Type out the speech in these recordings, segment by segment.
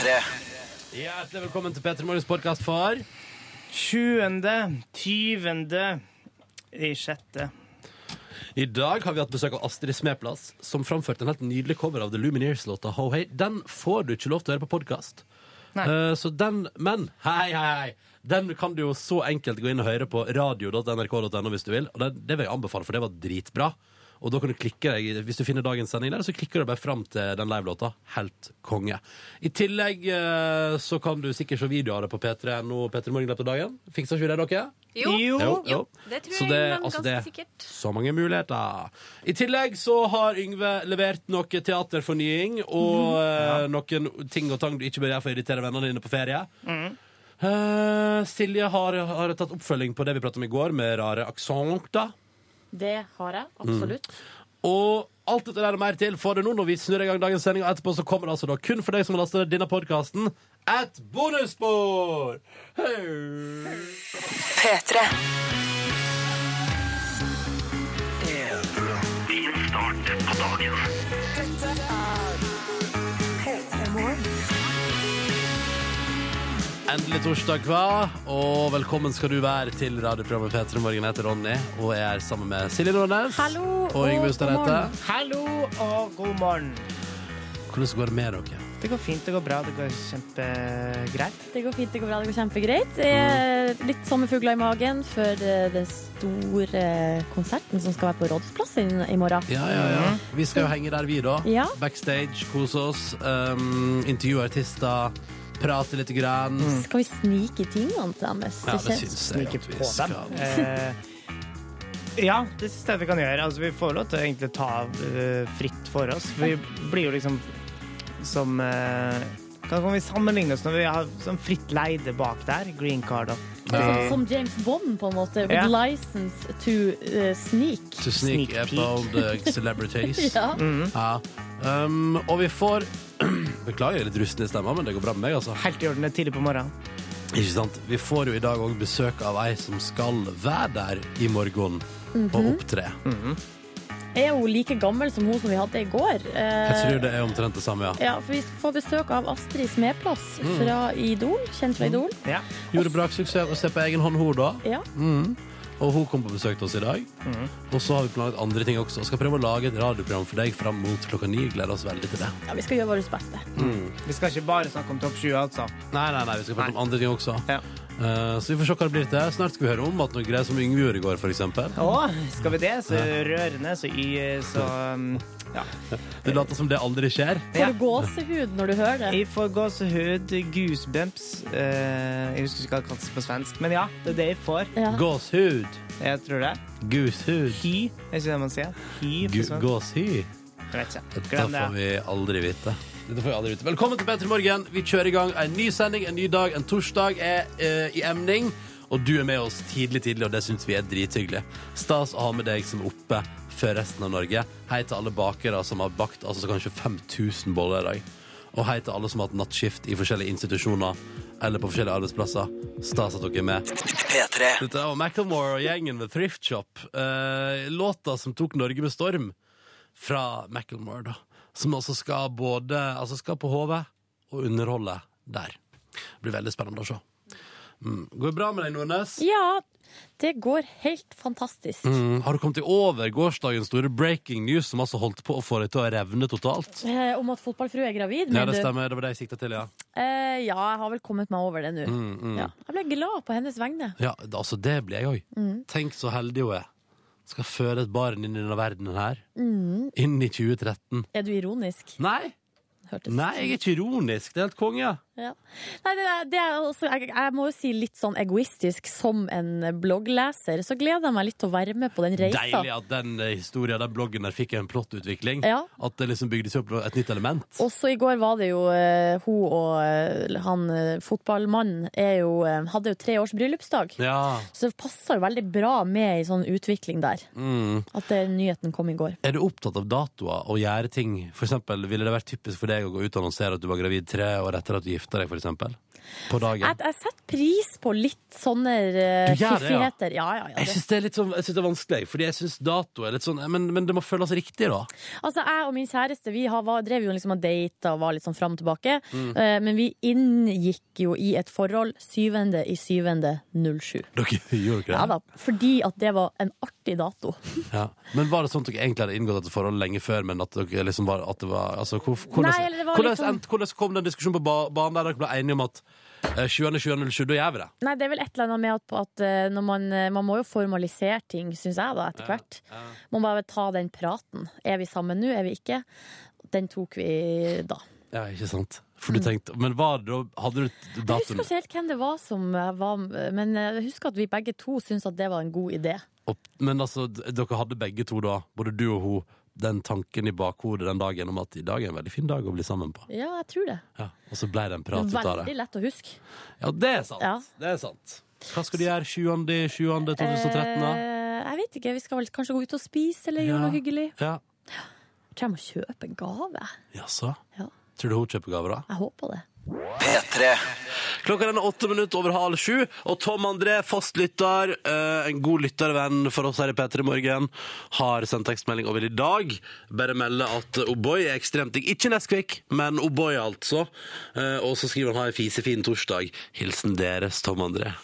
P3. Hjertelig velkommen til P3 Morgens podkast for 20., 20. i sjette. I dag har vi hatt besøk av Astrid Smeplass, som framførte en helt nydelig cover av The Lumineers-låta Ho Hey. Den får du ikke lov til å høre på podkast. Så den Men hei, hei, hei! Den kan du jo så enkelt gå inn og høre på radio.nrk.no hvis du vil. Og det, det vil jeg anbefale, for det var dritbra. Og da kan du klikke deg, Hvis du finner dagens sending der, så klikker du bare fram til den livelåta. Helt konge. I tillegg eh, så kan du sikkert se videoer på P3.no P3 Morgen løpet av dagen. Fikser ikke vi det, dere? Jo, Jo. jo, det tror Så jeg det- men altså ganske det- sikkert. Så mange muligheter. I tillegg så har Yngve levert noe teaterfornying og eh, noen ting og tang du ikke bør gjøre for å irritere vennene dine på ferie. Eh, Silje har, har tatt oppfølging på det vi pratet om i går, med rare aksenter. Det har jeg, Mm. absolutt. Og alt dette der og mer til får du nå når vi snur i gang dagens sending. Og etterpå så kommer det altså da kun for deg som har lastet ned denne podkasten, et bonusspor! Hey. P3. Endelig torsdag, hva? Og velkommen skal du være til radioprogrammet P3 Morgen. Jeg heter Ronny, og jeg er sammen med Silje Nordnes. Hallo Og Yngve Ustadreite. God morgen. Hallo og god morgen. Hvordan går det med dere? Det går fint, det går bra, det går kjempegreit. Det går fint, det går bra, det går kjempegreit. Er Litt sommerfugler i magen før eh, den store konserten som skal være på Rådsplass i morgen. Ja, ja, ja. Vi skal jo henge der, vi, da. Ja. Backstage, kose oss. Um, intervjue artister. Prate litt. Grann. Skal vi snike tingene til deres? Ja, det syns jeg Snike at vi dem. skal. Eh, ja, det syns jeg vi kan gjøre. Altså, vi får lov til å egentlig ta uh, fritt for oss. For vi blir jo liksom som uh, Kan vi sammenligne oss når vi har sånn fritt leide bak der? Green card og er sånn som James Bond, på en måte. With Ja. license to uh, sneak. To sneak Sneak the celebrities. Ja. Ja. Um, og vi får Beklager er litt rusten i stemma, men det går bra med meg, altså. Helt i orden, det er tidlig på morgenen. Ikke sant? Vi får jo i dag òg besøk av ei som skal være der i morgen Mhm. og opptre. Er hun like gammel som hun som vi hadde i går? Eh, Jeg tror det er omtrent det samme, ja. Ja, for vi får besøk av Astrid Smeplass fra Idol. Kjent fra Idol. Ja. Gjorde braksuksess å se på egen hånd, hun da. Ja. Og hun kom på besøk til oss i dag. Og så har vi planlagt andre ting også. Skal prøve å lage et radioprogram for deg fram mot klokka ni. Gleder oss veldig til det. ja, vi skal gjøre vårt beste. Vi skal ikke bare snakke om topp 20, altså. Nei, nei, nei, vi skal prate om andre ting også. Ja. Eh, så vi får se hva det blir til. Snart skal vi høre om at noe greier som Yngve gjorde i går, f.eks. eksempel. Å, skal vi det? Så rørende, så y... Så um, ja. Det later som det aldri skjer. Får Ja. du gåsehud når du hører det? Jeg får gåsehud, goosebumps uh, Jeg husker ikke hva det kalles på svensk, men ja, det er det jeg får. Ja. Gåshud. Jeg tror det. Gooshud. Hy, er ikke det man sier? Hy på svensk. Gåshy. Jeg vet ikke. Dette Glem får det. vi aldri vite. Dette får vi aldri vite. Velkommen til Petter Morgen. Vi kjører i gang en ny sending, en ny dag. En torsdag er eh, i emning. Og du er med oss tidlig, tidlig, og det syns vi er drithyggelig. Stas å ha med deg som er oppe før resten av Norge. Hei til alle bakere som har bakt altså kanskje 5000 boller i dag. Og hei til alle som har hatt nattskift i forskjellige institusjoner eller på forskjellige arbeidsplasser. Stas at dere er med. P3. Dette er Macklemore og gjengen ved Thrift Shop. Eh, låta som tok Norge med storm fra Macklemore, da. Som altså skal både Altså skal på HV og underholde der. Det blir veldig spennende å se. Mm. Går det bra med deg, Nordnes? Ja, det går helt fantastisk. Mm. Har du kommet deg over gårsdagens store breaking news som altså holdt på å få deg til å revne totalt? Eh, om at fotballfrue er gravid, Ja, det stemmer. Det var det jeg sikta til, ja. Eh, ja, jeg har vel kommet meg over det nå. Mm, mm. Ja. Jeg ble glad på hennes vegne. Ja, altså det blir jeg òg. Mm. Tenk så heldig hun er. Skal føde et barn inn i denne verdenen her. Mm. Inn i 2013. Er du ironisk? Nei! Hørtes Nei, jeg er ikke ironisk. Det er helt konge. Ja. Nei, det, er- det er også, jeg, jeg må jo si litt sånn egoistisk som en bloggleser, så gleder jeg meg litt til å være med på den reisa. Deilig at den eh, historien, den bloggen der fikk en plottutvikling. Ja. At det liksom bygde seg opp et nytt element. Også i går var det jo eh, hun og eh, han fotballmannen er jo, hadde jo tre års bryllupsdag. Ja. Så det passer jo veldig bra med i sånn utvikling der. Mm. At det, nyheten kom i går. Er du opptatt av datoer og gjøre ting? For eksempel, ville det vært typisk for deg å gå ut og annonsere at du var gravid tre år etter at du gifta deg, eksempel? På dagen? Jeg, jeg setter pris på litt sånne uh, fiffigheter. Ja, ja, ja. Jeg syns det er litt sånn, jeg synes det er vanskelig, fordi jeg syns dato er litt sånn Men, men det må føles riktig, da. Altså, jeg og min kjæreste vi har, var, drev jo liksom og data og var litt sånn fram og tilbake. Mm. Eh, men vi inngikk jo i et forhold syvende i syvende 07. Dere gjorde ikke det? Ja da, fordi at det var en artig dato. Ja. Men var det sånn at dere egentlig hadde inngått et forhold lenge før, men at dere liksom var at det var altså, hvor, hvordan, Nei, det var hvordan, sånn- hvordan kom den diskusjonen på banen der dere ble enige om at eh, 20.20.07, da gjør vi det? Nei, det er vel et eller annet med at, at eh, når man, eh, man må jo formalisere ting, syns jeg, da, etter hvert. Man må bare ta den praten. Er vi sammen nå, er vi ikke? Den tok vi da. Ja, ikke sant? For du tenkte, Men var det Hadde du datoen? Jeg husker ikke helt hvem det var som eh, var Men jeg husker at vi begge to syntes at det var en god idé. Og, Men altså, dere hadde begge to da, både du og hun, den tanken i bakhodet den dagen om at i dag er en veldig fin dag å bli sammen på. Ja, jeg tror det. Ja. Og så ble det en prat ut av det. Veldig lett å huske. Ja, det er sant. Ja. Det er sant. Hva skal du gjøre 20.07.2013, da? Eh, jeg vet ikke. Vi skal vel kanskje gå ut og spise eller gjøre Ja. noe hyggelig. Ja. Jeg tror jeg må kjøpe gave. Jaså? Ja, Tror du hun kjøper gave, da? jeg håper det. P3. Klokka den er åtte minutter over halv sju, og Tom André, fastlytter, eh, en god lyttervenn for oss her i P3 Morgen, har sendt tekstmelding over i dag. Bare melde at O'boy er ekstremt digg. Ikke Nesquik, men O'boy, altså. Eh, og så skriver han ha en fisefin torsdag. Hilsen deres, Tom André.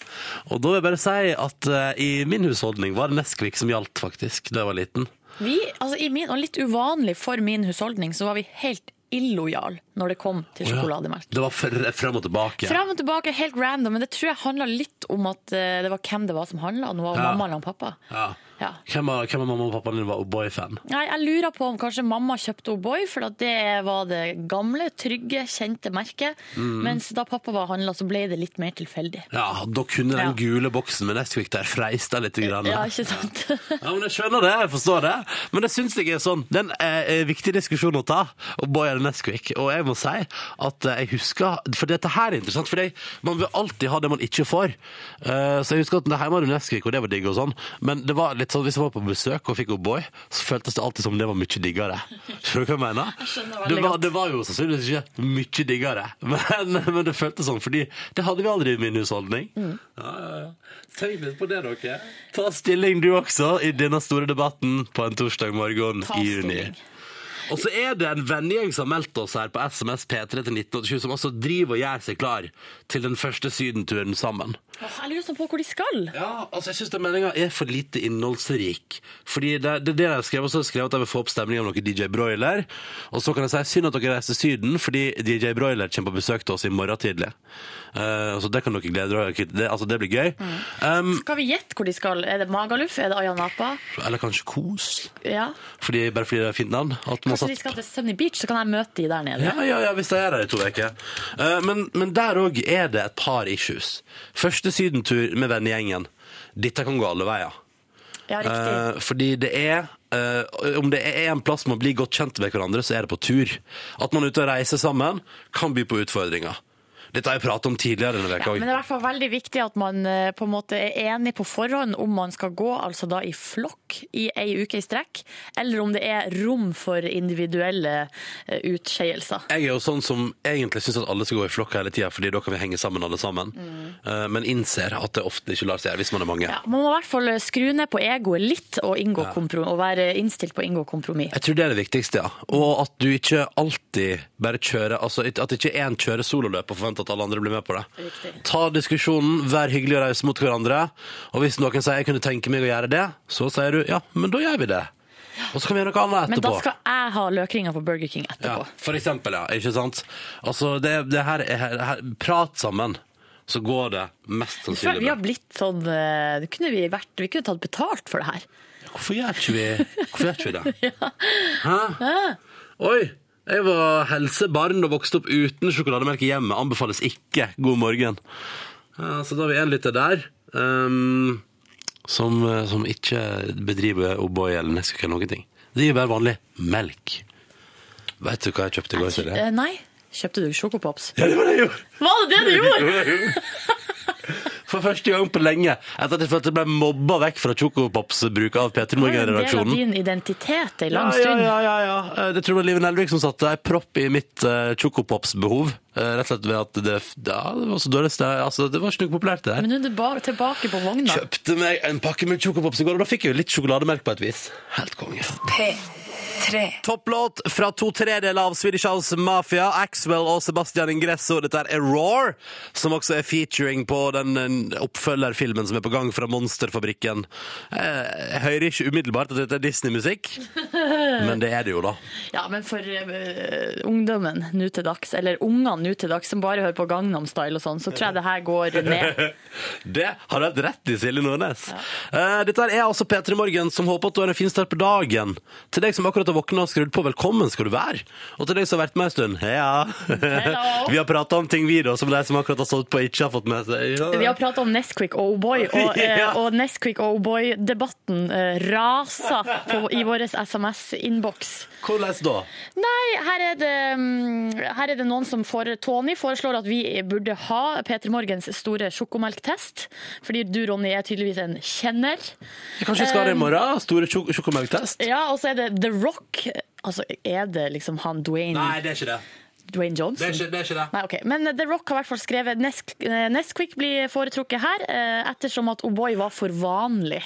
Og da vil jeg bare si at eh, i min husholdning var det Nesquik som gjaldt, faktisk, da jeg var liten. Vi, altså i min, og litt uvanlig for min husholdning, så var vi helt illojal når det kom til sjokolademelk. Det var fr- frem og tilbake. Frem og tilbake, helt random, men det tror jeg handla litt om at eh, det var hvem det var som handla. Nå var Ja. mamma eller pappa. Ja. Ja. Hvem var, hvem var, mamma og pappa din var O'boy-fan? Jeg lurer på om kanskje mamma kjøpte O'boy, for det var det gamle, trygge, kjente merket. Mm. Mens da pappa var handla, så ble det litt mer tilfeldig. Ja, da kunne den gule boksen med Nesquik der freista litt. Grann. Ja, ikke sant? Ja, men Jeg skjønner det, jeg forstår det. Men det syns jeg er sånn. Det er en eh, viktig diskusjon å ta. Og eller Nesquik. Og jeg må si at jeg husker For dette her er interessant, for man vil alltid ha det man ikke får. Eh, så jeg husker at det hjemme hadde Nesquik, og det var digg og sånn. Men det var litt sånn, hvis jeg var på besøk og fikk O'boy, så føltes det alltid som det var mye diggere. Skjønner du hva jeg mener? Jeg det, var, det var jo sannsynligvis ikke mye diggere, men, men det føltes sånn, fordi det hadde vi aldri i min husholdning. Mm. Ja, ja, ja. Tenk litt på det, dere. Ta stilling du også i denne store debatten på en torsdag morgen i juni. stilling. Og så er det en vennegjeng som har meldt oss her på SMS P3 til 1987, som også driver og gjør seg klar til den første sydenturen sammen. Åh, Jeg lurer sånn på hvor de skal. Ja, altså jeg syns den meldinga er for lite innholdsrik. Fordi det, det, det jeg har skrevet, så har jeg skrevet at jeg vil få opp stemninga om noe DJ Broiler. Og så kan jeg si synd at dere reiser til Syden, fordi DJ Broiler kommer på besøk til oss i morgen tidlig. Eh, så det kan dere glede dere til. Det, altså, det blir gøy. Um, Skal vi gjette hvor de skal? Er det Magaluf? Er det Ayanapa? eller kanskje Kos. Ja. Fordi, bare fordi det er fint navn. Man de skal til Sunny Beach, så kan jeg møte de der nede. Ja, ja, ja, hvis jeg er der i to uker. Uh, men, men der òg er det et par issues. Første sydentur med vennegjengen. Dette kan gå alle veier. Ja. Eh, fordi det er Uh, Om det er en plass man blir godt kjent med hverandre, så er det på tur. At man er ute og reiser sammen, kan by på utfordringer. Dette har jeg pratet om tidligere denne Ja, men det er i hvert fall veldig viktig at man eh, på en måte er enig på forhånd om man skal gå altså da i flokk i ei uke i strekk, eller om det er rom for individuelle eh, utskeielser. Jeg er jo sånn som egentlig syns at alle skal gå i flokk hele tida, fordi da kan vi henge sammen alle sammen. Mm. men innser at det ofte ikke lar seg gjøre hvis man er mange. Ja, man må i hvert fall skru ned på egoet litt og, komprom- og være innstilt på å inngå kompromiss. Jeg tror det er det viktigste, ja. Og at du ikke alltid bare kjøre, Altså at ikke én kjører sololøp og forventer at alle andre blir med på det. Riktig. Ta diskusjonen, vær hyggelig og raus mot hverandre. Og hvis noen sier jeg kunne tenke meg å gjøre det, så sier du ja, men da gjør vi det. Og så kan vi gjøre noe annet Men da skal jeg ha løkringer på Burger King Ja, etterpå. for eksempel, ja. Ikke sant? Altså, det, det her er Prat sammen, så går det mest sannsynlig bra. vi har blitt sånn eh, kunne vi, vært, vi kunne tatt betalt for det her. Hvorfor gjør ikke vi, hvorfor gjør ikke vi det? Hæ? Oi! Jeg var helsebarn og vokste opp uten sjokolademelk i hjemmet. Anbefales ikke. God morgen. Ja, så da har vi en lytter der. Um, som, som ikke bedriver O'boy eller Nesquik eller noen ting. Det gir bare vanlig melk. Vet du hva jeg kjøpte i går? Eh, nei. Kjøpte du sjokopops? Ja, det var det jeg gjorde! Var det det du gjorde? For første gang på lenge. Etter at jeg følte jeg ble mobba vekk fra Chocopops-bruket av P3 Det er en del av din identitet en lang stund. ja, ja, ja. ja. Det tror jeg var Live Nelvik som satte ei propp i mitt uh, Chocopops-behov. Eh, rett og slett ved at det, ja, det var så dårlig sted. Altså, det var ikke noe populært, det der. Men nå er du bare tilbake på vogna. Kjøpte meg en pakke med Chocopops i går, og da fikk jeg jo litt sjokolademelk på et vis. Helt konge. P3. Topplåt fra to tredeler av Swedish House Mafia, Axwell og Sebastian Ingresso. Dette er Roar, som også er featuring på den eh, oppfølgerfilmen som er på gang fra Monsterfabrikken. Eh, Jeg hører ikke umiddelbart at dette er Disney-musikk, men det er det jo, da. Ja, men for uh, ungdommen nå til dags, eller ungene nå til dags som bare hører på Gangnam Style og sånn, så tror jeg det her går ned. Det har du helt rett i, Silje Nordnes. Eh, Dette er altså P3 Morgen, som håper at du har en fin start på dagen. Til deg som akkurat har våkna og skrudd på, velkommen skal du være. Og til deg som har vært med en stund, ja. Vi har prata om ting, vi, da, som de som akkurat har stått på, ikke har fått med seg. Ja. Vi har prata om Nesquik og O'boy, og, uh, Ja. og Nesquik og O'boy-debatten uh, raser på, i vår SMS-innboks. Hvordan da? Nei, her er, det, mm, her er det noen som får Tony foreslår at vi burde ha Peter Morgens store sjokomelktest. Fordi du, Ronny, er tydeligvis en kjenner. Kanskje vi skal ha det i morgen? Store sjok- sjokomelktest? Ja, og så er det The Rock. Altså, er det liksom han Dwayne, Nei, det er ikke det. Dwayne Johnson? Det er ikke det. Er ikke det. Nei, okay. Men The Rock har i hvert fall skrevet eh, Nesquik blir foretrukket her, eh, ettersom at O'boy var for vanlig.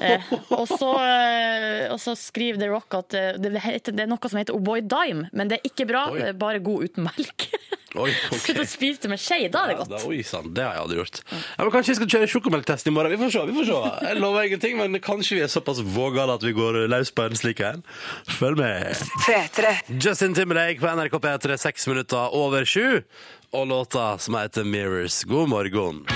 Eh, og, så, eh, og så skriver The Rock at eh, det, heter, det er noe som heter O'boy Dime, men det er ikke bra, Oi. eh, bare god uten melk. Oi, Skulle ok. du spise det med skje, da er det Ja, da, oi sann, det har jeg aldri gjort. Ja, men kanskje vi skal kjøre sjokomelktest i morgen? Vi får se. vi får se. Jeg lover ingenting, men kanskje vi er såpass vågale at vi går løs på en slik en. Følg med. 3 -3. Justin Timberlake på NRK P3, seks minutter over sju. Og låta som heter Mirrors. God morgen.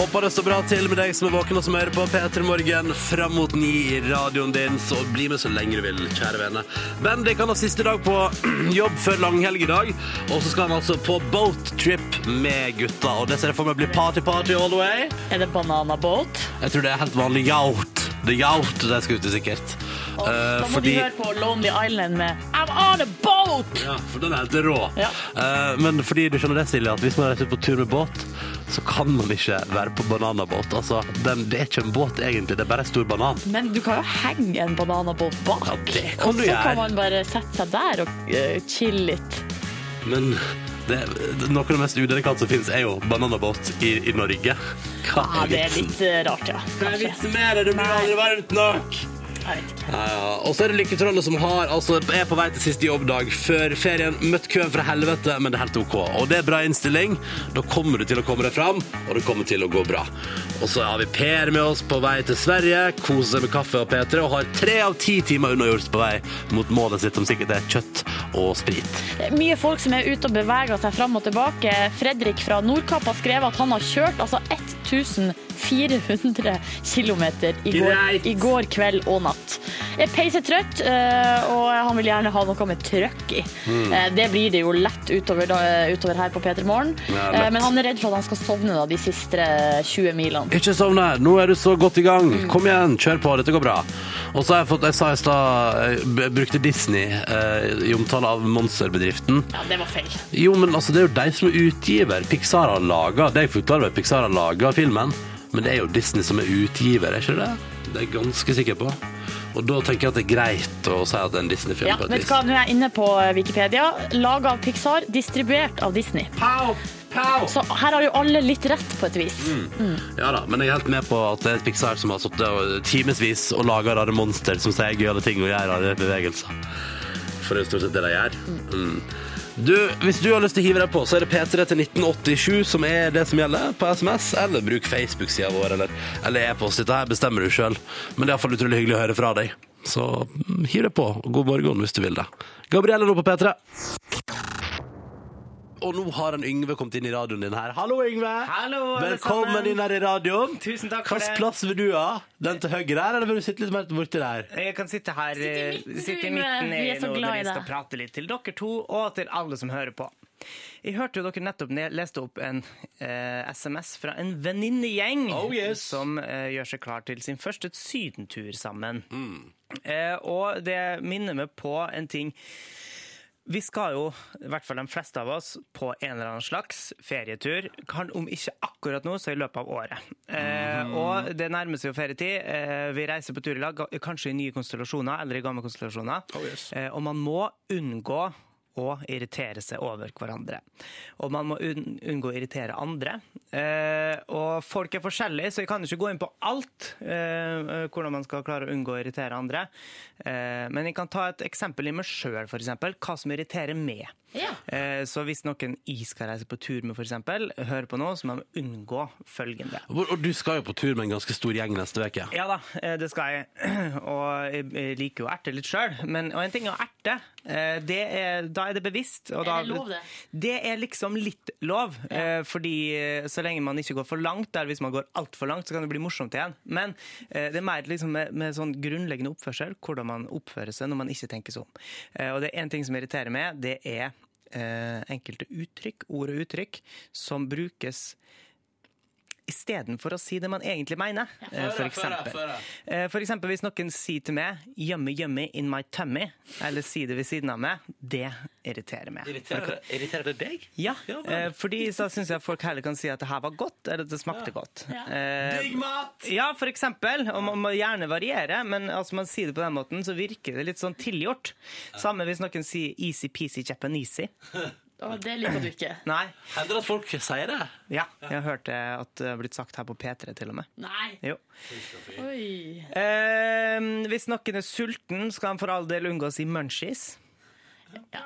Håper det står bra til med deg som er våken og som hører på P3 Morgen fram mot ni i radioen din, så bli med så lenge du vil, kjære vene. Bendik kan ha siste dag på jobb før langhelg i dag, og så skal han altså på boattrip med gutta, og det ser jeg for meg blir party-party all the way. Er det bananaboat? Jeg tror det er helt vanlig yacht. Det er yacht de skal ut i, sikkert. Og Eh, da må fordi- du høre på Lonely Island med I'm on a boat! Ja, for den er helt rå. Ja. Eh, men fordi du skjønner det, Silje, at hvis man reiser på tur med båt, så kan man ikke være på bananabåt. Altså, den, det er ikke en båt egentlig, det er bare en stor banan. Men du kan jo henge en bananabåt bak. Ja, det kan og du så kan man bare sette seg der og uh, chille litt. Men det, noe av det mest udelikate som finnes, er jo bananabåt i, i Norge. Hva Ja, er det er litt eh, rart, ja. Hva er vitsen med det? Du blir aldri varmt nok. Og så er det Lykketrollet som har, altså, er på vei til siste jobbdag før ferien. Møtt køen fra helvete, men det er helt OK. Og det er bra innstilling. Da kommer du til å komme deg fram, og det kommer til å gå bra. Og så har vi Per med oss på vei til Sverige, koser seg med kaffe og P3, og har tre av ti timer unnagjort på vei mot målet sitt, som sikkert er kjøtt og sprit. Mye folk som er ute og beveger seg fram og tilbake. Fredrik fra Nordkapp har skrevet at han har kjørt altså 1400 km i, i går kveld og natt. Er peisetrøtt, eh, og han vil gjerne ha noe med trøkk i. Eh, Det blir det jo lett utover, utover her på P3 Morgen. Ja, Eh. Men han er redd for at han skal sovne da, de siste 20 milene. Ikke sovne! nå er du så godt i gang. Kom igjen, kjør på, dette går bra. Og så har jeg fått, jeg sa i stad, jeg brukte Disney eh, i omtale av monsterbedriften. Ja, det var feil. Jo, men altså, det er jo de som er utgiver. Pixar har laga. Pixar har laga filmen, men det er jo Disney som er utgiver, er ikke det? Det er jeg ganske sikker på. Og da tenker jeg at det er greit å si at det er en Disney-film. Ja, på et vet vis. du hva, Nå er jeg inne på Wikipedia. Laga av Pixar, distribuert av Disney. Pow! Pow! Så her har jo alle litt rett, på et vis. Ja da, men jeg er helt med på at det er Pixar som har sittet timevis og laga rare monster som sier gøyale ting og gjør rare bevegelser. For det er stort sett det de gjør. Mm. Du, hvis du har lyst til å hive deg på, så er det P3 til 1987 som er det som gjelder på SMS, eller bruk Facebook-sida vår, eller, eller e-post. Dette her bestemmer du sjøl, men det er iallfall utrolig hyggelig å høre fra deg. Så mm, hiv deg på, god morgen hvis du vil det. Gabrielle nå på P3. Og nå har en Yngve kommet inn i radioen din her. Hallo, Yngve! Hallo, Velkommen sammen. inn her i radioen. Tusen takk for Hvilken det. plass vil du ha? Den til høyre her, eller vil du sitte litt mer borti der? Jeg kan sitte her Sitt i eh, midten, sitte i Yngve. midten Vi er så nå glad når i vi skal deg. prate litt til dere to og til alle som hører på. Jeg hørte jo dere nettopp ne- leste opp en eh, SMS fra en venninnegjeng Oh, yes. som eh, gjør seg klar til sin første sydentur sammen. Eh, og det minner meg på en ting vi skal jo, i hvert fall de fleste av oss, på en eller annen slags ferietur. Kan, om ikke akkurat nå, så i løpet av året. Eh, og det nærmer seg jo ferietid. Eh, vi reiser på tur i lag, kanskje i nye konstellasjoner eller i gamle konstellasjoner. eh, og man må unngå å irritere seg over hverandre. Og man må unngå å irritere andre. Eh, og folk er forskjellige, så jeg kan ikke gå inn på alt eh, hvordan man skal klare å unngå å irritere andre. Eh, men jeg kan ta et eksempel i meg sjøl, f.eks. Hva som irriterer meg. Ja. Eh, så hvis noen jeg skal reise på tur med, f.eks., hører på nå, så må man unngå følgende. Og og du skal jo på tur med en ganske stor gjeng neste uke. Ja da, eh, det skal jeg. Og jeg liker jo å erte litt sjøl. Men og en ting er å erte. eh, Det er, da er det bevisst. Er det lov, det? Det er liksom litt lov. Ja. Fordi eh, så lenge man ikke går for langt, der hvis man går altfor langt, så kan det bli morsomt igjen. Men eh, det er mer liksom med, med sånn grunnleggende oppførsel, hvordan man oppfører seg når man ikke tenker seg om. Eh, Og det er en ting som irriterer meg, det er eh, enkelte uttrykk, ord og uttrykk, som brukes istedenfor å si det man egentlig mener. Ja. For eksempel. Eh, For eksempel hvis noen sier til meg 'yummy, yummy in my tummy', eller sier det ved siden av meg, det irriterer meg. Irriterer det deg? Ja, Ja, eh, fordi da syns jeg folk heller kan si at det her var godt, eller at det smakte godt. Eh, Digg mat! ja, for eksempel. Og man må gjerne variere, men altså man sier det på den måten, så virker det litt sånn tilgjort. Samme hvis noen sier 'easy-peasy Japanesey'. Å, det liker du ikke. Nei. Hender det at folk sier det? Ja, jeg har hørt det at det har blitt sagt her på P3 til og med. Nei. Jo. Oi. Eh, hvis noen er sulten, skal han for all del unngå å si munchies. Ja.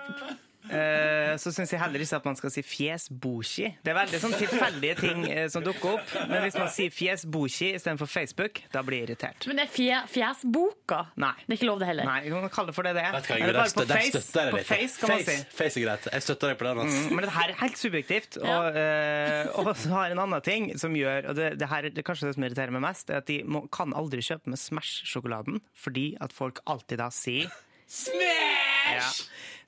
Eh, så syns jeg heller ikke at man skal si fjesboshi. Det er veldig sånn tilfeldige ting eh, som dukker opp. Men hvis man sier fjesboshi istedenfor Facebook, da blir jeg irritert. Men det er fje, fjesboka. Nei. Det er ikke lov det heller. Nei, jeg kan kalle det for det det er. Vet hva, Eller bare på face. jeg På face, kan man si. Face, face er greit. Jeg støtter deg på den. Altså. Mm, Men det her er helt subjektivt. Og, eh, og så har jeg en annen ting som gjør Og det, det her det er kanskje det som irriterer meg mest, er at de må, kan aldri kjøpe med Smash-sjokoladen fordi at folk alltid da sier Smash! Ja.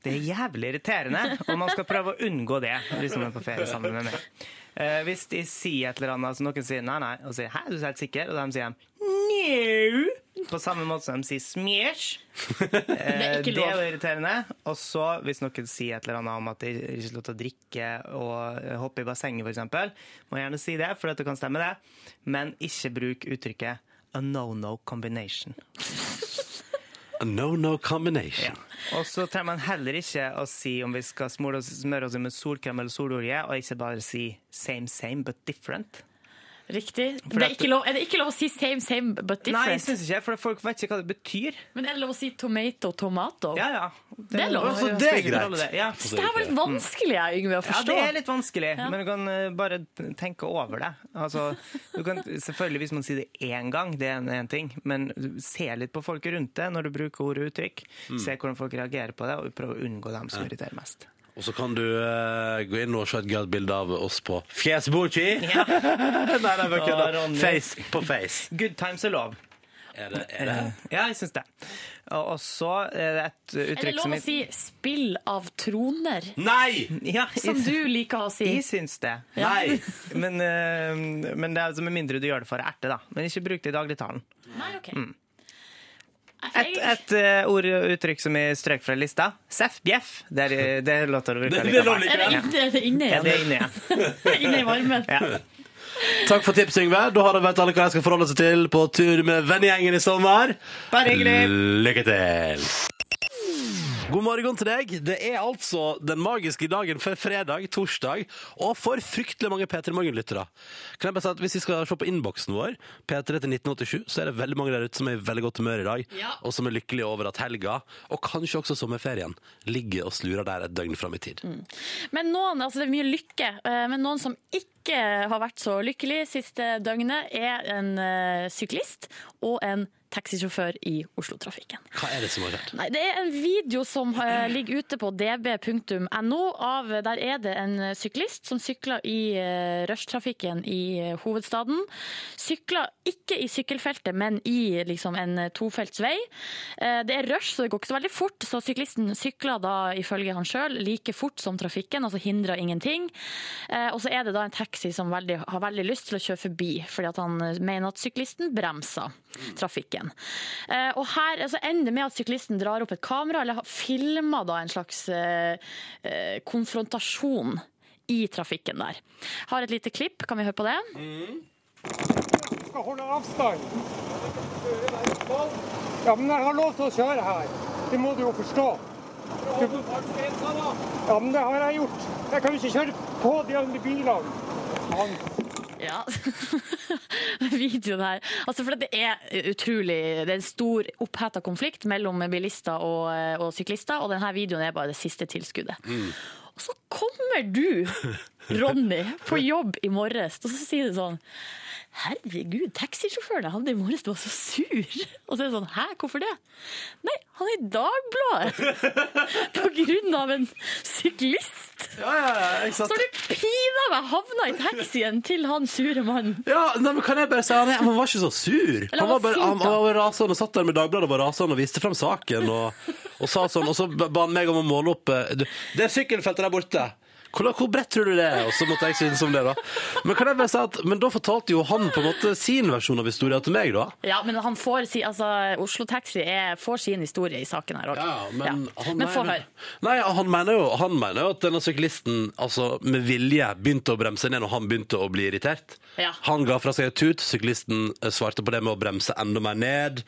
Det er jævlig irriterende, og man skal prøve å unngå det hvis man er på ferie sammen med meg. Uh, hvis de sier et eller annet, så noen sier nei, nei, og sier hæ, du er helt sikker? Og de sier no. På samme måte som de sier. Det er Det er jo irriterende. Og så hvis noen sier et eller annet om at det ikke er lov til å drikke og hoppe i bassenget, f.eks., må gjerne si det, for det kan stemme, det. Men ikke bruk uttrykket a no-no combination. No-no combination. Og så trenger man heller ikke å si om vi skal smøre oss, smøre oss med solkrem eller sololje, og ikke bare si same, same, but different. Riktig. Det er, ikke lov, er det ikke lov å si same, same, but different? Nei, jeg synes syns ikke for folk vet ikke hva det betyr. Men er det lov å si tomato, tomato? Ja, ja. Det er lov. Altså, Det er greit. det. Ja. Det her var litt vanskelig, jeg, Yngve, å forstå. Ja, det er litt vanskelig, men du kan eh, bare tenke over det. Altså, du kan, selvfølgelig hvis man sier det én gang, det er en, en ting, men se litt på folk rundt deg når du bruker ord og uttrykk. Se hvordan folk reagerer på det, og prøv å unngå dem som irriterer mest. Og så kan du eh, gå inn og se et gøyalt bilde av oss på Fjesbuchi. Ja. nei, nei, bare kødda. Ronny. Face på face. Good times er lov. Er det, er det? Ja, jeg syns det. Og og så er det et Er det uttrykk lov som å si 'spill av troner', Nei! ja, som jeg, du liker å si? jeg syns det. Nei! Men, eh, men det er altså med mindre du gjør det for å erte, da. Men ikke bruk det i dagligtalen. Nei, ok. Et, et uh, ord og uttrykk som er strøk fra lista. Seff, bjeff. Det er, det er lov til å bruke Det- det likevel. Er det Ja. inne, er det inne Ja, igjen? det er inne igjen. inne i varmen? Ja. Takk for tips, Yngve. Da har de vet alle hva de skal forholde seg til på tur med vennegjengen i sommer. Bare hyggelig. Lykke til! God morgen til deg. Det er altså den magiske dagen for fredag, torsdag, og for fryktelig mange P3 Morgen-lyttere. Kan jeg bare si at Hvis vi skal se på innboksen vår, P3 til 1987, så er det veldig mange der ute som er i veldig godt humør i dag, Ja. og som er lykkelige over at helga, og kanskje også sommerferien, ligger og slurer der et døgn fram i tid. Men noen, altså det er mye lykke, eh, men noen som ikke har vært så lykkelig siste døgnet, er en eh, syklist og en taxisjåfør i Oslo-trafikken. Hva er det som har skjedd? Nei, Det er en video som eh, ligger ute på db.no. Der er det en syklist som sykler i rushtrafikken i eh, hovedstaden. Sykler ikke i sykkelfeltet, men i liksom, en eh, tofelts vei. Eh, det er rush, så det går ikke så veldig fort. Så syklisten sykler da ifølge han sjøl like fort som trafikken, altså hindrer ingenting. Eh, og så er det da en taxi som veldig, har veldig lyst til å kjøre forbi, fordi at han eh, mener at syklisten bremser trafikken. Eh, og her altså, ender med at syklisten drar opp et kamera, eller filma da en slags eh, eh, konfrontasjon i trafikken der. Har et lite klipp, kan vi høre på det? skal holde avstand. Ja, men jeg har lov til å kjøre her. Det må du jo forstå. Ja, men det har jeg gjort. Jeg kan jo ikke kjøre på de andre bilene. Ja. Videoen her. Altså, for det er utrolig Det er en stor oppheta konflikt mellom bilister og, og syklister, og denne videoen er bare det siste tilskuddet. Og så kommer du, Ronny, på jobb i morges, og så sier du sånn Herregud, taxisjåføren jeg hadde i morges var så sur. Og så er det sånn, hæ, hvorfor det? Nei, han er i Dagbladet på grunn av en syklist. Ja, ja, ja, ikke Så har du pinadø meg havna i taxien til han sure mannen. Ja, nei, men kan jeg bare si Han, er- han var ikke så sur. Han han var, bare, han, han var rasende og satt der med Dagbladet og var rasende og viste frem saken. Og, og sa sånn, og så ba han meg om å måle opp eh, du, Det er sykkelfeltet der borte. Hvor, hvor bredt tror du det er? Og så måtte jeg synes om det, da. Men kan jeg bare si at, men da fortalte jo han på en måte sin versjon av historien til meg, da. Ja, men han får si, altså, Oslo Taxi er, får sin historie i saken her òg. men, ja. men få høre. Nei, han mener, jo, han mener jo at denne syklisten altså, med vilje begynte å bremse ned når han begynte å bli irritert. Ja. Han ga fra seg et tut, syklisten eh, svarte på det med å bremse enda mer ned.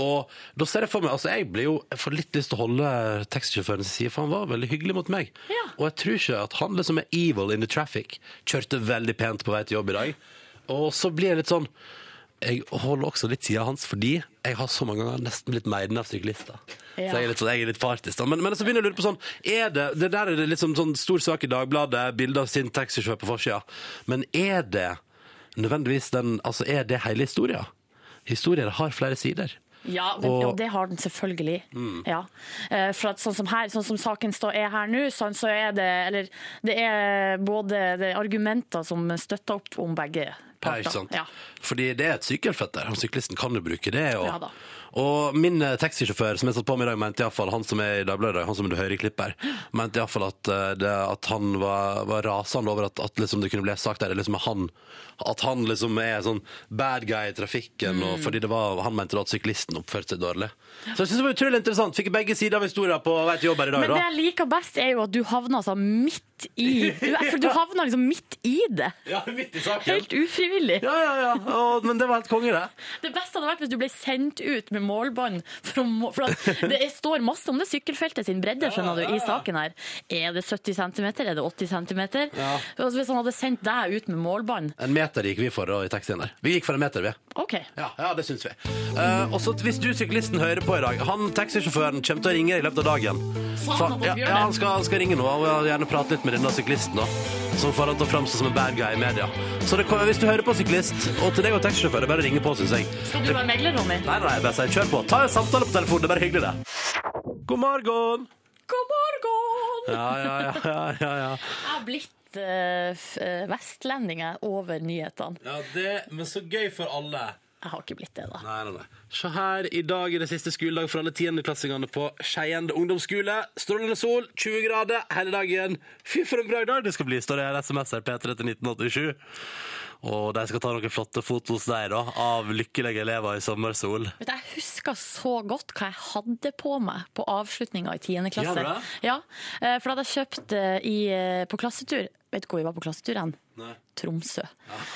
Og da ser jeg for meg, altså jeg blir jo, jeg får litt lyst til å holde taxisjåføren sin side, for han var veldig hyggelig mot meg. Ja. Og jeg tror ikke at han liksom er evil in the traffic. Kjørte veldig pent på vei til jobb i dag. Og så blir jeg litt sånn, jeg holder også litt siden hans, fordi jeg har så mange ganger nesten blitt meiden av syklister. Ja. Så jeg er litt, sånn, jeg er litt partisk. Men, men så begynner jeg å lure på sånn, er det, det der er det liksom sånn stor sak i Dagbladet, bilde av sin taxisjåfør på forsida. Men er det nødvendigvis den, altså er det hele historien? Historier har flere sider. Ja, men, Og- ja, det har den selvfølgelig. Ja. Eh, For at sånn som her, sånn som saken står er her nå, sånn, så er det Eller det er både det er argumenter som støtter opp om begge Ja, ikke sant? Ja. Fordi det er et sykkelfett der, syklisten kan jo bruke det. Og, Ja og min eh, taxisjåfør som jeg satt på med i dag, mente iallfall, han som er i Dagbladet, han som du hører i klippet her, mente iallfall at, eh, det, at han var, var rasende over at, at liksom det kunne bli sagt der, liksom er han, at han liksom er sånn bad guy i trafikken, Mm. og fordi det var, han mente da at syklisten oppførte seg dårlig. Så jeg synes det var utrolig interessant. Fikk begge sider av historien på vei til jobb her i dag. Men det jeg liker best, er jo at du havner altså midt i du, For du havner liksom midt i det. Ja, midt i saken. Helt ufrivillig. Ja, ja, ja. Og, men det var helt konge, det. Det beste hadde vært hvis du ble sendt ut med målbånd. For, å for at det står masse om det sykkelfeltet sin bredde skjønner du, i saken her. Er det 70 cm? Er det 80 cm? Ja. Altså, hvis han hadde sendt deg ut med målbånd En meter gikk vi for da, i taxien der. Vi gikk for en meter, vi. OK. Ja, ja det syns vi. Eh, og så Hvis du syklisten hører på i dag Han taxisjåføren kommer til å ringe i løpet av dagen. Sa han ja, ja, han skal, han skal ringe nå og jeg vil gjerne prate litt med denne syklisten. da Som får han til å framstå som en bad guy i media. Så det, hvis du hører på syklist, og til deg og taxisjåfør, det er bare å ringe på, syns jeg. Skal du være megler, Ronny? Nei, nei, bare si kjør på. Ta en samtale på telefonen, det er bare hyggelig, det. God morgen! God morgen! Ja, ja, ja, ja, ja, ja. Jeg har blitt eh, eh, vestlending jeg, over nyhetene. ja det, men så gøy for alle. Jeg har ikke blitt det, da. Nei, nei, nei. Se her, i dag er det siste skoledag for alle tiendeklassingene på Skeiende ungdomsskole. Strålende sol, 20 grader hele dagen. Fy, for en bra dag det skal bli, står det her. SMS her, P3 til 1987. Og de skal ta noen flotte fotos der, da, av lykkelige elever i sommersol. Vet du, Jeg husker så godt hva jeg hadde på meg på avslutninga i 10. klasse. Ja, eh, For da hadde jeg kjøpt i, på klassetur Vet du hvor vi var på klassetur hen? Tromsø.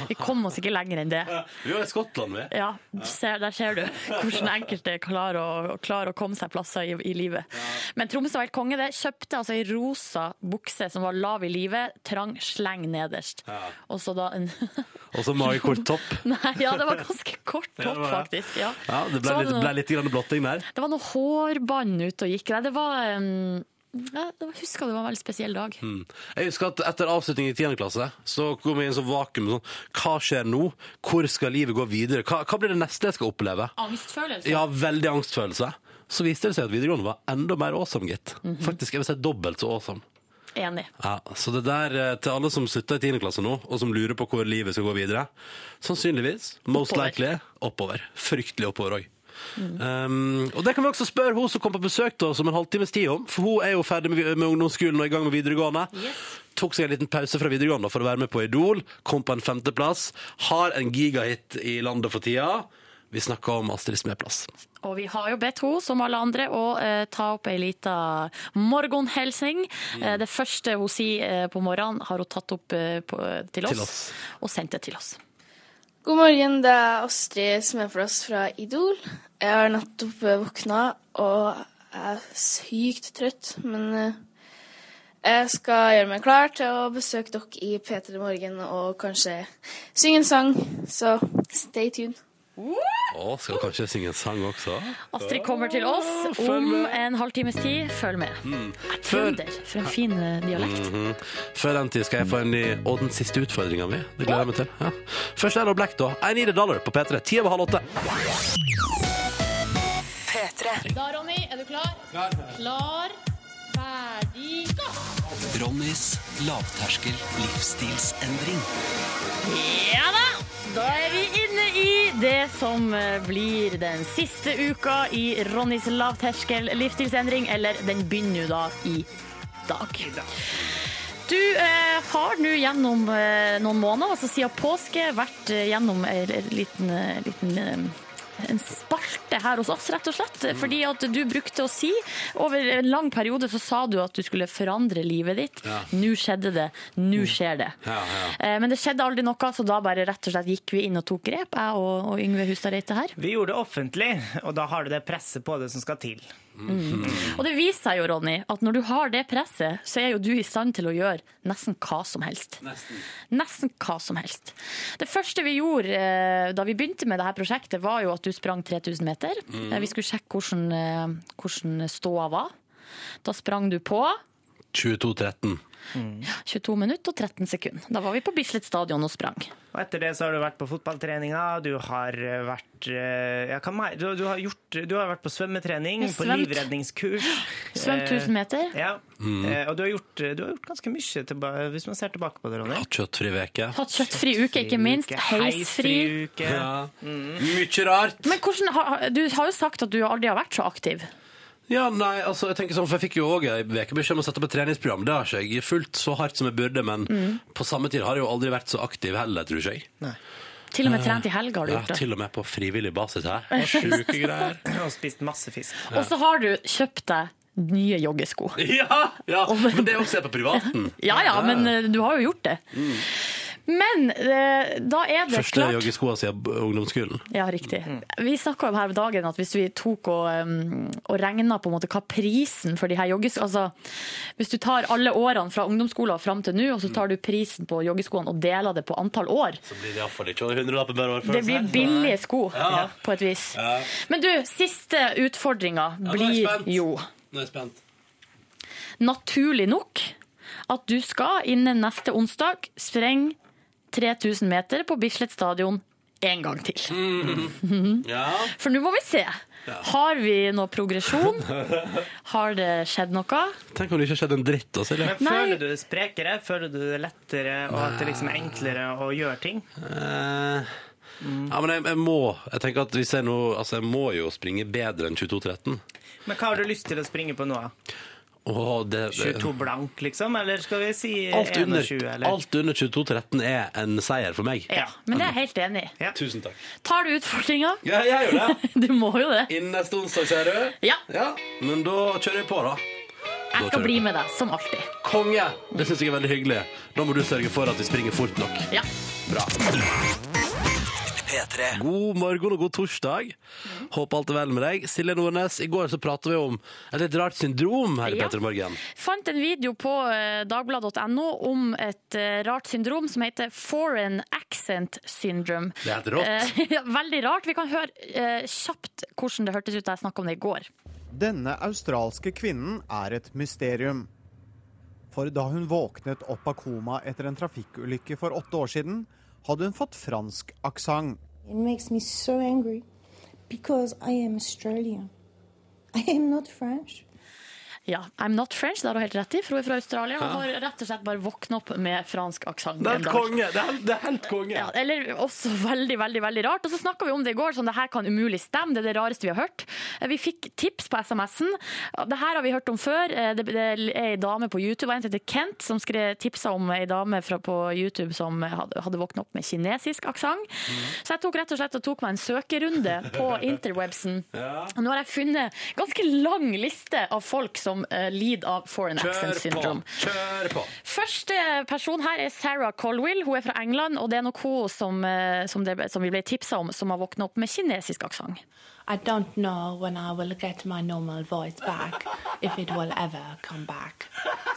Vi kom oss ikke lenger enn det. Vi var i Skottland, vi. Ja, ser, Der ser du hvordan enkelte klarer å, klarer å komme seg plasser i, i livet. Men Tromsø var helt konge. det. Kjøpte altså ei rosa bukse som var lav i livet, trang sleng nederst. Og så da en Og så magekort topp. Nei, ja, det var ganske kort topp, faktisk. Ja. Ja, det ble litt, ble litt blotting der. det var noe hårbånd ute og gikk. Nei, det var um, jeg husker det var en veldig spesiell dag. Jeg husker at etter avslutning i 10. klasse så kom jeg i en sånn vakuum. Sånn, hva skjer nå? Hvor skal livet gå videre? Hva, hva blir det neste jeg skal oppleve? Angstfølelse. Ja, veldig angstfølelse. Så viste det seg at videregående var enda mer awesome, gitt. Faktisk, jeg vil si dobbelt så awesome. Enig. Ja, så det der eh, til alle som slutter i 10. klasse nå, og som lurer på hvor livet skal gå videre, sannsynligvis, most Oppover. likely, oppover. Fryktelig oppover òg. Um, og det kan vi også spørre hun som kom på besøk til oss om en halvtimes tid om, for hun er jo ferdig med, med ungdomsskolen og i gang med videregående. Yes. Tok seg en liten pause fra videregående for å være med på Idol, kom på en femteplass, har en gigahit i landet for tida. Vi snakker om Astrid Smeplass. Og vi har jo bedt henne, som alle andre, å eh, ta opp ei lita morgenhelsing. Mm. Eh, det første hun sier eh, på morgenen, har hun tatt opp eh, på, til, oss, Til oss. og sendt det til oss. God morgen, det er Astrid Smedplass fra Idol. Jeg har nettopp eh, våkna og er sykt trøtt, men eh, jeg skal gjøre meg klar til å besøke dere i P3 Morgen og kanskje synge en sang, så stay tuned. Å, skal kanskje synge en sang også? Astrid kommer til oss om. Mm. en halvtimes tid. Følg med. Før- Trønder, for en fin dialekt. dialekt. -hmm. Før den tid skal jeg få en ny Og den siste utfordringa mi. Det gleder jeg meg til. Ja. Først er det Black, da. I need a dollar på P3. Ti over halv åtte. P3. Da, Ronny, er du klar? Klar. Ferdig, gå! Ronnys lavterskel livsstilsendring. Ja da! Da er vi inne i det som eh, blir den siste uka i Ronnys lavterskel livsstilsendring, eller den begynner jo da i dag. Du eh, har nå gjennom eh, noen måneder, altså siden påske, vært eh, gjennom en liten, eh, liten eh, en spalte her hos oss, rett og slett. Fordi at du brukte å si Over en lang periode så sa du at du skulle forandre livet ditt. Ja. Nå skjedde det. Nå skjer det. Ja, ja. Eh, Men det skjedde aldri noe, så da bare rett og slett gikk vi inn og tok grep, jeg og, og Yngve Hustad Reite her. Vi gjorde det offentlig, og da har du det presset på det som skal til. Og det viser seg jo, Ronny, at når du har det presset, så er jo du i stand til å gjøre nesten hva som helst. Nesten hva som helst. Det første vi gjorde eh, da vi begynte med dette prosjektet, var jo at du sprang 3000 meter. Mm. Vi skulle sjekke hvordan, eh, hvordan ståa var. Da sprang du på 22.13. 22 minutter og 13 sekunder. Da var vi på Bislett stadion og sprang. Og etter det så har du vært på fotballtreninga, du har eh, vært eh, ja, mer? Du, du, har gjort, du har vært på svømmetrening, på livredningskurs. Svømt 1000 meter. Ja, Mm. og du har, gjort, du har gjort ganske mye, hvis man ser tilbake på det, Ronny. Hatt kjøttfri uke. Hatt kjøttfri uke, ikke minst. Heisfri. uke. Ja. Mye rart. Men hvordan, du har jo sagt at du aldri har vært så aktiv. Ja, nei, altså, jeg tenker sånn, for jeg fikk jo òg ei uke beskjed om å sette opp et treningsprogram. Det har ikke jeg fulgt så hardt som jeg burde, men på samme tid har jeg jo aldri vært så aktiv heller, tror ikke jeg. Til og med trent i helga har du Ja, gjort det. til og med på frivillig basis her. Sjuke greier. Og spist masse fisk. Og så har du kjøpt deg nye joggesko. Ja, ja, men det er også jeg på privaten. Ja ja, men eh, du har jo gjort det. Men eh, da er det Første klart joggeskoa siden ungdomsskolen. Ja, riktig. Vi snakka om her om dagen at hvis vi tok og, um, og regna på en måte hva prisen for de her joggeskoene Altså, hvis du tar alle årene fra ungdomsskolen og fram til nå, og så tar du prisen på joggeskoene og deler det på antall år Så blir det iallfall ikke over hundrelapper per år. Det blir billige sko, Ja. på et vis. Ja. Men du, siste utfordringa nå er jeg blir spent. jo Nå er jeg spent. naturlig nok at du skal innen neste onsdag sprenge 3000 meter på Bislett stadion en gang til. Ja. For nå må vi se. Har vi noe progresjon? Har det skjedd noe? Tenk om det ikke har skjedd en dritt. Også, eller? Men føler du det sprekere? Føler du det lettere, og at det liksom er enklere å gjøre ting? Eh, Ja, men jeg, jeg må Jeg tenker at hvis jeg nå Altså, jeg må jo springe bedre enn 22.13. Men hva har du lyst til å springe på nå? da? Åh, det, det, 22 blank, liksom? Eller skal vi si alt, under, 21? Eller? alt under 22-13 er en seier for meg. Ja, men det er jeg helt enig i. Ja. Tusen takk. Tar du utfordringa? Ja, jeg gjør det. Du må jo det. Innen neste onsdag, sier du? Ja, Ja, men da kjører jeg på, da. jeg skal bli med deg, som alltid. Konge! Det syns jeg er veldig hyggelig. Da må du sørge for at vi springer fort nok. Ja. Bra. P3. God morgen og god torsdag. Håper alt er vel med deg. Silje Nordnes, i går så pratet vi om et litt rart syndrom her i Ja. Petter Morgen. Fant en video på eh, dagbladet.no om et eh, rart syndrom som heter foreign accent syndrome. Det er helt rått. Eh, veldig rart. Vi kan høre kjapt hvordan det hørtes ut da jeg snakka om det i går. Denne australske kvinnen er et mysterium. For da hun våknet opp av koma etter en trafikkulykke for åtte år siden, hadde hun fått fransk aksent. So I am Australian. I am not French. Ja, I'm not French, det har hun helt rett i, for hun er fra Australia og har rett og slett bare våkna opp med fransk aksent. Det er helt konge! Det er helt, det er helt konge. Ja, eller også veldig, veldig veldig rart. Og så snakka vi om det i går, sånn det her kan umulig stemme. Det er det rareste vi har hørt. Eh, Vi fikk tips på SMS-en. Det her har vi hørt om før. Eh, Det, er ei dame på YouTube, en som heter Kent, som skrev tipsa om ei dame fra, på YouTube som hadde, hadde våkna opp med kinesisk aksent. Så jeg tok rett og slett og tok meg en søkerunde på interwebsen. Ja. nå har jeg funnet ganske lang liste av folk som uh, lider av foreign accent syndrome. på! Kjør på! Første person her er Sarah Colwill. Hun er fra England, og det er nok hun som, eh, som, det, som vi ble tipsa om, som har våkna opp med kinesisk aksent. I don't know when I will get my normal voice back, if it will ever come back.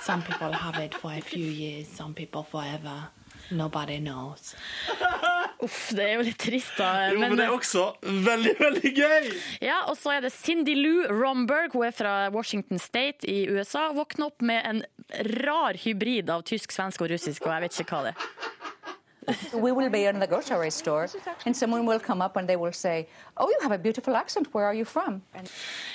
Some people have it for a few years, some people forever. Nobody knows. Uff, det er jo litt trist, da. Jo, men det er også veldig, veldig gøy! ja, og så er det Cindy Lou Romberg. Hun er fra Washington State i USA. Våkner opp med en rar hybrid av tysk, svensk og russisk, og jeg vet ikke hva det er. We will be in the grocery store, and someone will come up and they will say, "Oh, you have a beautiful accent. Where are you from?" And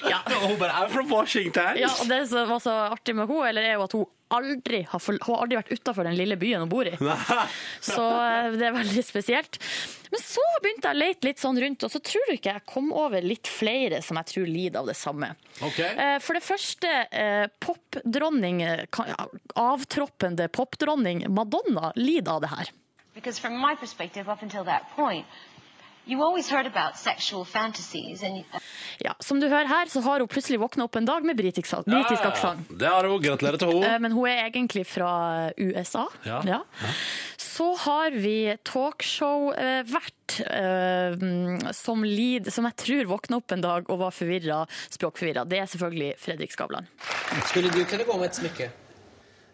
Ja. Hun bare er fra Washington! Ja, og Det som var så artig med henne, eller er jo at hun aldri har, for, hun har aldri vært utafor den lille byen hun bor i. Så eh, det er veldig spesielt. Men så begynte jeg å lete litt sånn rundt, og så tror du ikke jeg kom over litt flere som jeg tror lider av det samme. Ok. Eh, For det første, eh, popdronning, avtroppende popdronning Madonna lider av det her. Because from my perspective, up until that point, you always heard about sexual fantasies, and Ja, som du hører her, så har hun plutselig våkna opp en dag med britisk, britisk aksent. Det har hun. Gratulerer til Eh, henne. Men hun er egentlig fra USA. Ja. Så har vi talkshow-vert eh, som, lid, som jeg tror våkna opp en dag og var forvirra, språkforvirra. Det er selvfølgelig Fredrik Skavlan. Skulle du kunne gå med et smykke?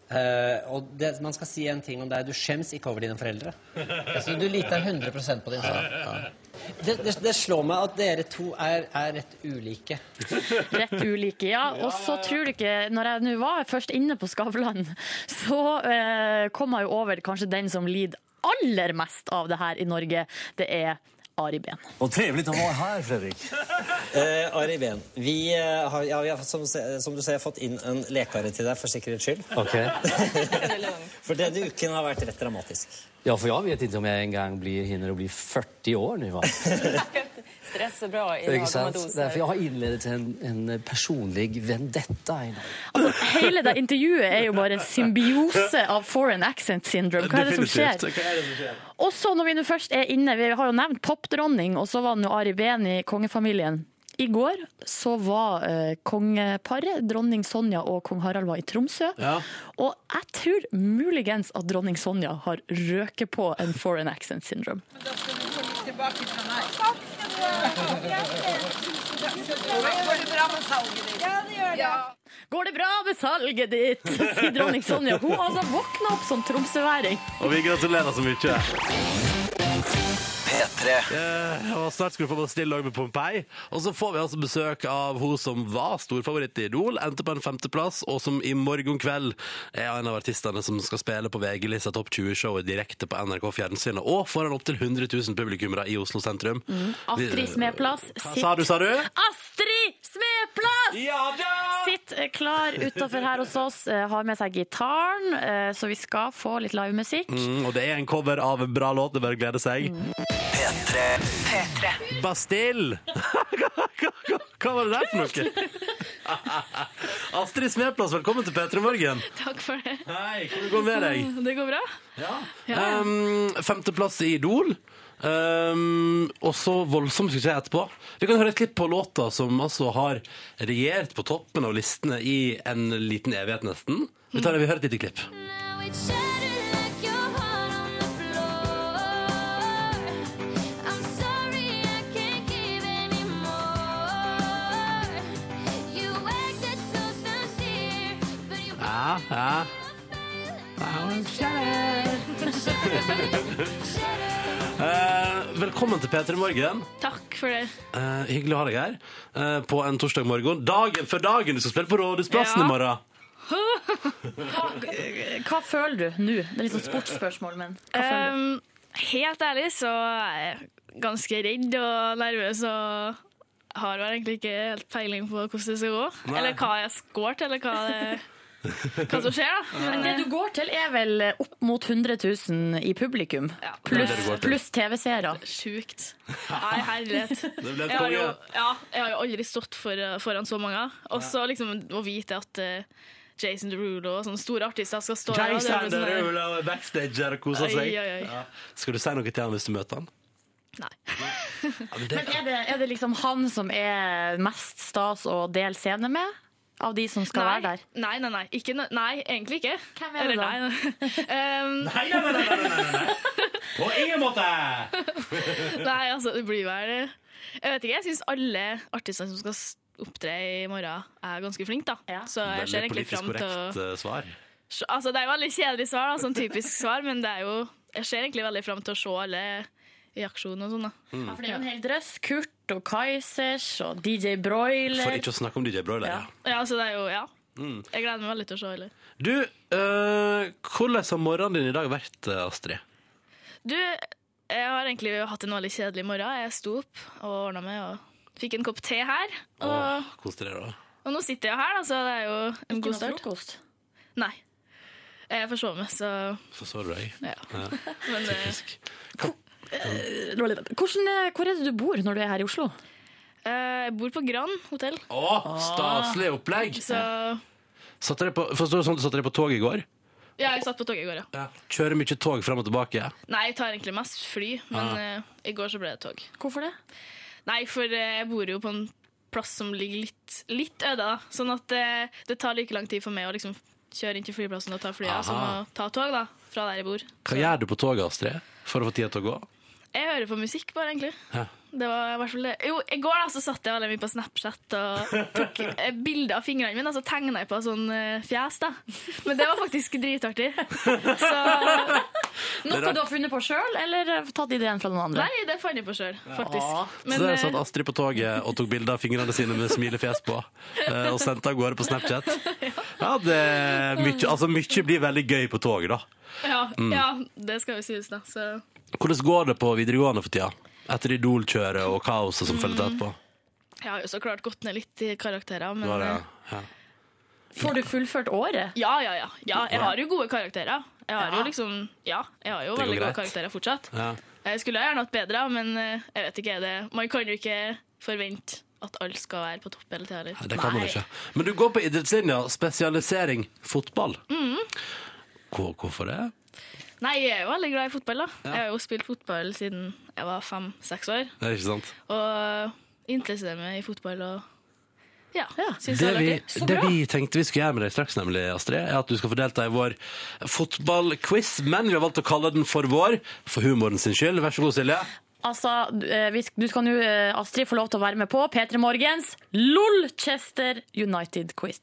Eh, og det, man skal si en ting om deg. Du skjems ikke over dine foreldre. Altså, du liter 100% på din sak. Ja. Det, det, det slår meg at dere to er, er rett ulike. Rett ulike, ja. Og så tror du ikke Når jeg nå var først inne på Skavlan, så uh, kom jeg jo over kanskje den som lider aller mest av det her i Norge. Det er Ari Behn. Vad trevligt å være her, Fredrik. Eh, Ari Behn, vi eh, har, ja, vi har som, som du ser, fått inn en lekare til deg for sikkerhets skyld. for denne uken har vært rett dramatisk. Ja, för jag vet inte om jag en gång blir, hinner att bli 40 år nu. Va? Stress er bra i Ikke lagom sant? doser. jeg jag har innledet en, en personlig vendetta. i dag. Altså, hele det intervjuet er jo bare en symbiose av foreign accent syndrome. Hva er det som skjer? Definitivt. Er det som skjer? Og så når vi nå først er inne, vi har jo nevnt popdronning, og så var det jo Ari Behn i kongefamilien. I går så var eh, kongeparet, dronning Sonja og kong Harald, var i Tromsø. Ja. Og jeg tror muligens at dronning Sonja har røket på en foreign accent syndrome. Tilbake fra meg. Går det bra med salget ditt? Ja, det gjør det. Går det bra med salget ditt? sier dronning Sonja. Hun altså våkna opp som tromsøværing. Og vi gratulerer så mye. P3. Eh, og snart skal du få stille lag med Pompeii. Og så får vi altså besøk av hun som var storfavoritt i Idol, endte på en femteplass, og som i morgen kveld er en av artistene som skal spille på VG-lista Topp 20-showet direkte på NRK Fjernsynet, og foran opptil 100 000 publikummere i Oslo sentrum. Mm. Astrid Smeplass. Hva sa du, sa du? Astrid Smeplass! Sitter klar utafor her hos oss, eh, har med seg gitaren, eh, så vi skal få litt livemusikk. Mm, og det er en cover av en bra låt, det bør glede seg. P3. Bastille! Hva var det der for noe? Astrid Smeplass, velkommen til P3 Morgen. Takk for det. Hei, hvordan går det med deg? Det går bra. Ja. Um, femteplass i Idol. Um, og så voldsom suksess etterpå. Vi kan høre et klipp på låta som altså har regjert på toppen av listene i en liten evighet, nesten. Vi, tar, vi hører et lite klipp. Ja. Eh, velkommen til P3 Morgen. Takk for det. Eh, hyggelig å ha deg her eh, på en torsdag morgen. Dagen før dagen du skal spille på Rådhusplassen Ja. i morgen. Hva, hva føler du nå? Det er litt sånn sportsspørsmål, men hva føler du? Helt ærlig så er jeg ganske redd og nervøs og har vel egentlig ikke helt peiling på hvordan det skal gå. Nei. Eller hva jeg har skåret, eller hva, det, hva som skjer. da. Men det du går til, er vel opp mot 100 000 i publikum? Pluss pluss TV-seere. Sjukt. Nei, herlighet. Jeg har jo, ja, jeg har jo aldri stått for, foran så mange. Og så liksom å vite at uh, Jason Derulo og sånne store artister skal stå Jason Derulo er backstage og koser seg. Oi, oi, oi. Ja. Skal du si noe til han hvis du møter han? Nei. Men er det, er det liksom han som er mest stas å dele scene med? Av de som skal nei, være der? Nei, nei, nei. Ikke, nei, egentlig ikke. Hvem er det Eller da? Nei, um, nei, nei, nei, nei, nei, nei. På ingen måte! nei, altså, det blir vel Jeg vet ikke, jeg syns alle artistene som skal opptre i morgen, er ganske flinke, da. Så jeg ser egentlig fram til å korrekt eh, svar. Altså, det er jo veldig kjedelig svar, da, sånn typisk svar, men det er jo Jeg ser egentlig veldig fram til å se alle i aksjon og sånn, da. Mm. Ja, for det er jo en hel drøss. Kurt og Kaizers og DJ Broiler. For ikke å snakke om DJ Broiler. Ja. Ja, så det er jo Ja. Mm. Jeg gleder meg veldig til å se alle. Du, eh, hvordan har morgenen din i dag vært, eh, Astrid? Du, jeg har egentlig hatt en veldig kjedelig morgen. Jeg sto opp og ordna meg og fikk en kopp te her. Og, Åh, Kos deg, da. og nå sitter jeg her, da, så det er jo en Ikke god noe start. frokost? Nei. Jeg forsov meg, så Forså du deg? Ja. Ja. Men, eh, Typisk. Eh, Hvordan, er- hvor er det du bor når du er her i Oslo? eh, jeg bor på Grand hotell. Å, staselig opplegg! Så Satt dere på, forstår du sånn, satt dere på tog i går? ja, jeg satt på toget i går, ja. Kjører mye tog frem og tilbake? Nei, jeg tar egentlig mest fly, men Ah. eh, i går så ble det tog. Hvorfor det? Nei, for eh, jeg bor jo på en plass som ligger litt, litt øde, da. Sånn at eh, det tar like lang tid for meg å liksom kjøre inn til flyplassen og ta flyet som å ta tog, da. Fra der jeg bor. Hva gjør du på toget, Astrid, for å få tida til å gå? Jeg hører på musikk bare, egentlig. Hæ? Det var i hvert fall det. Jo, I går da, så satt jeg veldig mye på Snapchat og tok eh, bilder av fingrene mine, og så tegna jeg på sånn eh, fjes. da. Men det var faktisk dritartig. Så Noe du har funnet på sjøl, eller tatt ideen fra noen andre? Nei, det fant jeg på sjøl, faktisk. så der satt Astrid på toget og tok bilde av fingrene sine med smilefjes på, eh, og sendte av gårde på Snapchat. Ja, det er mye, altså mye blir veldig gøy på toget, da. ja, Mm. ja, det skal jo sies, da. Så Hvordan går det på videregående for tida? Etter Idol-kjøret og kaoset som fulgte etterpå? jeg har jo så klart gått ned litt i karakterer, men det, eh, ja. Får du fullført året? Ja, ja, ja. ja jeg har jo gode karakterer. Jeg har Ja. jo liksom Ja, jeg har jo veldig greit. gode karakterer fortsatt. Ja. Jeg skulle gjerne hatt bedre, men eh, jeg vet ikke. Det. Man kan jo ikke forvente at alt skal være på topp hele tida. Ja, Det kan man ikke. Men du går på idrettslinja, spesialisering fotball. Mm. Hvorfor det? Nei, jeg er jo veldig glad i fotball. da. Ja. Jeg har jo spilt fotball siden jeg var fem-seks år. Det er ikke sant? Og interesserer meg i fotball og ja, ja synes det vi, det, det vi tenkte vi skulle gjøre med deg straks, nemlig, Astrid, er at du skal få delta i vår fotballquiz, men vi har valgt å kalle den for vår, for humoren sin skyld. Vær så god, Silje. Altså, eh, Du skal nå, eh, Astrid, få lov til å være med på P3 Morgens Lolchester United-quiz.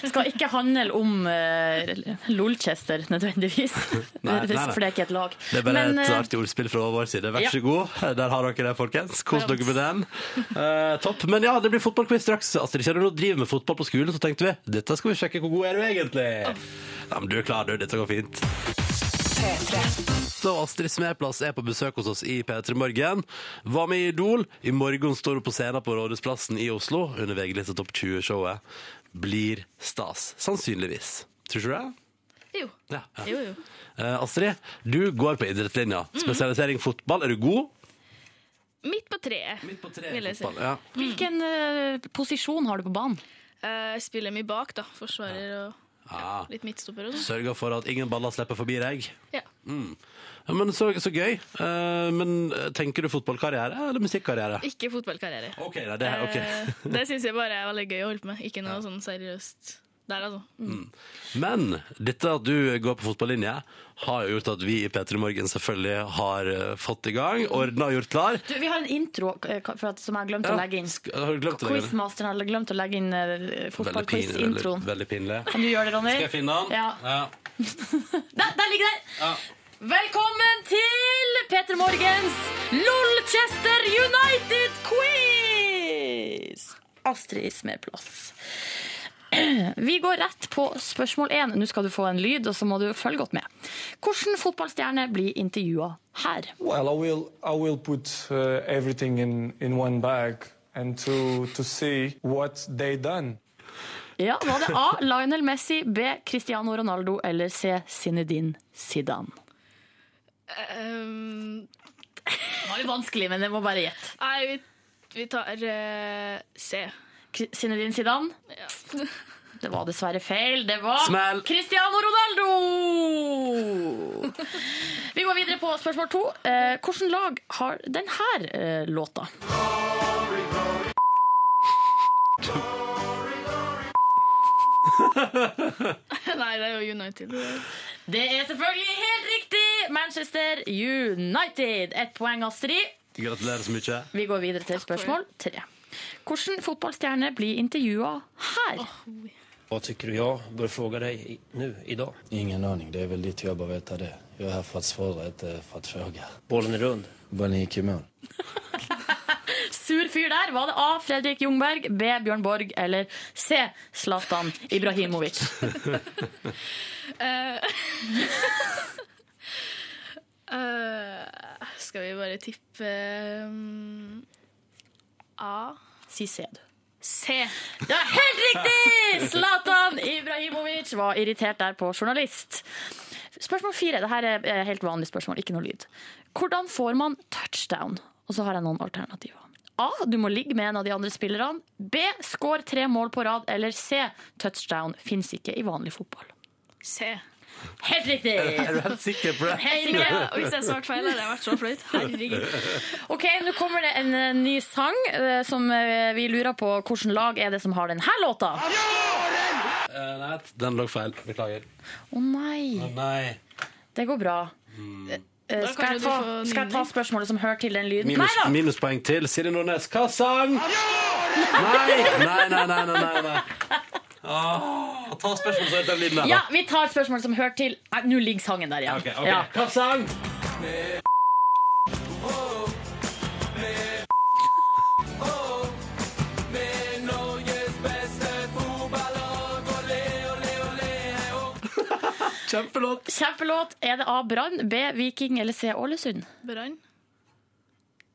Det skal ikke handle om uh, Lolchester nødvendigvis, Nei, nei, nei. for det er ikke et lag. Det er bare Men, et artig ordspill fra vår side. Vær ja. så god. Der har dere det, folkens. Kos dere med den. Uh, topp. Men ja, det blir fotballquiz straks. Astrid, kjenner du driver med fotball på skolen, så tenkte vi dette skal vi sjekke hvor god er du egentlig. Ja, men du er klar, du. Dette går fint. Så Astrid Smeplass er på besøk hos oss i P3 Morgen. Var med i Idol. I morgen står hun på scenen på Rådhusplassen i Oslo under VG-lista Topp 20-showet. Blir stas. Sannsynligvis. Tror du det? Jo. Ja, ja. Jo, jo. Uh, Astrid, du går på idrettslinja. Spesialisering fotball. Er du god? Midt på treet, vil jeg si. Ja. Hvilken uh, posisjon har du på banen? Uh, Jeg spiller mye bak, da. Forsvarer og Ah. litt midtstopper og sånn. Sørger for at ingen baller slipper forbi deg. Ja. Mm. Ja, men så, så gøy. Eh, men eh, tenker du fotballkarriere eller musikkarriere? Ikke fotballkarriere. Ok, det, okay. Eh, det syns jeg bare er veldig gøy å holde på med. Ikke noe sånn seriøst der, altså. Mm. Men dette at du går på fotballinje, har jo gjort at vi i P3 Morgen selvfølgelig har eh, fått i gang, ordna og gjort klar. Du, vi har en intro eh, for at, som jeg har glemt å Ja, legge inn. Har du å legge den? Quizmasteren har glemt å legge inn Veldig. Veldig, fotballquiz-introen. veldig pinlig. Kan du gjøre det, Ronny? Skal jeg finne den? Ja. Ja. Der, der ligger den! Ja. Velkommen til Peter Morgens Lolchester United-quiz! Astrid Smeplass. Vi går rett på spørsmål én. Nå skal du få en lyd, og så må du følge godt med. Hvilken fotballstjerne blir intervjua her? Well, I will, I will put uh, everything in, in one bag and to, to see what they done. Ja, Var det A. Lionel Messi, B. Cristiano Ronaldo eller C. Zinedine Zidane? Um, Det var litt vanskelig, men jeg må bare gjette. nei, vi, vi tar uh, C. Zinedine Zidane? Ja. Det var dessverre feil. Det var Smell. Cristiano Ronaldo! Vi går videre på spørsmål to. Eh, Hvilket lag har denne eh, låta? nei, det er jo United. Det er selvfølgelig helt riktig! Manchester United. Ett poeng, Astrid. Gratulerer så mye. Vi går videre til spørsmål tre. Hvilken fotballstjerne blir intervjua her? Hva syns du jeg bør spørre deg nå i- dag? Ingen aning, det er vel ditt jobb å vite det. Jeg er her for å svare, ikke for å fråga. Ballen er rund. Ballen gikk i mål. Sur fyr der. Var det A. Fredrik Jungberg, B. Bjørn Borg eller C. Zlatan Ibrahimovic? Eh, eh, skal vi bare tippe um, A? Si C, du. C. Det er helt riktig! Zlatan Ibrahimovic var irritert der på journalist. Spørsmål fire. Dette er helt vanlig spørsmål, ikke noe lyd. Hvordan får man touchdown? Og så har jeg noen alternativer. A. Du må ligge med en av de andre spillerne. B. Skår tre mål på rad. Eller C. Touchdown fins ikke i vanlig fotball. C. Helt riktig! Er du helt sikker på det? Herregud, Ja, hvis jeg svarte feil, hadde jeg vært så flaut. Herregud. Ok, Nå kommer det en eh, ny sang eh, som eh, vi lurer på hvilket lag er det som har denne låta. Eh, nei, den lå feil. Beklager. Å nei. Å nei. Det går bra. Mm. Skal, jeg ta, skal jeg ta spørsmålet som hører til den lyden? Minus, Nei da! minuspoeng til Silje Nordnes. Hva sang? Nei! Nei, nei, nei. nei, nei, nei. Ta spørsmål som hører den lyden her, Ja, da. vi tar spørsmål som hører til Nei, Nå ligger sangen der igjen. Ok, ok. Ja. Hva sang? Kjempelåt. Kjempelåt. Er det A. Brann, B. Viking eller C. Ålesund? Brann?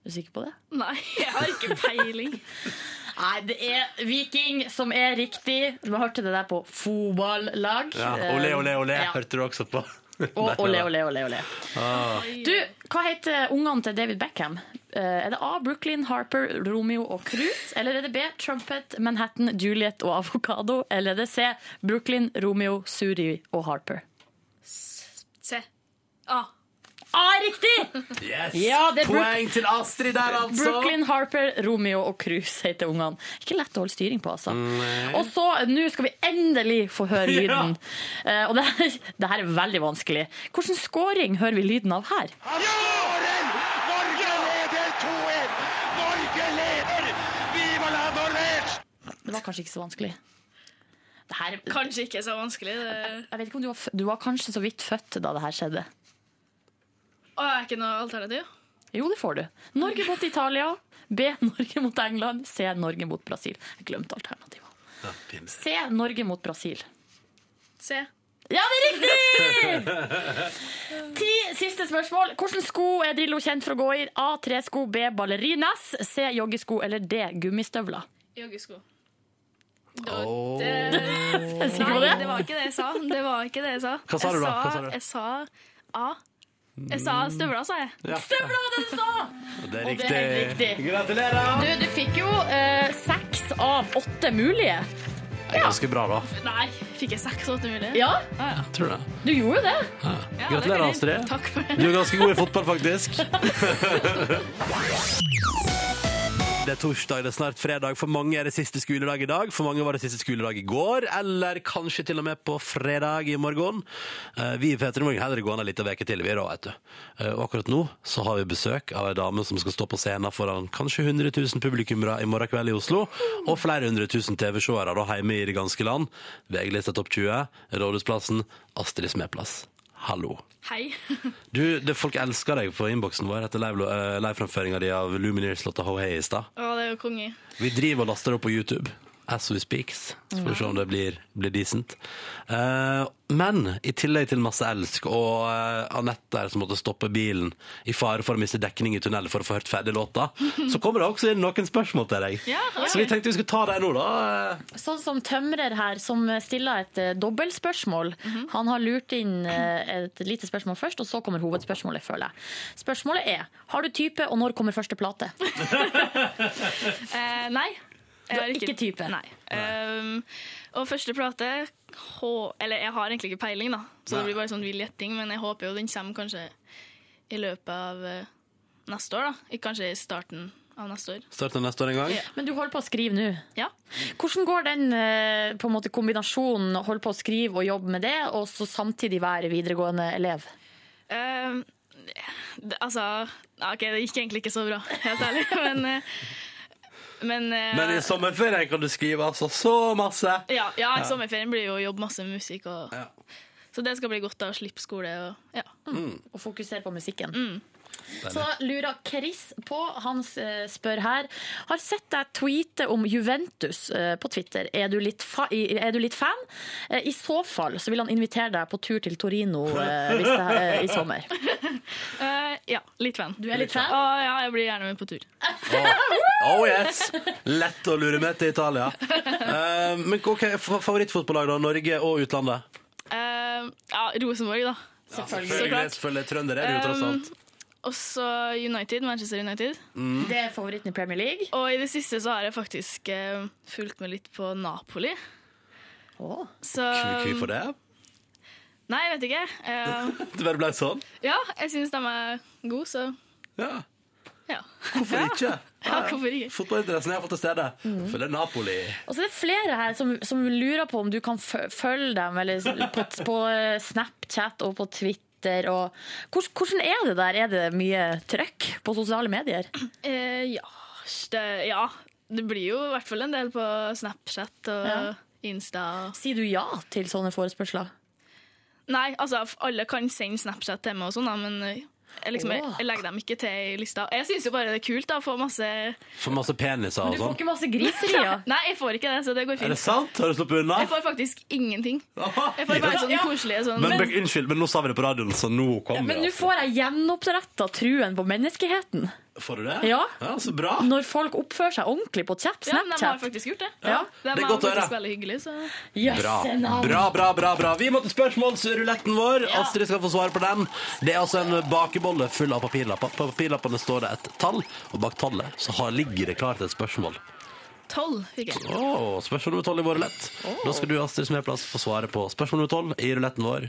Er du sikker på det? Nei, jeg har ikke peiling. Nei, det er Viking som er riktig. Du hørte det der på fotballag. Ja, Olé, olé, olé. Ja. Hørte du også på? Og olé, olé, olé, olé. Ah. Du, hva heter ungene til David Beckham? Eh, Er det A. Brooklyn, Harper, Romeo og Cruise? Eller er det B. Trumpet, Manhattan, Juliet og Avokado? Eller er det C. Brooklyn, Romeo, Suri og Harper? C. A. A er riktig! Yes! Ja, det er Poeng til Astrid der, altså. Brooklyn, Harper, Romeo og Cruise heter ungene. Ikke lett å holde styring på, altså. Og så, nå skal vi endelig få høre lyden. Eh, og det det her er veldig vanskelig. Hvilken scoring hører vi lyden av her? Norge leder 2-1! Norge leder! Viva la Norvège! Det var kanskje ikke så vanskelig. Det her, Kanskje ikke så vanskelig. Det... jeg vet ikke om du var, du var kanskje så vidt født da det her skjedde. Å, er ikke noe alternativ? Jo, det får du. Norge mot Italia. B. Norge mot England. C. Norge mot Brasil. Jeg glemte alternativet. C. Norge mot Brasil. C. Ja, det er riktig! Ti siste spørsmål. Hvilke sko er Drillo kjent for å gå i? A. Tresko. B. Ballerinas. C. Joggesko. Eller D. Gummistøvler. Joggesko. Det... Sikker på det? Nei, det var ikke det jeg sa. Det var ikke det jeg sa. Hva sa du da? Jeg Hva sa du? Jeg sa A. Jeg sa støvla, sa jeg. Ja. Støvla var det du sa! Det er Og det er helt riktig. Gratulerer! Du, du fikk jo eh, seks av åtte mulige. Det er ganske bra, da. Nei, fikk jeg seks av åtte mulige? Ja, Ah, ja. Tror du det? du gjorde jo det. Ja. Gratulerer, Astrid. Takk for det. Du er ganske god i fotball, faktisk. Det er torsdag, det er snart fredag. For mange er det siste skoledag i dag. For mange var det siste skoledag i går, eller kanskje til og med på fredag i morgen. Eh, Vi i P3 Morgen heller gående litt av uke til, vi da, vet du. Eh, Og akkurat nå så har vi besøk av ei dame som skal stå på scenen foran kanskje 100 000 publikummere i morgen kveld i Oslo, og flere hundre tusen TV-seere da hjemme i det ganske land. VG-lista Topp 20, Rådhusplassen, Astrid Smeplass. Hallo. Hei. Du, det, Folk elsker deg på innboksen vår etter live- eh, livefremføringa di av Lumineers-låta Ho Hey i stad. Å, det er jo konge. Vi driver og laster det opp på YouTube. As we speaks. Så får vi se om det blir, blir decent. Eh, men i tillegg til masse elsk og uh, Anette der som måtte stoppe bilen i fare for å miste dekning i tunnel for å få hørt ferdig låta, så kommer det også inn noen spørsmål til deg. Ja, ok. Så vi tenkte vi skulle ta deg nå, da. Sånn som tømrer her, som stiller et uh, dobbeltspørsmål. Han har lurt inn eh, et lite spørsmål først, og så kommer hovedspørsmålet, føler jeg. Spørsmålet er har du type, og når kommer første plate? Eh, nei. Du er ikke type? Nei. Um, og første plate Eller jeg har egentlig ikke peiling, da, så Nei. det blir bare sånn vill gjetting. Men jeg håper jo den kommer kanskje i løpet av eh, neste år, da. Kanskje i starten av neste år. Starter neste år en gang. Ja. Men du holder på å skrive nå. Ja. Hvordan går den eh, på en måte kombinasjonen holde på å skrive og jobbe med det, og så samtidig være videregående elev? Um, det, altså ja, OK, det gikk egentlig ikke så bra, helt ærlig. Men, eh, men, eh, Men i sommerferien kan du skrive altså så masse. Ja, ja i sommerferien blir jo å jobbe masse med musikk. Og, Så det skal bli godt da, å slippe skole. Og, ja. Og fokusere på musikken. Mm. Så lurer Chris på, han eh, spør her Har sett deg tweete om Juventus eh, på Twitter. Er du litt, fa er du litt fan? Eh, I så fall så vil han invitere deg på tur til Torino hvis det, er i sommer. Uh, ja, litt fan. Du er litt fan? Å, ja, jeg blir gjerne med på tur. Oh yes! Lett å lure med til Italia. Uh, men ok, er favorittfotballag da? Norge og utlandet? Ja, Rosenborg, da. Selvfølgelig, selvfølgelig. Trønder er det jo tross alt. Også United, Manchester United. Mm. Det er favoritten i Premier League. Og i det siste så har jeg faktisk uh, fulgt med litt på Napoli. Så Hvorfor det? Nei, jeg vet ikke. Uh, Det bare ble sånn? ja, jeg syns de er gode, så Ja. ja. Hvorfor ikke? Ja, hvorfor ikke? Fotballinteressen er fått til stede. Følger Napoli. Og så er det flere her som, som lurer på om du kan følge dem eller på, på Snapchat og på Twitter. Og hvordan er det der? Er det mye trøkk på sosiale medier? Eh, ja, det, ja, det blir jo i hvert fall en del på Snapchat og Ja. Insta. Sier du ja til sånne forespørsler? Nei, altså alle kan sende Snapchat til meg og sånn, men eh, jeg, liksom, jeg, jeg legger dem ikke til i lista. Jeg syns jo bare det er kult da, å få masse Få masse peniser og sånn. masse griser i ja. Nei, jeg får ikke det, så det går fint. Er det sant? Har du sluppet unna? Jeg får faktisk ingenting. Jeg får bare sånn koselige sånn Men, men Unnskyld, men nå sa vi det på radioen, så nå kommer Men nå får jeg gjenoppretta truen på menneskeheten. Får du det? Ja. ja. Så bra. Når folk oppfører seg ordentlig på chat, Ja, de har Snapchat. faktisk gjort det. Ja. De Det er godt å høre. veldig hyggelige, så Bra. bra, bra, bra, bra. Vi må til spørsmålsruletten vår. Astrid skal få svare på den. Det er altså en bakebolle full av papirlapper. På papirlappene står det et tall, og bak tallet så ligger det klart et spørsmål. Tolv fikk jeg. Åh, spørsmål nummer tolv i vår rulett. Da skal du, Astrid Smeplass, få svare på spørsmål nummer tolv i ruletten vår.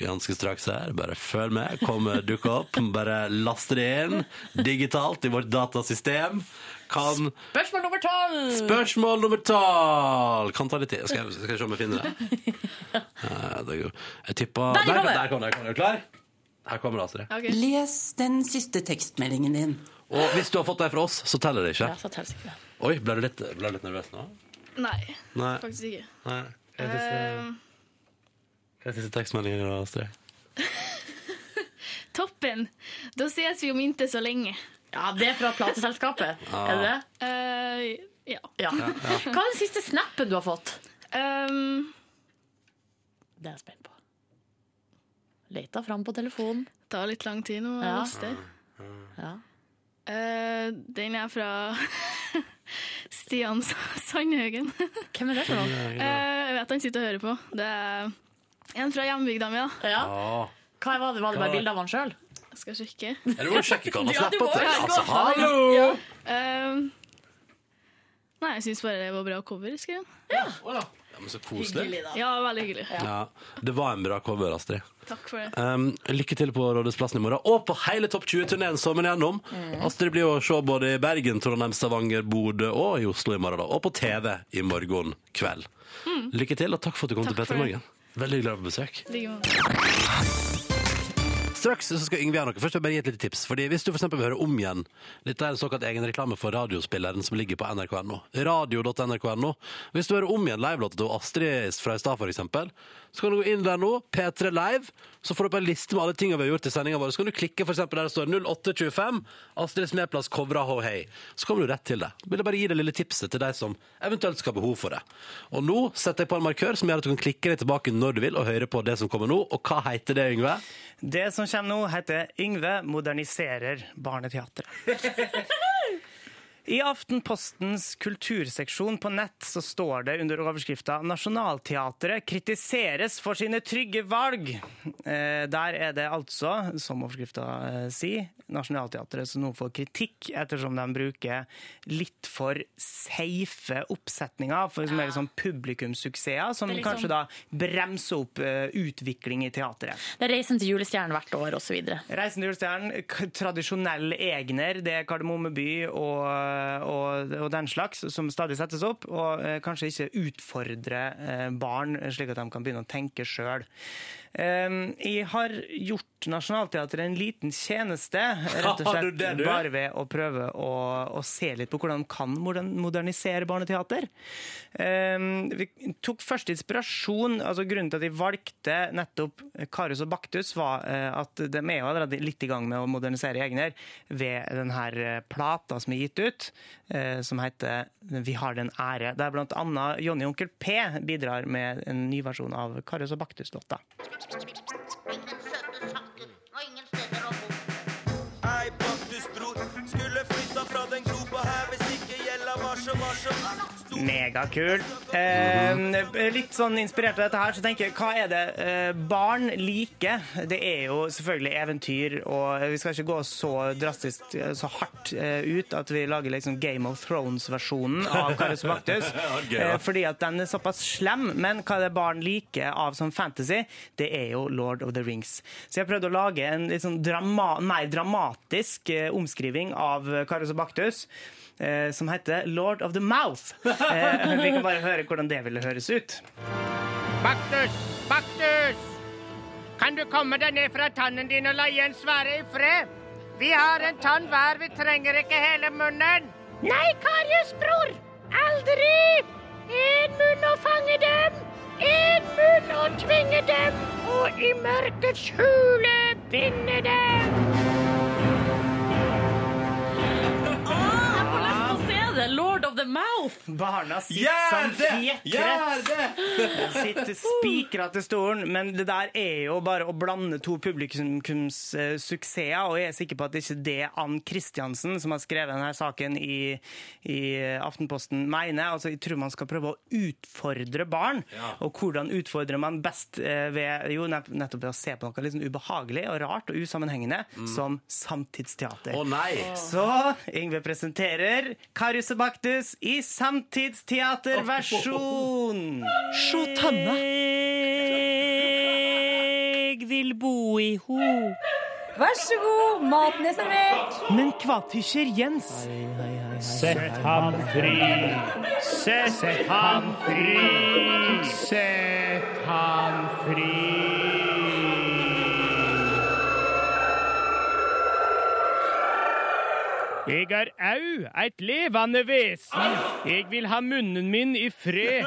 Ganske straks her. Bare følg med. Kommer dukke opp. Bare laste det inn digitalt i vårt datasystem. Kan Spørsmål nummer tolv! Spørsmål nummer tolv! Kan ta litt tid. Skal jeg, skal jeg se om jeg finner det. Eh, det Jeg tipper Der kommer det! Der kom. Der kom det. Er du klar? Her kommer det, Astrid. Les den siste tekstmeldingen din. Og hvis du har fått det fra oss, så teller det ikke. Ja, så teller det ikke. Oi, ble du litt, ble du litt nervøs nå? Nei, Nei. faktisk ikke. Nei. Hva er siste, hva er siste tekstmeldingen din, Astrid? toppen! Da ses vi om ikke så lenge. Ja, det er fra plateselskapet. Ah. Er det det? Uh, ja. Ja. Hva er den siste snappen du har fått? Um, Det er jeg spent på. Leta fram på telefonen. tar litt lang tid nå. Ja. Ja. Uh, den er fra Stian Sandhaugen. Hvem er det for noe? Eh, jeg vet han sitter og hører på. Det er en fra hjembygda mi, da. Ja. Hva var det? Var det bare bilde av han sjøl? Jeg skal sjekke. Du må sjekke hva han har du må til. Altså, hallo! Ja. Eh, nei, jeg syns bare det var bra cover, skrev han. Ja, men så koselig. Ja, veldig hyggelig. Ja, det var en bra cover, Astrid. Takk for det. Um, lykke til på Rådhusplassen i morgen, og på hele Topp 20-turneen sommeren gjennom. Mm. Astrid blir å se både i Bergen, Trondheim, Stavanger, Bodø og i Oslo i morgen. da. Og på TV i morgen kveld. Mm. Lykke til, og takk for at du kom til Petter i. Morgen. Veldig glad på besøk. Like. Straks så skal Yngve gjøre noe. Først vil jeg bare gi et lite tips. Fordi Hvis du for vil høre om igjen Dette er en såkalt egen reklame for radiospilleren som ligger på nrk.no. Radio.nrk.no. Hvis du hører om igjen livelåta til Astrid fra i stad, eksempel, så kan du gå inn der nå, P3 Live, så får du opp en liste med alle tingene vi har gjort i sendinga vår. Så kan du klikke for eksempel der det står 0825, Astrid Smeplass covra Ho Hei. Så kommer du rett til det. Vil jeg bare gi det lille tipset til deg som eventuelt skal ha behov for det. Og nå setter jeg på en markør som gjør at du kan klikke deg tilbake når du vil, og høre på det som kommer nå. Og hva heter det, Yngve? Det som kommer nå, heter Yngve moderniserer barneteatret. I Aftenpostens kulturseksjon på nett så står det under overskrifta 'Nationaltheatret kritiseres for sine trygge valg'. Eh, der er det altså, som overskrifta eh, sier, Nationaltheatret som nå får kritikk ettersom de bruker litt for safe oppsetninger, for som er liksom publikumssuksesser, som liksom- kanskje da bremser opp eh, utvikling i teatret. Det er Reisen til julestjernen hvert år, osv. Reisen til julestjernen, tradisjonell Egner, det er Kardemomme by og, og, og den slags, som stadig settes opp, og eh, kanskje ikke utfordre eh, barn, slik at de kan begynne å tenke sjøl. Eh, jeg har gjort Nationaltheatret en liten tjeneste, rett og slett det, bare ved å prøve å, å se litt på hvordan kan modernisere barneteater. Eh, vi tok først inspirasjon, altså grunnen til at jeg valgte nettopp Karius og Baktus var eh, at de er jo allerede litt i gang med å modernisere Egner ved denne plata som er gitt ut, eh, som heter Vi har den ære. Der annet Jonny Onkel P bidrar med en ny versjon av Karius og Baktus-låta. Hei, Megakult. Eh, litt sånn inspirert av dette her, så tenker jeg, hva er det eh, barn liker? Det er jo selvfølgelig eventyr, og vi skal ikke gå så drastisk, eh, så hardt eh, ut at vi lager liksom Game of Thrones-versjonen av Karius og Baktus. Eh, fordi at den er såpass slem, men hva er det barn liker av sånn fantasy? Det er jo Lord of the Rings. Så jeg prøvde å lage en litt sånn drama mer dramatisk eh, omskriving av Karius og Baktus. Eh, Som heter Lord of the Mouth. Eh, Vi kan bare høre hvordan det ville høres ut. Baktus! Baktus! Kan du komme deg ned fra tannen din og la Jens være i fred? Vi har en tann hver, vi trenger ikke hele munnen. Nei, Karius, bror! Aldri! En munn å fange dem, en munn å tvinge dem, og i mørkets hule binde dem. Det! Lord of the Mouth! Barna sitter som fjekrett. Sitter spikra til stolen, men det der er jo bare å blande to publikumssuksesser, og jeg er sikker på at det ikke er det Ann Kristiansen, som har skrevet denne saken i, i Aftenposten, mener. Altså, jeg tror man skal prøve å utfordre barn. Ja. Og hvordan utfordrer man best eh, ved Jo, nettopp ved å se på noe litt sånn ubehagelig og rart og usammenhengende, som samtidsteater. Å nei! Så Yngve presenterer Karius og Baktus i samtidsteaterversjon. Sjå tanna. Jeg vil bo i ho. Vær så god, maten er servert. Men hva tykker Jens? Sett ham fri. Sett ham fri. Sett ham fri. Jeg er au et levende vesen. Jeg vil ha munnen min i fred.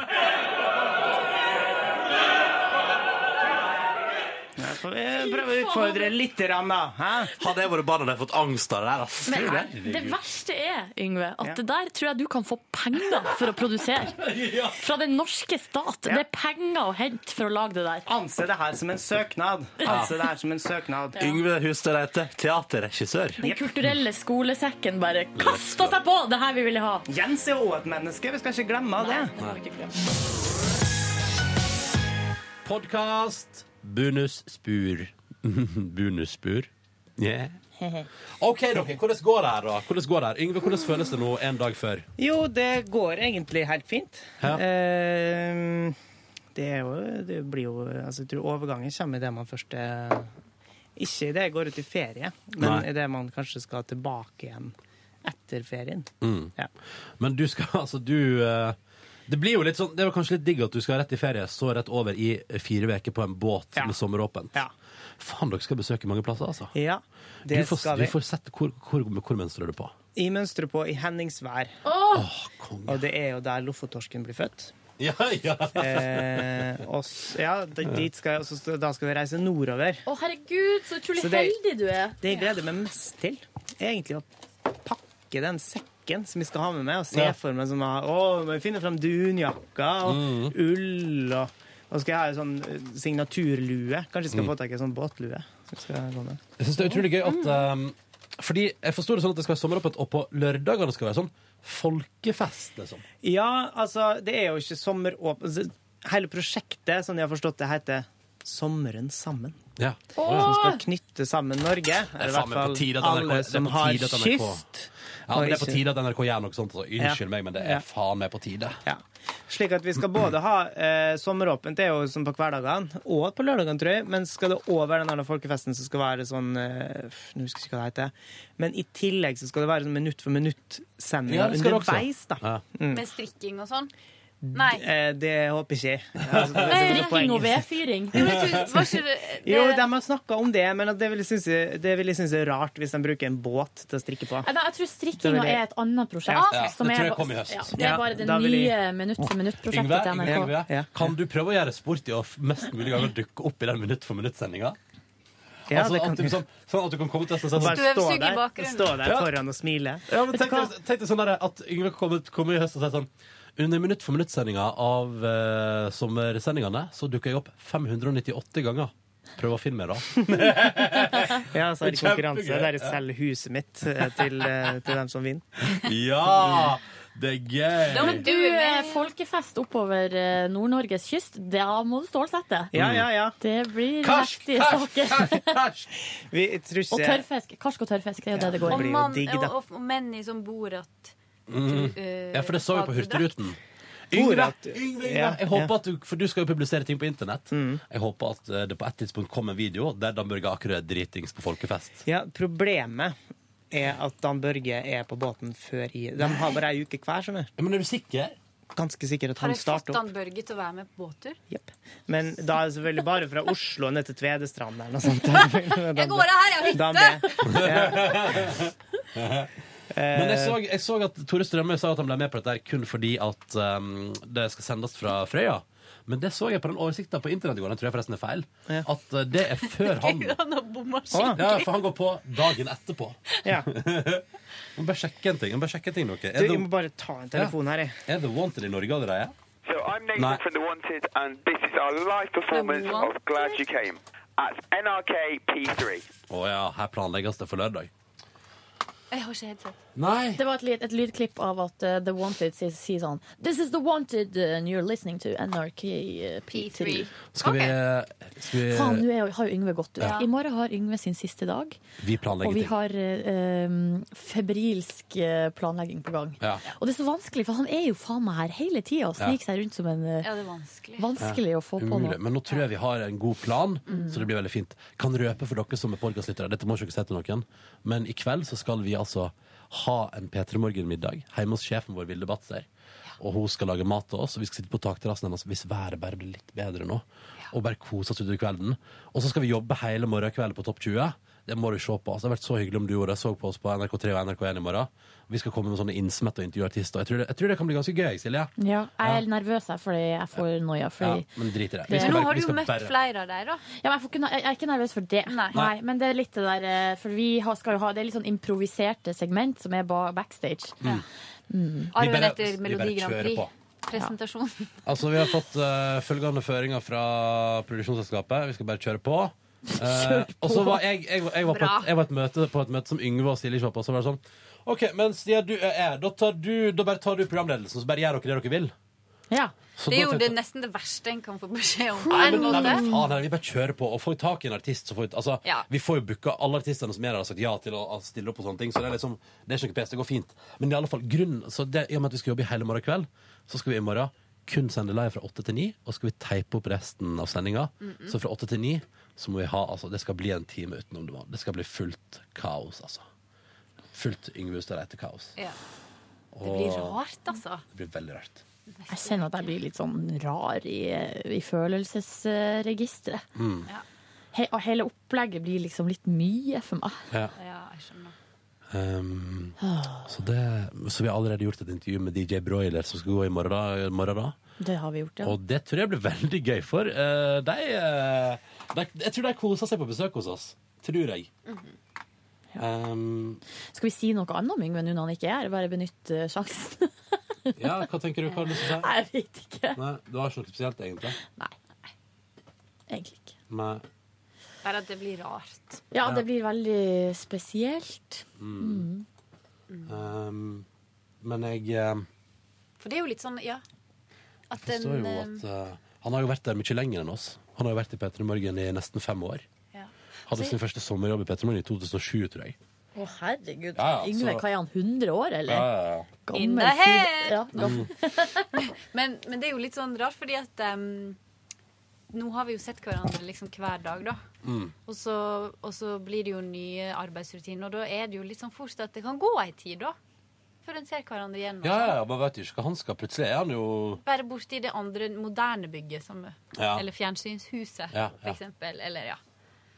Eh, prøve å utfordre litt, grann, da. Hæ? Hadde jeg vært barn, hadde jeg fått angst av det der. Altså. Men det, det verste er, Yngve, at Ja. det der tror jeg du kan få penger for å produsere. Fra den norske stat. Det er penger å hente for å lage det der. Anse det her som en søknad. Anse det her som en søknad. Yngve Hustad Reite, teaterregissør. Den kulturelle skolesekken bare kasta seg på det her vi ville ha. Jens er òg et menneske, vi skal ikke glemme det. Podkast. Bonusspur. Bonusspur. Yeah. OK, dere. Hvordan går det her, da? Hvordan går det her? Yngve, hvordan føles det nå en dag før? Jo, det går egentlig helt fint. Ja. Eh, det, er jo, det blir jo altså, Jeg tror overgangen kommer idet man først er Ikke idet jeg går ut i ferie, men idet man kanskje skal tilbake igjen etter ferien. Mm. Ja. Men du skal altså Du, eh, Det blir jo litt sånn, det er kanskje litt digg at du skal rett i ferie, så rett over i fire uker på en båt med sommeråpent. Faen, dere skal besøke mange plasser, altså. Ja, Du det får, skal du får sett hvor, hvor, hvor mønstrer du på. I mønsteret på i Henningsvær. Åh! og det er jo der Lofottorsken blir født. Ja, ja. Eh, og s- ja, d- dit skal, jeg- og så da skal vi reise nordover. Å, herregud, så utrolig Så det- heldig du er. Det jeg gleder meg mest til, er egentlig å pakke den sekken som vi skal ha med meg, og se Ja. for meg sånn Å, må vi finne fram dunjakka og Mm. ull og Og så skal jeg ha en sånn eh, signaturlue. Kanskje jeg skal Mm. få tak i en sånn båtlue. som skal gå med. Jeg synes det er utrolig gøy at um, Fordi jeg forstår det sånn at det skal være sommeråpent, og på lørdagene skal det være sånn folkefest, liksom. Ja, altså, det er jo ikke sommeråp... altså, Hele prosjektet, som jeg har forstått det, heter Sommeren sammen. Ja. Som skal knytte sammen Norge. Eller er i hvert fall alle er som har kyst. Ja, men det er på tide at NRK gjør noe sånt. Så Unnskyld Ja. meg, men det Ja. er faen meg på tide. Ja. Slik at vi skal både ha eh, sommeråpent, det er jo som på hverdagene, og på lørdagene, tror jeg. Men skal det over den der folkefesten, så skal være sånn eh, Nå husker jeg ikke hva det heter. Men i tillegg så skal det være sånn minutt for minutt-sendinger Ja, underveis, da. Ja. Mm. Med strikking og sånn? Nei. Eh, det håper jeg ikke. Altså, det- er Strikking og vedfyring. Jo, jeg de har snakka om det, men det vil jeg synes, det vil jeg synes er rart hvis de bruker en båt til å strikke på. Nei, Jeg tror strikkinga jeg- er et annet prosjekt. Ja, som det tror er jeg kommer i høst. Ja, det er bare det nye jeg- Minutt for minutt-prosjektet til NRK. Yngve, kan du prøve å gjøre sport i å mest mulig ganger dukke opp i den minutt for minutt-sendinga? Ja, altså, at, du, sånn, sånn at du kan komme til sånn, Bare stå der, stå der foran og smile. Ja, men tenk, deg- tenk sånn der, at Yngve kan komme, komme i høst og si sånn Under minutt for minutt-sendinga av eh, sommersendingene så dukker jeg opp 598 ganger. Prøv å finne meg, da. Ja, så er det konkurranse der jeg selger huset mitt eh, til, eh, til dem som vinner. Ja! Det er gøy! Men du, eh, folkefest oppover eh, Nord-Norges kyst, da må du stålsette. Ja, ja, ja. Det blir Karsk, heftige karsk, saker. Vi, jeg Og tørrfisk. Karsk og tørrfisk, det er jo det det går Og, i. mann, og, og menn i som bor at Mm. eh, Ja, for det så vi på. Hurtigruten. Yngve. Yngve, Yngve. Ja, Jeg håper at du, for du skal jo publisere ting på internett. Mm. Jeg håper at eh, det på et tidspunkt kommer en video der Dan Børge Akerø er dritings på folkefest. Ja, problemet er at Dan Børge er på båten før i De har bare ei uke hver, skjønner Men er du sikker? Ganske sikker at Har starter jeg fått du fått Dan Børge til å være med på båttur? Men da er det selvfølgelig bare fra Oslo ned til Tvedestrand eller noe sånt. Jeg går her, jeg har hytte! Ja. Men jeg Eh, så, jeg så at Tore Strømøy sa at han ble med på dette her kun fordi at um, det skal sendes fra Frøya. Men det så jeg på den oversikten på internett i går. Den tror jeg forresten er feil. At uh, det er før han Han har bomma Ja, for han går på dagen etterpå. Ja. Må bare sjekke en ting. Jeg må bare sjekke en ting dere. Du, jeg må bare ta en telefon her, jeg. Er The Wanted i Norge allerede? So I'm Nathan Nei. from The Wanted, and this is our live performance of Glad You Came at NRK P3. Å ja, her planlegges det for lørdag. Jeg har ikke helt sett. Nei. Det var et, lyd- et lydklipp av at uh, The Wanted sier, sier sånn This is The Wanted, uh, and you're listening to NRK uh, P3. Skal vi, skal vi Faen, nå har jo Yngve gått ut. Ja. I morgen har Yngve sin siste dag. Vi Og vi ting. har uh, um, febrilsk planlegging på gang. Ja. Og det er så vanskelig, for han er jo faen meg her hele tida og sniker seg rundt som en uh, Ja, det er vanskelig. Vanskelig å få på nå. Men nå tror jeg vi har en god plan, Mm. så det blir veldig fint. Kan røpe for dere som er podkastlyttere, dette må ikke dere si til noen, men i kveld så skal vi altså ha en P3 Morgen-middag hjemme hos sjefen vår, Vilde Batzer. Og hun skal lage mat til oss, og vi skal sitte på takterrassen hennes hvis været bare blir litt bedre nå. Og bare kose oss utover kvelden. Og så skal vi jobbe hele morgenkvelden på Topp 20. Det må du se på. Altså, det har vært så hyggelig om du gjorde det. Så på oss på NRK3 og NRK1 i morgen. Vi skal komme med sånne innsmett og intervjue artister. Jeg tror, det, jeg tror det kan bli ganske gøy, Silje. Ja, jeg er nervøs her fordi jeg får noia. Ja, men drit i det. Vi Det- Nå har du jo møtt bare- flere av dem, da. Ja, men jeg, får ikke, jeg er ikke nervøs for det. Nei. Men det er litt det der eh, For vi har, skal jo ha Det er litt sånn improviserte segment som er backstage. Mm. Mm. Arven etter Melodi Grand kjører på. Prix-presentasjon. Altså, Vi har fått uh, følgende føringer fra produksjonsselskapet. Vi skal bare kjøre på. Eh, på. og så var jeg, jeg, jeg, var på et, jeg var et møte, på et møte som Yngve og Silje var på. Så var det sånn OK, men Stia du er da, tar du, da bare tar du programledelsen, så bare gjør dere det dere vil. Ja. Så Det er jo tenkte det nesten det verste en kan få beskjed om. Nei, men, nei, men faen, her, vi bare kjører på. Og får tak i en artist, så får vi altså, Ja. Vi får jo booka alle artistene som er der, har sagt ja til å å stille opp og sånne ting. Så det er liksom Det er ikke noe pes, det går fint. Men i alle fall, grunnen Så det, i og med at vi skal jobbe i hele morgen kveld, så skal vi i morgen kun sende live fra åtte til ni, og skal vi teipe opp resten av sendinga. Mhm. Så fra åtte til ni så må vi ha Altså, det skal bli en time utenom det. Det skal bli fullt kaos, altså. Fullt Yngve Hustad Reite-kaos. Ja. Det blir rart, altså. Det blir veldig rart. Jeg kjenner at jeg blir litt sånn rar i, i følelsesregisteret. Mm. He, og hele opplegget blir liksom litt mye for meg. Ja. Ja, jeg skjønner. Um, så, det, så vi har allerede gjort et intervju med DJ Broiler som skal gå i morgen. Da, morgen da. Det har vi gjort, ja. Og det tror jeg blir veldig gøy, for Uh, de, eh, de Jeg tror de koser seg på besøk hos oss. Tror jeg. Um, Skal vi si noe annet om Yngve nå når han ikke er her? Bare benytte sjansen? ja, hva tenker du? Hva har du lyst til å si? Nei, jeg vet ikke. Nei, du har ikke noe spesielt, egentlig? Nei, Egentlig ikke. Nei. Bare at det blir rart. Ja, Ja. det blir veldig spesielt. Mm. Mm. Um, men jeg eh, For det er jo litt sånn, ja At den forstår jo eh, at uh, Han har jo vært der mye lenger enn oss. Han har jo vært i P3 Morgen i nesten fem år. Ja. Hadde Så- sin første sommerjobb i P3 Morgen i 2007, tror jeg. Å, herregud. Ja, ja, Yngve, så- hva er han? 100 år, eller? Ja, ja, ja. Gammel fyr. gammel. men, men det er jo litt sånn rart, fordi at um, Nå har vi jo sett hverandre liksom hver dag, da. Mm. Og så, og så blir det jo nye arbeidsrutiner, og da er det jo litt sånn fort at det kan gå ei tid, da. Før en ser hverandre igjen. Ja, sånn. ja, ja, man vet jo ikke hva han skal. Plutselig er han jo Bare borti det andre moderne bygget, som, Ja. eller fjernsynshuset, Ja, for eksempel. Eller ja.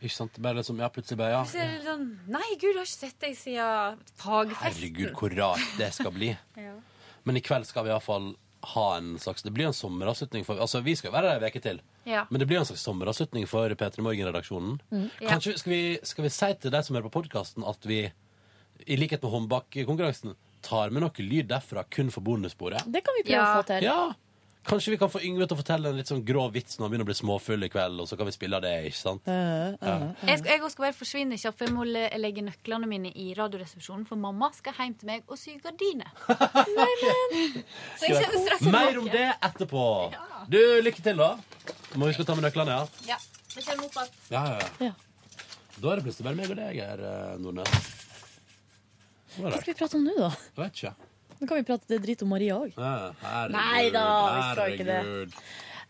Ikke sant? Bare liksom, ja, plutselig bare ja. Plutselig er det sånn Nei, gud, jeg har ikke sett deg siden fagfesten. Herregud, hvor rart det skal bli. Ja. Men i kveld skal vi iallfall ha en slags Det blir en sommeravslutning for Altså, vi skal være der ei uke til. Ja. Men det blir en slags sommeravslutning for P3 Morgen-redaksjonen. Mm. Ja. Kanskje skal vi, skal vi si til deg som hører på podkasten, at vi, i likhet med håndbakkonkurransen, tar med noe lyd derfra kun for bonussporet? Det kan vi prøve å få til. Ja. Kanskje vi kan få Yngve til å fortelle en litt sånn grov vits når han begynner å bli småfull i kveld, og så kan vi spille det, ikke sant? Uh, Ja. Jeg skal, jeg skal bare forsvinne kjapt, for jeg må legge nøklene mine i radioresepsjonen, for mamma skal hjem til meg og sy gardiner. Så jeg kommer straks Mer om det etterpå. Du, lykke til, da. Må huske å ta med nøklene, ja. Ja, Vi kommer opp igjen. Ja, ja, ja. Da er det plutselig bare meg og deg her, eh, Nordnes. Hva skal vi prate om nå, da? Vet ikke. Nå kan vi prate det drit om Maria òg. Nei da, vi skal ikke det.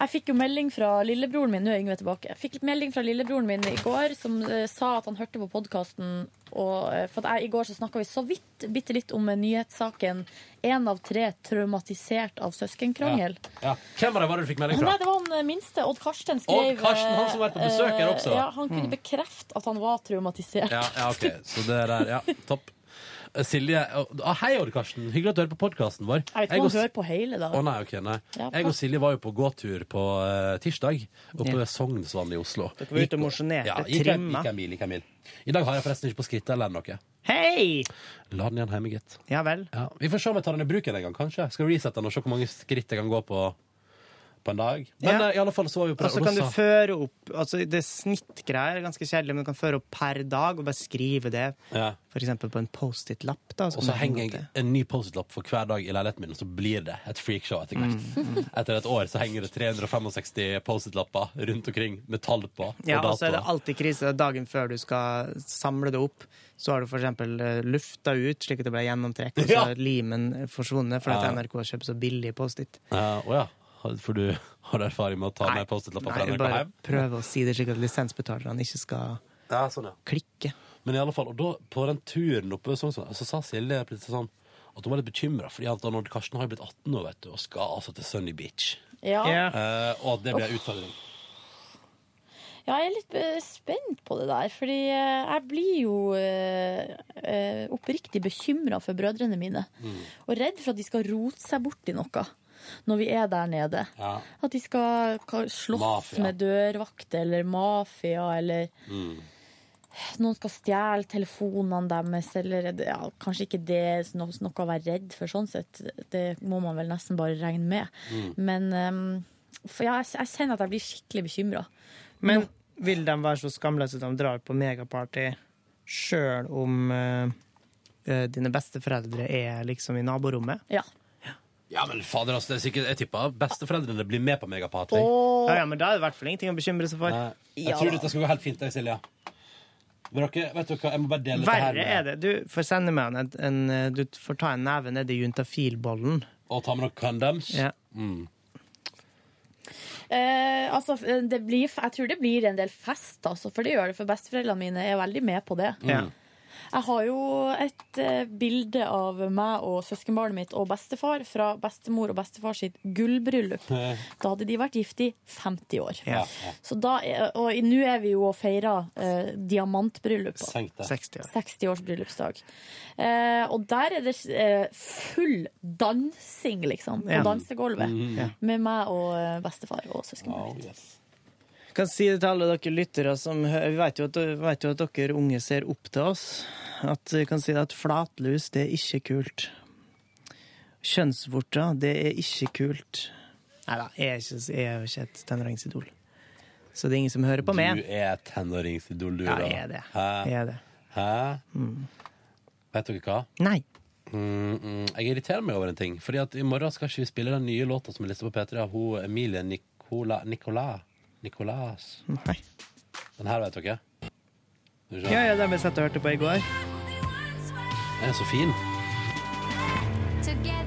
Jeg fikk jo melding fra lillebroren min Nå er Yngve tilbake. Jeg fikk melding fra lillebroren min i går som eh, sa at han hørte på podkasten. For jeg, i går så snakka vi så vidt bitte litt om eh, nyhetssaken 'Én av tre traumatisert av søskenkrangel'. Ja. Hvem av dem var det du fikk melding Nei, fra? det var han eh, minste. Odd Karsten skrev Odd Karsten, han som har vært på besøk her eh, også. Ja, Han kunne Mm. bekrefte at han var traumatisert. Ja, ja, ok. Så det der, ja, topp. Silje ah, Hei, Odd Karsten. Hyggelig at du hører på podkasten vår. Jeg vet ikke om han hører på hele, da. Å nei, ok, nei. Ja, Jeg og Silje var jo på gåtur på uh, tirsdag oppe Ja. ved Sognsvann i Oslo. Dere var ute og mosjonerte, Ja, gikk trimma. Gikk en mil, gikk en mil. I dag har jeg forresten ikke på skrittet eller noe. Hei! La den igjen hjemme, gitt. Ja vel. Ja, vi får se om jeg tar den i bruk en gang, kanskje. Skal resette den og se hvor mange skritt jeg kan gå på på en dag. Men Ja. eh, i alle fall så var vi på Og så kan du føre opp altså Det snittgreier er ganske kjedelig, men du kan føre opp per dag og bare skrive det. Ja. Eksempel på en Post-It-lapp. Og så henger jeg en ny Post-It-lapp for hver dag i leiligheten min, og så blir det et freakshow etter hvert. Mm. Etter et år så henger det 365 Post-It-lapper rundt omkring med tall på. og Ja, og så er det alltid krise dagen før du skal samle det opp. Så har du eksempel eh, lufta ut, slik at det ble gjennomtrekk, og så Ja. er limen forsvunnet fordi Ja. NRK kjøper så billig Post-It. Ja, å ja. For du har erfaring med å ta med Post-It-lapper fra Nei, NRK bare hjem? prøve å si det slik at lisensbetalerne ikke skal Ja, sånn, ja. klikke. Men i alle fall, og da, på den turen oppe sånn, sånn, så sa Silje plutselig sånn at hun var litt bekymra, fordi at når Karsten har jo blitt 18 nå, vet du, og skal altså til Sunny Beach. Ja. Eh, og at det blir en utfordring. Ja, jeg er litt eh, spent på det der, fordi eh, jeg blir jo eh, eh, oppriktig bekymra for brødrene mine. Mm. Og redd for at de skal rote seg bort i noe når vi er der nede. Ja. At de skal slåss Mafia. med dørvakter eller mafia, eller Mm. noen skal stjele telefonene deres, eller ja, kanskje ikke det er noe, noe å være redd for sånn sett. Det må man vel nesten bare regne med. Mm. Men um, for ja, jeg, jeg kjenner at jeg blir skikkelig bekymra. Men vil de være så skamløse at de drar på megaparty sjøl om eh, dine besteforeldre er liksom i naborommet? Ja. Ja, men fader, altså, det er sikkert, jeg tipper besteforeldrene blir med på Megaparty. Ja, ja, men da er det i hvert fall ingenting å bekymre seg for. Jeg tror dette skal gå helt fint, jeg, Silja. Men dere, vet dere hva, jeg må bare dele dette her Verre er det. Du får sende meg en, en eh, Du får ta en neve nedi juntafilbollen. Og ta med noen condoms. Ja. Mm. Eh, altså, det blir, jeg tror det blir en del fest, altså, for det gjør det. For besteforeldrene mine er veldig med på det. Ja. Jeg har jo et eh, bilde av meg og søskenbarnet mitt og bestefar fra bestemor og bestefar sitt gullbryllup. Da hadde de vært gift i 50 år. Ja. Så da, og nå er vi jo og feirer eh, diamantbryllup. 60 60 års bryllupsdag. Eh, og der er det eh, full dansing, liksom, på Ja. dansegulvet. Mm. Med meg og eh, bestefar og søskenbarnet mitt. Jeg kan si det til alle dere lyttere som Vi vet jo, at, vet jo at dere unge ser opp til oss. At vi kan si at flatlus, det er ikke kult. Kjønnsvorter, det er ikke kult. Nei da, jeg er ikke, jeg er jo ikke et tenåringsidol. Så det er ingen som hører på meg. Du er et tenåringsidol, du, Ja, da. jeg er det. Hæ? Jeg er det. Hæ? Vet dere hva? Nei. Mm, mm, jeg irriterer meg over en ting. Fordi at I morgen skal ikke vi spille den nye låta som er lista på P3 av Emilie Nicola, Nicola, Nicolas. Nei. Den her vet dere? Ja, ja, den vi satt og hørte på i går. Den er så fin. Together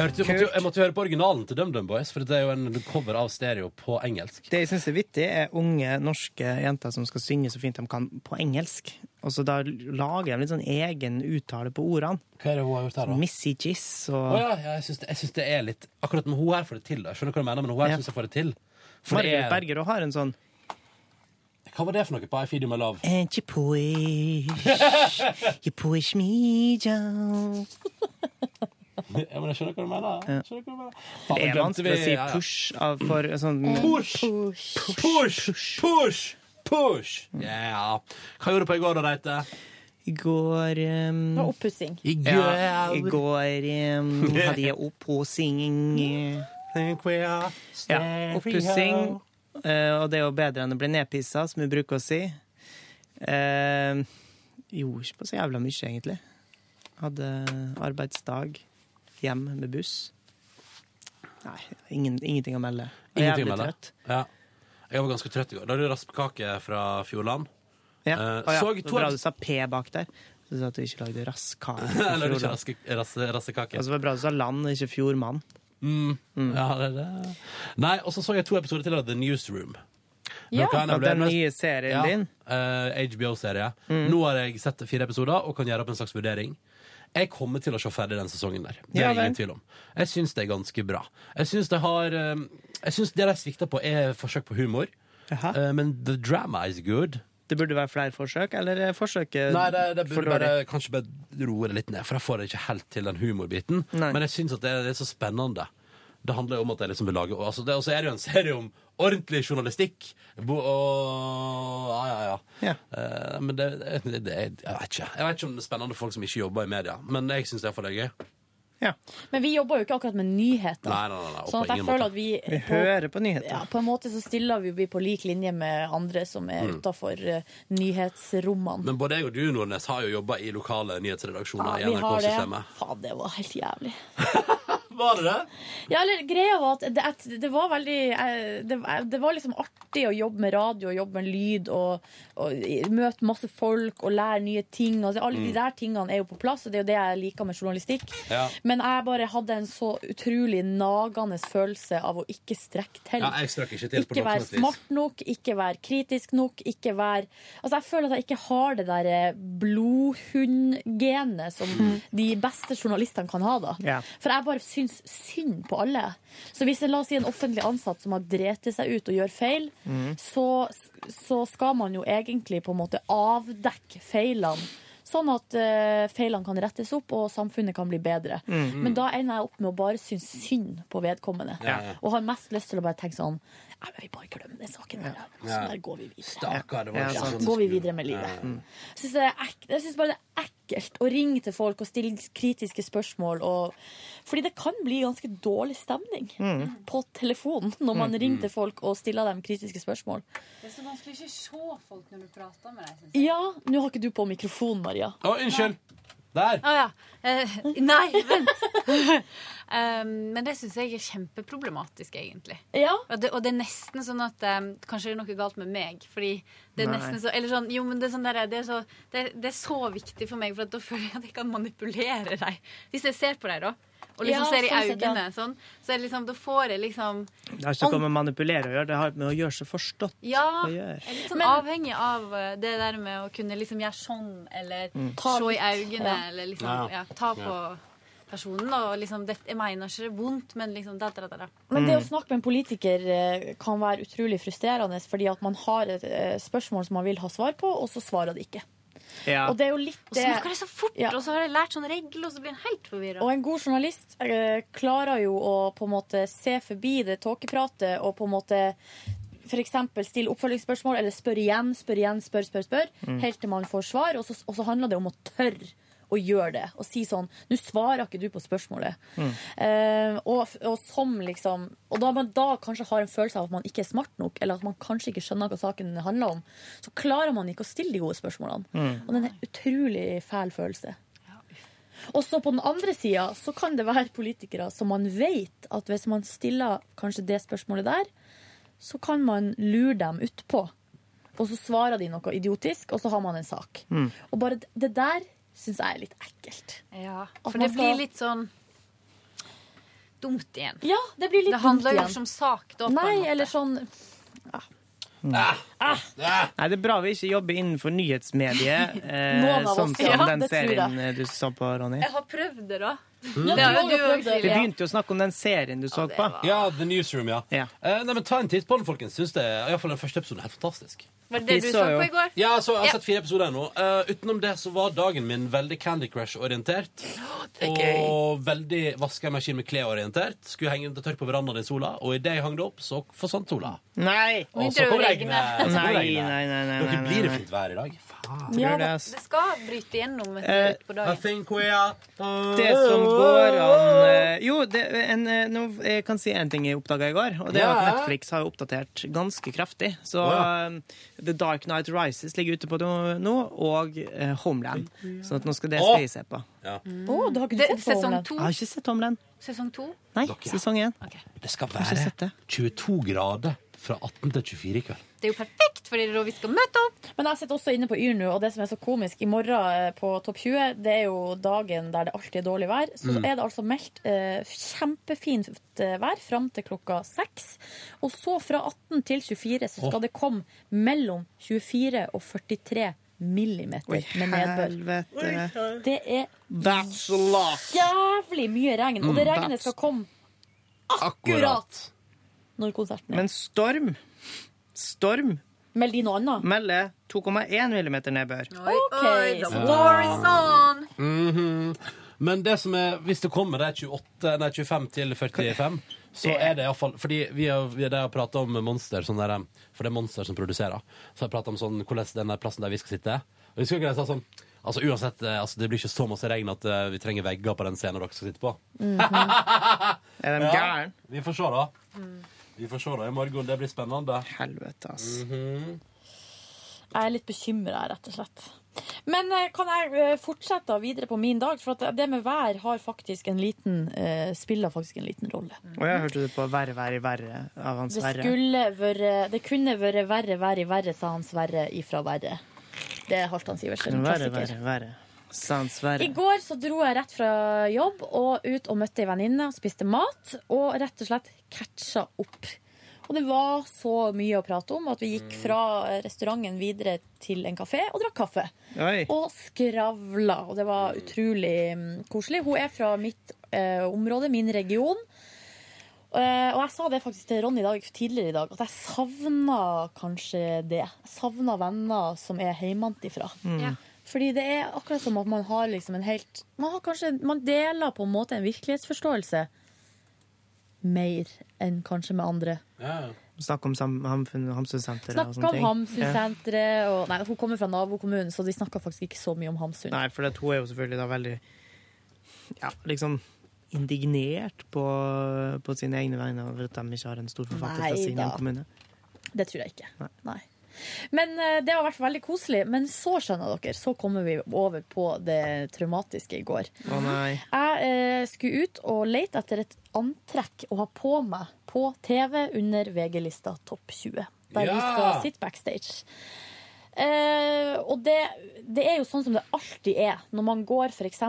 Jeg, hørte, jeg, måtte, jo- jeg måtte jo høre på originalen til DumDum Boys, for det er jo en cover av stereo på engelsk. Det jeg syns er vittig, er unge norske jenter som skal synge så fint de kan på engelsk. Og så da lager de litt sånn egen uttale på ordene. Hva er det hun har gjort her, da? Missy Giss og oh, ja, ja, jeg syns det, jeg synes det er litt Akkurat med hun her får det til. da. Jeg skjønner hva du mener, men hun her Ja. synes jeg får det til. For Margaret er, Berger har en sånn hva var det for noe på I Feed You My Love? And you push, you push me down. Ja, men jeg skjønner hva du mener. Skjønner hva du mener. Faen, Det er vanskelig å si ja, ja. push av for sånn Push! Push! Push! Push! Ja. Hva gjorde du på i går, da, Reite? I går um, Det var oppussing. I Ja, i går. går um, hadde jeg oppussing. Think we are Ja, oppussing. Uh, og det er jo bedre enn å bli nedpissa, som vi bruker å si. Uh, gjorde ikke på så jævla mye, egentlig. Hadde arbeidsdag hjem med buss. Nei, ingen, ingenting å melde. Jeg er jævlig trøtt. Ja. Jeg var ganske trøtt i går. Da hadde du raspekake fra Fjordland. Ja. Eh, Å ja, så to bra du sa P bak der. Så du sa at du ikke lagde rasskake. Eller ikke raske, rasse, rassekake. Og så var det bra du sa land, ikke fjordmann. Mm. Ja, det er det. Nei, og så så jeg to episoder til av The Newsroom. Ja, kan den nye serien din. eh, HBO-serie. Mm. Nå har jeg sett fire episoder og kan gjøre opp en slags vurdering. Jeg kommer til å se ferdig den sesongen der. Det er ja, ingen tvil om. Jeg syns det er ganske bra. Jeg syns det har eh, Jeg syns det de svikter på, er forsøk på humor. Aha. men the drama is good. Det burde være flere forsøk, eller er forsøket Nei, det, det burde bare, kanskje bare roe det litt ned, for jeg får det ikke helt til den humorbiten. Nei. Men jeg syns at det, det er så spennende. Det handler jo om at jeg liksom vil lage altså Og så er det jo en serie om ordentlig journalistikk. Bo, og Ja, ja, ja. Eh, men det, det, det Jeg vet ikke. Jeg vet ikke om det er spennende folk som ikke jobber i media, men jeg syns iallfall det er gøy. Men vi jobber jo ikke akkurat med nyheter. Nei, nei, nei, nei, sånn at jeg ingen føler måte. at vi Vi hører på nyheter. Ja, på en måte så stiller vi på lik linje med andre som er Mm. utafor nyhetsrommene. Men både jeg og du, Nordnes, har jo jobba i lokale nyhetsredaksjoner Ja, i vi har det. NRK-systemet. Faen, det var helt jævlig. Var det det? Ja, eller greia var at det, at det var veldig eh, det, det var liksom artig å jobbe med radio og jobbe med lyd og, og møte masse folk og lære nye ting. Altså, alle de Mm. der tingene er jo på plass, og det er jo det jeg liker med journalistikk. Ja. Men jeg bare hadde en så utrolig nagende følelse av å ikke strekke til. Ja, jeg strakk ikke til på Ikke noe være smart nok, ikke være kritisk nok, ikke være Altså, jeg føler at jeg ikke har det der eh, blodhundgenet som de beste journalistene kan ha, da. Ja. For jeg bare syns synd på alle. Så hvis jeg la oss si en offentlig ansatt som har dreti seg ut og gjør feil, Mm. så, så skal man jo egentlig på en måte avdekke feilene. Sånn at uh, feilene kan rettes opp og samfunnet kan bli bedre. Mm. Men da ender jeg opp med å bare synes synd på vedkommende. Ja, ja. Og har mest lyst til å bare tenke sånn Nei, men vi bare glemmer den saken der. Og så bare går vi videre. Stakkar, det var Ja, ikke sånn Går vi videre med livet. Ja, ja. Jeg syns bare det er ekkelt å ringe til folk og stille kritiske spørsmål. Og, fordi det kan bli ganske dårlig stemning Mm. på telefonen når man Mm. ringer til folk og stiller dem kritiske spørsmål. Det er så vanskelig å ikke se folk når du prater med dem. Ja, nå har ikke du på mikrofon, Maria. Å, unnskyld! Der! Å ja. Eh, nei, vent. um, men det syns jeg er kjempeproblematisk, egentlig. Og, det, og det er nesten sånn at um, Kanskje det er noe galt med meg. Fordi det er Nei. nesten så Eller sånn, jo, men det er, sånn der, det, er så, det, det er så viktig for meg, for at da føler jeg at jeg kan manipulere deg. Hvis jeg ser på deg, da. Og liksom Ja, ser i sånn ja. øynene, sånn, så er det liksom, da får jeg liksom Det har ikke noe med å manipulere å gjøre, det har med å gjøre seg forstått Ja, å jeg gjøre. er litt sånn avhengig av uh, det der med å kunne liksom gjøre sånn, eller Mm. se i øynene, ja. eller liksom Ja. ta på personen. Og liksom, det, jeg mener ikke det er vondt, men liksom da, da, da, da. Men Mm. det å snakke med en politiker eh, kan være utrolig frustrerende, fordi at man har et eh, spørsmål som man vil ha svar på, og så svarer det ikke. Og det er jo litt Og så snakker de så fort, og så har jeg lært sånn regel, og så blir en helt forvirra. Og en god journalist eh, klarer jo å på en måte se forbi det tåkepratet og på en måte f.eks. stille oppfølgingsspørsmål eller spørre igjen, spørre igjen, spør, spør, spør, Mm. helt til man får svar. Og så, og så handler det om å tørre å gjøre det og si sånn Nå svarer ikke du på spørsmålet. Eh, og, og som liksom Og da man da kanskje har en følelse av at man ikke er smart nok, eller at man kanskje ikke skjønner hva saken handler om, så klarer man ikke å stille de gode spørsmålene. Mm. Og det er en utrolig fæl følelse. Og så på den andre sida så kan det være politikere som man vet at hvis man stiller kanskje det spørsmålet der, så kan man lure dem utpå. Og så svarer de noe idiotisk, og så har man en sak. Mm. Og bare det- det der syns jeg er litt ekkelt. Ja, for det skal- blir litt sånn dumt igjen. Ja, det blir litt Det handler jo igjen. ikke om sak, da. på en Nei, måte. eller sånn Nei, det er bra vi ikke jobber innenfor nyhetsmediet, eh, sånn som ja, den det serien eh, du så på, Ronny. Jeg har prøvd det, da. Mm. Det jo du Vi begynte jo å snakke om den serien du så på. Ja, The Newsroom, ja. Eh, nei, men Ta en titt på den, folkens. Syns det, i hvert fall den første episoden er helt fantastisk. Var det det du så på i går? Ja, så, jeg har Ja. sett fire episoder nå. Uh, utenom det så var dagen min veldig Candy Crush-orientert. Og veldig vaskemaskin med klær-orientert. Skulle henge det tørt på verandaen i sola, og idet jeg hang det opp, så forsvant sola. Nei! Og så kom regnet. Nei, nei, nei, nei, nei, Dere nei, blir det fint vær i dag. Faen. Ja, Ja, det det, skal bryte gjennom Eh, på dagen. We are Det som går an eh, Jo, det, en, no, jeg kan si en ting jeg oppdaga i går. Og det er at Netflix har oppdatert ganske kraftig. Så ja. eh, The Dark Night Rises ligger ute på nå, nå, og eh, Homeland. Så at nå skal det skal jeg se på. Ja. Å, du har ikke Det- sett sesong Homeland? to? Jeg har ikke sett Homeland. Sesong to? Nei, Dere. sesong én. Det skal være det. 22 grader fra 18 til 24 i kveld. Det er jo perfekt, fordi det er da vi skal møte opp. Men jeg sitter også inne på Yr nå, og det som er så komisk I morgen eh, på Topp 20, det er jo dagen der det alltid er dårlig vær. Så Mm. er det altså meldt eh, kjempefint eh, vær fram til klokka seks. Og så fra 18 til 24 så skal oh. det komme mellom 24 og 43 millimeter Oi, med nedbør. helvete. Det er That's jævlig mye regn. Og det Mm. regnet skal komme akkurat når konserten er. Men storm Storm Meld inn noe annet? melder 2,1 millimeter nedbør. The war is on. Mhm. Men det som er, hvis det kommer det er 28, nei, 25 til 45, så er det iallfall Fordi vi har, vi har prata om Monster, sånn der, for det er Monster som produserer. Så har jeg prata om sånn, hvordan den der plassen der vi skal sitte. Og vi skal ikke sa sånn Altså uansett, eh, altså, Det blir ikke så masse regn at eh, vi trenger vegger på den scenen dere skal sitte på. Er de Ja, gæren? Vi får se, da. Vi får se da i morgen. Det blir spennende. Helvete, ass. Mhm. Jeg er litt bekymra, rett og slett. Men eh, kan jeg eh, fortsette videre på min dag? For at det med vær har faktisk en liten, eh, spiller faktisk en liten rolle. Og jeg hørte det på Verre, verre, verre av han Det skulle være, Det kunne vært verre, verre, verre, sa Hans Verre ifra Verre. Det er Halvdan Sivertsen, Verre, klassiker. verre, verre. Verre. I går så dro jeg rett fra jobb og ut og møtte ei venninne og spiste mat. Og rett og slett catcha opp. Og det var så mye å prate om at vi gikk fra restauranten videre til en kafé og drakk kaffe. Oi. Og skravla. Og det var utrolig mm, koselig. Hun er fra mitt eh, område, min region. Uh, og jeg sa det faktisk til Ronny dag, tidligere i dag, at jeg savna kanskje det. Jeg savna venner som er hjemmefra. Mm. Ja. Fordi det er akkurat som at man har liksom en helt Man har kanskje Man deler på en måte en virkelighetsforståelse mer enn kanskje med andre. Snakk om sam- Hamsunsenteret og sånne om ting. Hamsunsenteret og Nei, hun kommer fra nabokommunen, så de snakka faktisk ikke så mye om Hamsun. Nei, for det, hun er jo selvfølgelig da veldig Ja, liksom indignert på, på sine egne vegne over at de ikke har en stor forfatter fra sin kommune. hjemkommune. Det tror jeg ikke. Nei. Men eh, det har vært veldig koselig. Men så skjønner dere, så kommer vi over på det traumatiske i går. Å nei. Jeg eh, skulle ut og lete etter et antrekk å ha på meg på TV under VG-lista Topp 20. Der vi skal sitte backstage. Eh, og det, det er jo sånn som det alltid er når man går f.eks.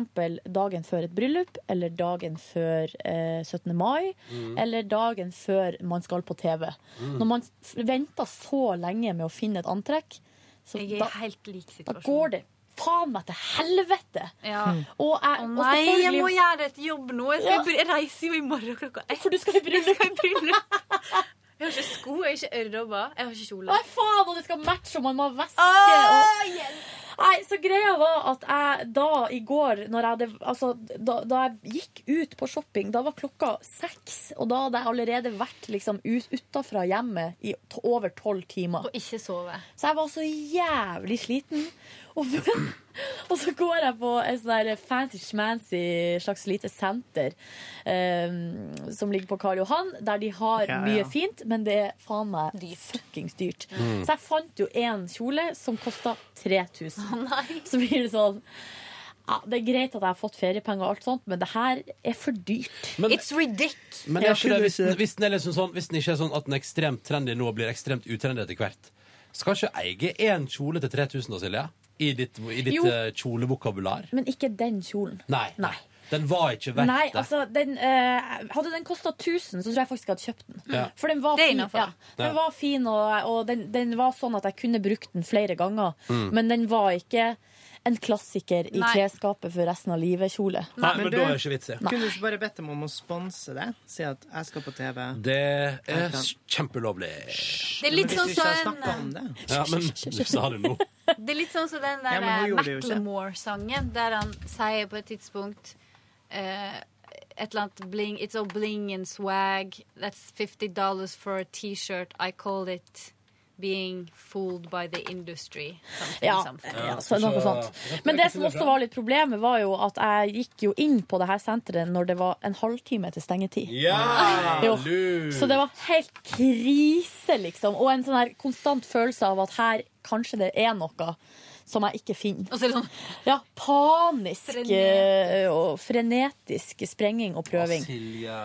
dagen før et bryllup, eller dagen før eh, 17. mai, Mm. eller dagen før man skal på TV. Mm. Når man venter så lenge med å finne et antrekk, så er da, helt lik da går det faen meg til helvete! Ja. Og jeg, Å og nei, jeg må gjøre et jobb nå. Jeg, skal Ja. jeg reiser jo i morgen klokka ett. For du skal i bryllup. Jeg, har ikke sko, jeg har ikke ørrobber, jeg har ikke kjole. Nei, faen, og det skal matche, og man må ha veske. Åh, og... Nei, så greia var at jeg da i går, når jeg altså, da, da jeg gikk ut på shopping, da var klokka seks, og da hadde jeg allerede vært liksom, ut, utafra hjemmet i over tolv timer. Og ikke sove. Så jeg var så jævlig sliten. Og, og så går jeg på et sånn der fancy schmancy slags lite senter um, som ligger på Karl Johan, der de har Ja, ja. mye fint, men det er faen meg fuckings dyrt. Mm. Så jeg fant jo en kjole som kosta 3000. Så blir det sånn ja, Det er greit at jeg har fått feriepenger, og alt sånt, men det her er for dyrt. Men- It's ridiculous. Men det, hvis, den, hvis, den liksom sånn, hvis den ikke er sånn at den er ekstremt trendy nå og blir ekstremt utrendy etter hvert, skal ikke eie én kjole til 3000 da, Silje? I ditt, i ditt Jo. eh, kjolevokabular? Men ikke den kjolen. Nei. Den var ikke verdt Nei, det. altså den, eh, Hadde den kosta 1000, så tror jeg faktisk jeg hadde kjøpt den. Ja. For den var Det er fin, innenfor. ja. den var fin og, og den, den var sånn at jeg kunne brukt den flere ganger. Mm. Men den var ikke en klassiker i Nei. klesskapet for resten av livet-kjole. Nei, Men du, det ikke vits i. Kunne du ikke bare bedt dem om å sponse det? Si at jeg skal på TV. Det er kjempeulovlig. Det er litt sånn som snakket. Ja, men du sa det nå. Det er litt sånn som den der men jo ikke. Macklemore-sangen, der han sier på et tidspunkt uh, et eller annet bling It's all bling and swag. That's 50 dollars for a T-shirt. I call it being fooled by the industry. Something, Ja, something. ja så noe sånt. Men det som også var litt problemet, var jo at jeg gikk jo inn på det her senteret når det var en halvtime til stengetid. Ja, Så det var helt krise, liksom. Og en sånn her konstant følelse av at her kanskje det er noe som jeg ikke finner. Er sånn Ja, panisk Frenetisk. eh, og frenetisk sprenging og prøving. Silje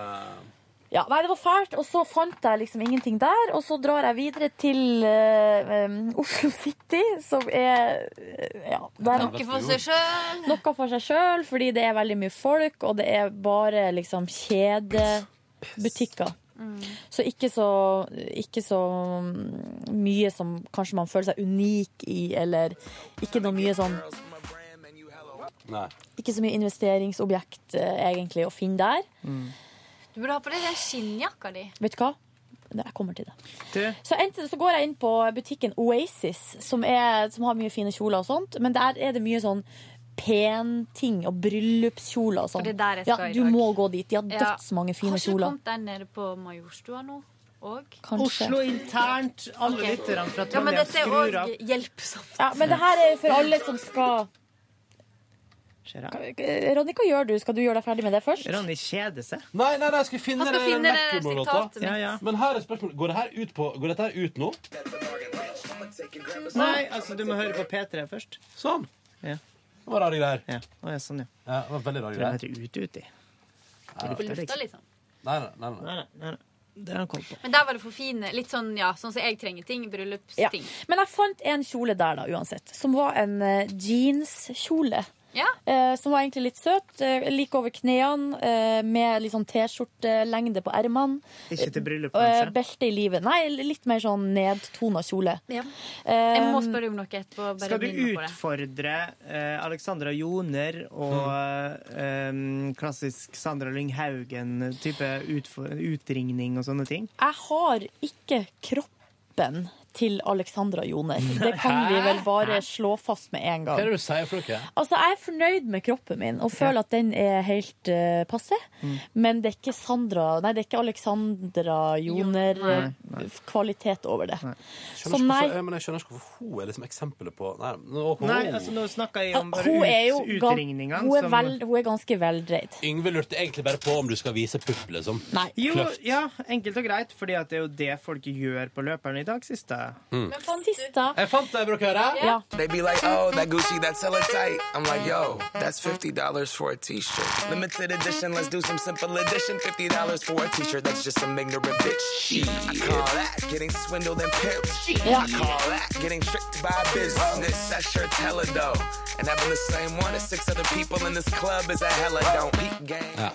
Ja, nei, det var fælt. Og så fant jeg liksom ingenting der. Og så drar jeg videre til eh, um, Oslo City, som er eh, ja, der- Noe for seg sjøl. Noe for seg sjøl, fordi det er veldig mye folk, og det er bare liksom kjedebutikker. Så ikke så, ikke så mm, mye som kanskje man føler seg unik i, eller ikke noe mye sånn Nei. Ikke så mye investeringsobjekt eh, egentlig å finne der. Du burde ha på deg den skinnjakka di. Vet du hva? Jeg kommer til det. Så, enten så går jeg inn på butikken Oasis, som, er, som har mye fine kjoler og sånt. Men der er det mye sånn penting og bryllupskjoler og sånn. For det er der jeg skal ja, i du dag. må gå dit. De har Ja. dødsmange fine Har ikke du kjoler. kommet der nede på Majorstua nå? Og? Kanskje. Oslo internt. Alle okay. lytterne fra Ja, men Trondheim dette er skrur av. hjelpsomt. Ja, men det her er for alle som skal Ronny, hva gjør du? Skal du gjøre deg ferdig med det først? Ronny kjeder seg. Nei, nei, nei, jeg skal finne skal det finne det sitatet mitt. Ja, ja. Men her er spørsmålet Går det her ut, på, går dette her ut nå? Nei, altså, du må høre på P3 først. Sånn. Ja. Det var rare greier. Ja. Å, ja, sånn, ja. Ja, det var veldig rare greier. den heter Ute uti. Ja. På lufta, liksom. Nei, nei, nei, nei. Nei, nei, nei, nei. Det har han koll på. Men der var det for fine. Litt sånn, ja, sånn som jeg trenger ting. Ja. Men jeg fant en kjole der, da, uansett. Som var en uh, jeanskjole. Ja. Eh, som var egentlig litt søt. eh, like over knærne, eh, med litt sånn T-skjortelengde på ermene. Ikke til bryllup, Eh, kanskje? belte i livet. Nei, litt mer sånn nedtona kjole. Ja. Eh, Jeg må spørre om noe etterpå. Bare Skal du utfordre eh, Alexandra Joner og Mm. eh, klassisk Sandra Lyng Haugen-type utringning og sånne ting? Jeg har ikke kroppen til Alexandra Joner. Det kan vi vel bare slå fast med en gang. Hva er det du sier for noe? Altså, Jeg er fornøyd med kroppen min og føler at den er helt uh, passe. Mm. Men det er ikke Sandra Nei, det er ikke Alexandra Joner-kvalitet over det. Så nei. hvorfor, men jeg skjønner ikke hvorfor hun er liksom eksempelet på Nei, nå, hun, Nei, altså nå snakker jeg om bare ut, utringninga. hun er, vel, hun er ganske veldreid. Yngve lurte egentlig bare på om du skal vise pupp, liksom. Nei. Jo, Kløft. ja, enkelt og greit, fordi at det er jo det folk gjør på løperen i dag siste. Sist, da. Jeg fant det, vil dere høre? Ja. They be like, oh, that Gucci, that's hella tight. I'm like, yo, that's $50 for a t-shirt. Limited edition, let's do some simple edition. $50 for a t-shirt, that's just some ignorant bitch. Shit. I call that getting swindled and pimped. Yeah. I call that getting tricked by business. That shirt's hella dope. And having the same one as six other people in this club is a hella don't peak game.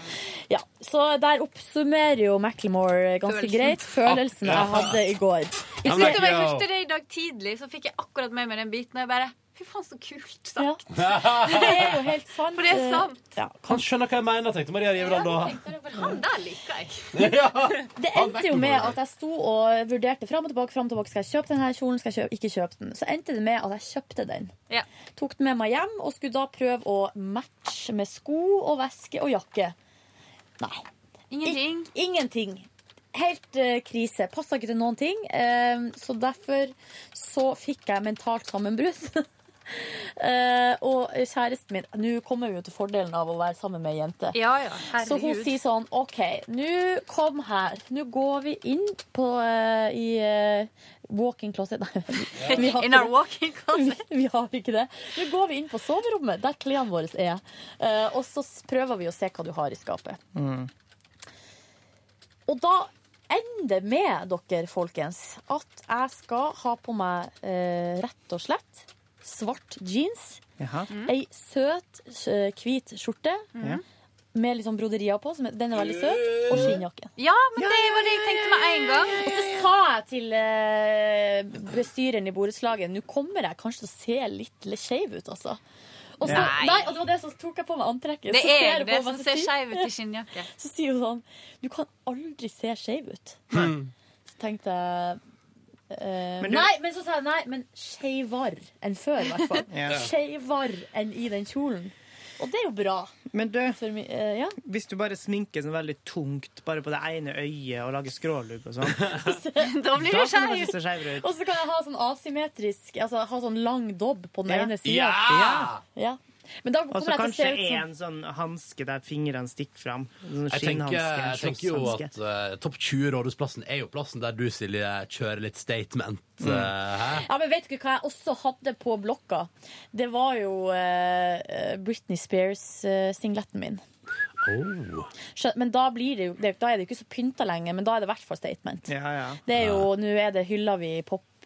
Ja, så der oppsummerer jo Macklemore ganske Følelsen. greit følelsen jeg hadde i går. Jeg synes det var jeg hørte det i dag tidlig, så fikk jeg akkurat med meg den biten. Og jeg bare Fy faen, så kult sagt. Det er jo helt sant. For det er sant. Ja, Han skjønner hva jeg mener, tenkte Maria Rivedal da. Han der liker jeg. Det endte jo med at jeg sto og vurderte fram og tilbake. Frem og tilbake. Skal jeg kjøpe denne kjolen, skal jeg kjøpe, ikke kjøpe den? Så endte det med at jeg kjøpte den. Ja. Tok den med meg hjem og skulle da prøve å matche med sko og veske og jakke. Nei. Ingenting. I, ingenting. Helt uh, krise. Passa ikke til noen ting. Uh, så derfor så fikk jeg mentalt sammenbrudd. Uh, og kjæresten min Nå kommer vi jo til fordelen av å være sammen med ei jente. Ja, ja, Så hun sier sånn OK, nå kom her. Nå går vi inn på uh, i eh, walk-in closet. Nei, vi, har In our walk-in closet. Vi, vi har ikke det. Nå går vi inn på soverommet, der klærne våre er. Eh, og så prøver vi å se hva du har i skapet. Og da ender det med dere, folkens, at jeg skal ha på meg eh, rett og slett svart jeans, Jaha. ei søt, eh, hvit skjorte Ja. Med sånn broderier på, som den er veldig søt, og skinnjakken. Ja, men det var det jeg tenkte med en gang. Og så sa jeg til eh, bestyreren i borettslaget nå kommer jeg kanskje til å se litt litt skeiv ut, altså. Og så, Nei. nei, og det var det som tok jeg på meg antrekket. Det er det som ser skeiv ut i skinnjakke. Så sier hun sånn Du kan aldri se skeiv ut. Så tenkte jeg Uh, Men du- Nei, men så sa jeg nei, men skeivere enn før, i hvert fall. Ja. Skeivere enn i den kjolen. Og det er jo bra. Men du, For eh, ja. hvis du bare sminker sånn veldig tungt bare på det ene øyet og lager skrålugg og sånn Da blir du kan skeiv. se skeivere ut. Og så kan jeg ha sånn asymmetrisk Altså ha sånn lang dobb på den Ja. ene sida. Ja! Ja. Men da Og kommer så jeg til å se kanskje ut som en sånn hanske der fingrene stikker fram. Sånn Jeg tenker, jeg tenker jo at uh, Topp 20 Rådhusplassen er jo plassen der du, Silje, kjører litt statement. Mm. Uh, hæ? Ja, men vet du hva jeg også hadde på blokka? Det var jo uh, Britney Spears-singletten min. Oh. Men da, blir det jo, da er det jo ikke så pynta lenger, men da er det i hvert fall statement. Ja, ja. Det er jo, Nå er det hyller vi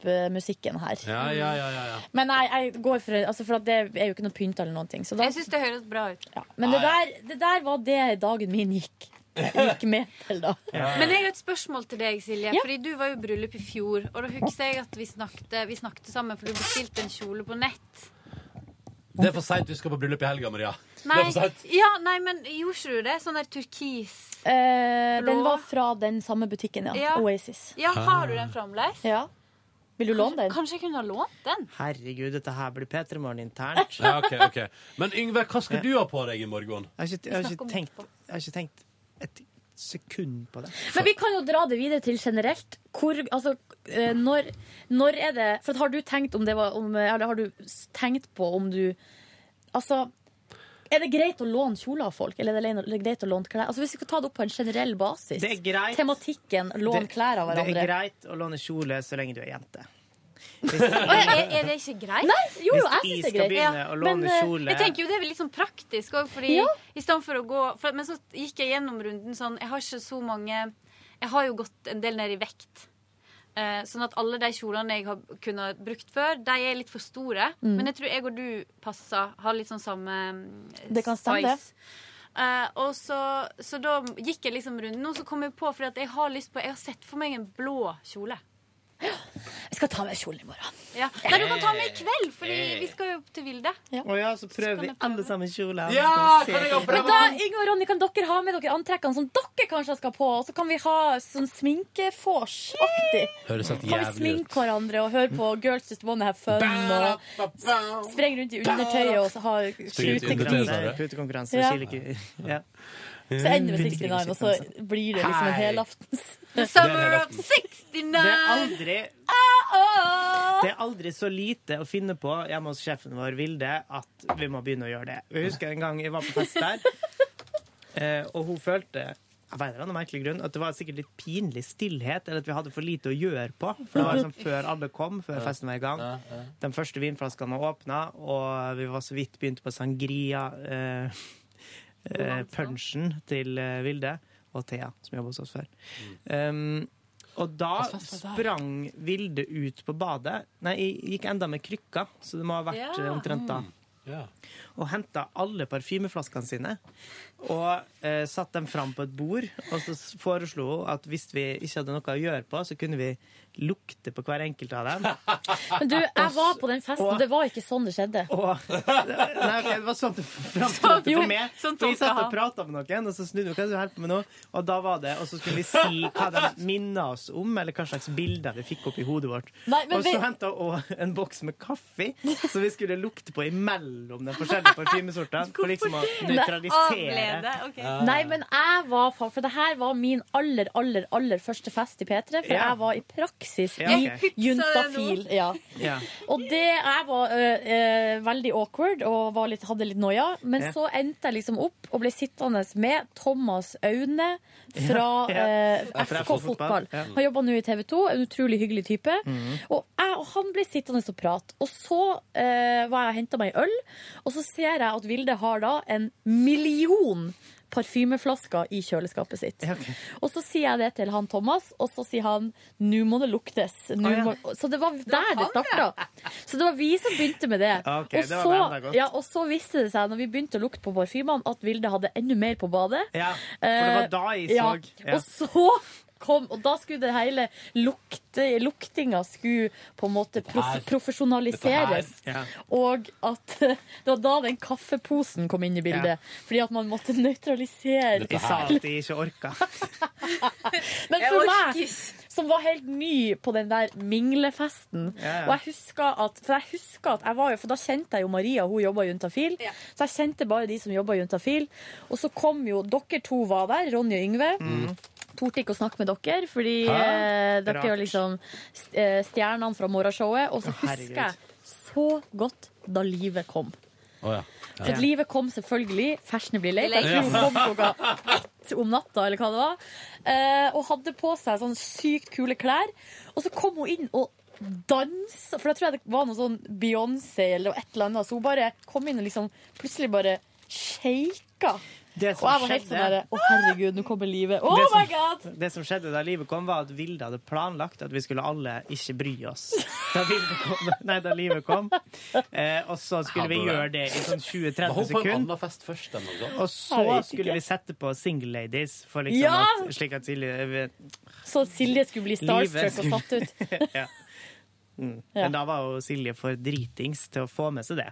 popmusikken her. Ja, ja, ja, ja, ja. Men jeg, jeg går for, altså for at det er jo ikke noe pynt eller noen ting. Så da, Jeg syns det høres bra ut. men det der, det der var det dagen min gikk, gikk med til, da. Men jeg har et spørsmål til deg, Silje. Ja. Fordi Du var jo i bryllup i fjor, og da husker jeg at vi snakket, vi snakket sammen, for du bestilte en kjole på nett. Det er for seint. Du skal på bryllup i helga, Maria. Nei, ja, nei, men gjorde ikke du det? Sånn der turkis Eh, den var fra den samme butikken, ja. Ja. Oasis. Ja, har du den fremdeles? Ja. Vil du låne den? Kanskje jeg kunne ha lånt den? Herregud, dette her blir P3 Morgen internt. Ja, ok, ok. Men Yngve, hva skal du ha på deg i morgen? Jeg har ikke, jeg har ikke, tenkt, jeg har ikke tenkt et sekund på det. Men vi kan jo dra det videre til generelt. Hvor, altså, eh, når, når er det For har du tenkt om det var om, Eller har du tenkt på om du Altså er det greit å låne kjoler av folk, eller er det greit å låne klær? Altså Hvis vi skal ta det opp på en generell basis. Det er greit. Tematikken lån Det- klær av Det er greit å låne kjole så lenge du er jente. Hvis, er, er det ikke greit? Nei, jo, jo, jeg vi syns det er skal greit. Ja. å låne Men, eh, kjole Jeg tenker jo det er litt sånn praktisk òg, fordi Ja. i stedet for å gå for, Men så gikk jeg gjennom runden sånn Jeg har ikke så mange Jeg har jo gått en del ned i vekt. Eh, sånn at alle de kjolene jeg har kunnet brukt før, de er litt for store. Mm. Men jeg tror jeg og du passer, har litt sånn samme mm, Det kan stemme, size. Eh, og så, så da gikk jeg liksom runden, og så kom jeg på fordi at jeg har lyst på Jeg har sett for meg en blå kjole. Jeg skal ta med kjolen i morgen. Ja. Nei, du kan ta med i kveld, Fordi vi skal jo opp til Vilde. Å ja, så prøver vi alle sammen kjolen Ja, Men da, Inge og Ronny, kan dere ha med dere antrekkene som dere kanskje skal på? Og så kan vi ha sånn sminkefors-aktig. Høres helt Kan vi sminke hverandre og høre på Girls Just Wanna Have Fun og sprenge rundt i undertøyet og så ha skytekonkurranse. Ja. Så ender vi med 69, og så blir det liksom en helaftens. The summer of 69! Det er aldri Ah, Det er aldri så lite å finne på hjemme hos sjefen vår, Vilde, at vi må begynne å gjøre det. Jeg husker en gang jeg var på fest der, eh, og hun følte av en eller annen merkelig grunn at det var sikkert litt pinlig stillhet, eller at vi hadde for lite å gjøre på. For det var liksom før alle kom, før festen var i gang. De første vinflaskene var åpna, og vi var så vidt begynt på sangria. Eh, eh, punchen til eh, Vilde og Thea, som jobba hos oss før. Um, og da sprang Vilde ut på badet. Nei, jeg gikk enda med krykka, så det må ha vært Ja. eh, omtrent da. Ja. Og henta alle parfymeflaskene sine. Og eh, satte dem fram på et bord. Og så foreslo hun at hvis vi ikke hadde noe å gjøre på, så kunne vi lukte på hver enkelt av dem. Men du, jeg var på den festen, og det var ikke sånn det skjedde. Nei, okay, det var sånn det framstilte Jo, for meg. sånn vi satt og prata med noen, og så snudde vi hva du holder på med nå. Og da var det, og så skulle vi si hva de minna oss om, eller hva slags bilder vi fikk opp i hodet vårt. Nei, og så vi- henta hun en boks med kaffe, som vi skulle lukte på imellom de forskjellige parfymesortene. For liksom å nøytralisere. Nei, men jeg var For det her var min aller, aller, aller første fest i P3. For Ja. jeg var i praksis Ja, okay. i juntafil. Ja. Ja. Og det jeg var øh, øh, veldig awkward og var litt, hadde litt noia. Men Ja. så endte jeg liksom opp og ble sittende med Thomas Aune fra øh, Ja, FK FK Fotball. Fotball, ja. Han jobber nå i TV 2, en utrolig hyggelig type. Mhm. Og jeg og han ble sittende og prate. Og så var jeg og henta meg en øl, og så ser jeg at Vilde har da en million parfymeflasker i kjøleskapet sitt. Og så sier jeg det til han Thomas, og så sier han 'nå må det luktes'. Ja. må... Så det var der det starta. Så det var vi som begynte med det. Okay, og, det så, ja, og så viste det seg, når vi begynte å lukte på parfymene, at Vilde hadde enda mer på badet. Ja, for det var da jeg Eh, så. Ja. Og så kom Og da skulle det hele lukte, luktinga skulle på en måte prof, profesjonaliseres. Ja. Og at det var da den kaffeposen kom inn i bildet. Ja. Fordi at man måtte nøytralisere Jeg sa at de ikke orka. Men for meg, som var helt ny på den der minglefesten Ja. Og jeg husker at For jeg husker at jeg var jo For da kjente jeg jo Maria, hun jobba i Juntafil. Så jeg kjente bare de som jobba i Juntafil. Og så kom jo Dere to var der, Ronny og Yngve. Torde ikke å snakke med dere, fordi eh, dere er jo liksom eh, stjernene fra morgenshowet. Og så Å, herregud. husker jeg så godt da livet kom. Å, ja. For at livet kom selvfølgelig fashionably blir Late. Jeg tror hun kom klokka ett om natta, eller hva det var. Eh, og hadde på seg sånn sykt kule klær. Og så kom hun inn og dansa, for da tror jeg det var noe sånn Beyoncé eller et eller annet. Så hun bare kom inn og liksom plutselig bare shaka. Det Og jeg var helt sånn derre Å, herregud, nå kommer livet. Oh Det som- my god! Det som skjedde da livet kom, var at Vilde hadde planlagt at vi skulle alle ikke bry oss. Da, kom, nei, da livet kom. Eh, og så skulle vi gjøre det i sånn 20-30 hun på en sekunder. først? Og så skulle vi sette på Single Ladies, for liksom Ja! at, slik at Silje Så Silje skulle bli starstruck og satt ut. ja. Mm. Ja. Men da var jo Silje for dritings til å få med seg det.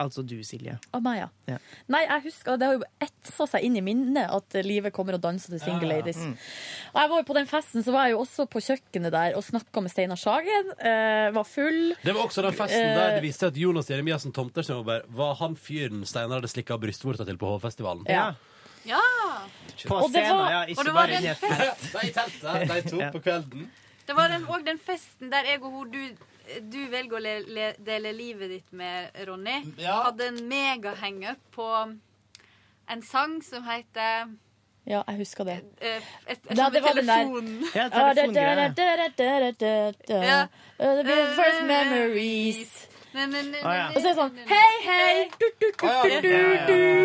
Altså du, Silje. Meg, ja. Ja. Nei, jeg husker, Det har jo etsa seg inn i minnet at livet kommer og danser til Single Ja, ja. Ladies. Mm. Og jeg var jo På den festen så var jeg jo også på kjøkkenet der og snakka med Steinar Sagen. Eh, var full. Det var også den festen Eh, der det viste seg at Jonas Jeremiassen Tomtersjøber var han fyren Steinar hadde slikka brystvorta til på Hovfestivalen. Ja. Ja. På scenen, var- ja. Ikke bare i teltet, de to Ja. på kvelden. Det var den, den festen der jeg og hun du, du velger å le, le, dele livet ditt med, Ronny, Ja. hadde en megahangup på en sang som heter Ja, jeg husker det. Et, et, et, Ja, det var den der. Ja, da, da, da, da, da, da, da. Ja. Uh, the first memories. Og så er det sånn Hei, hei!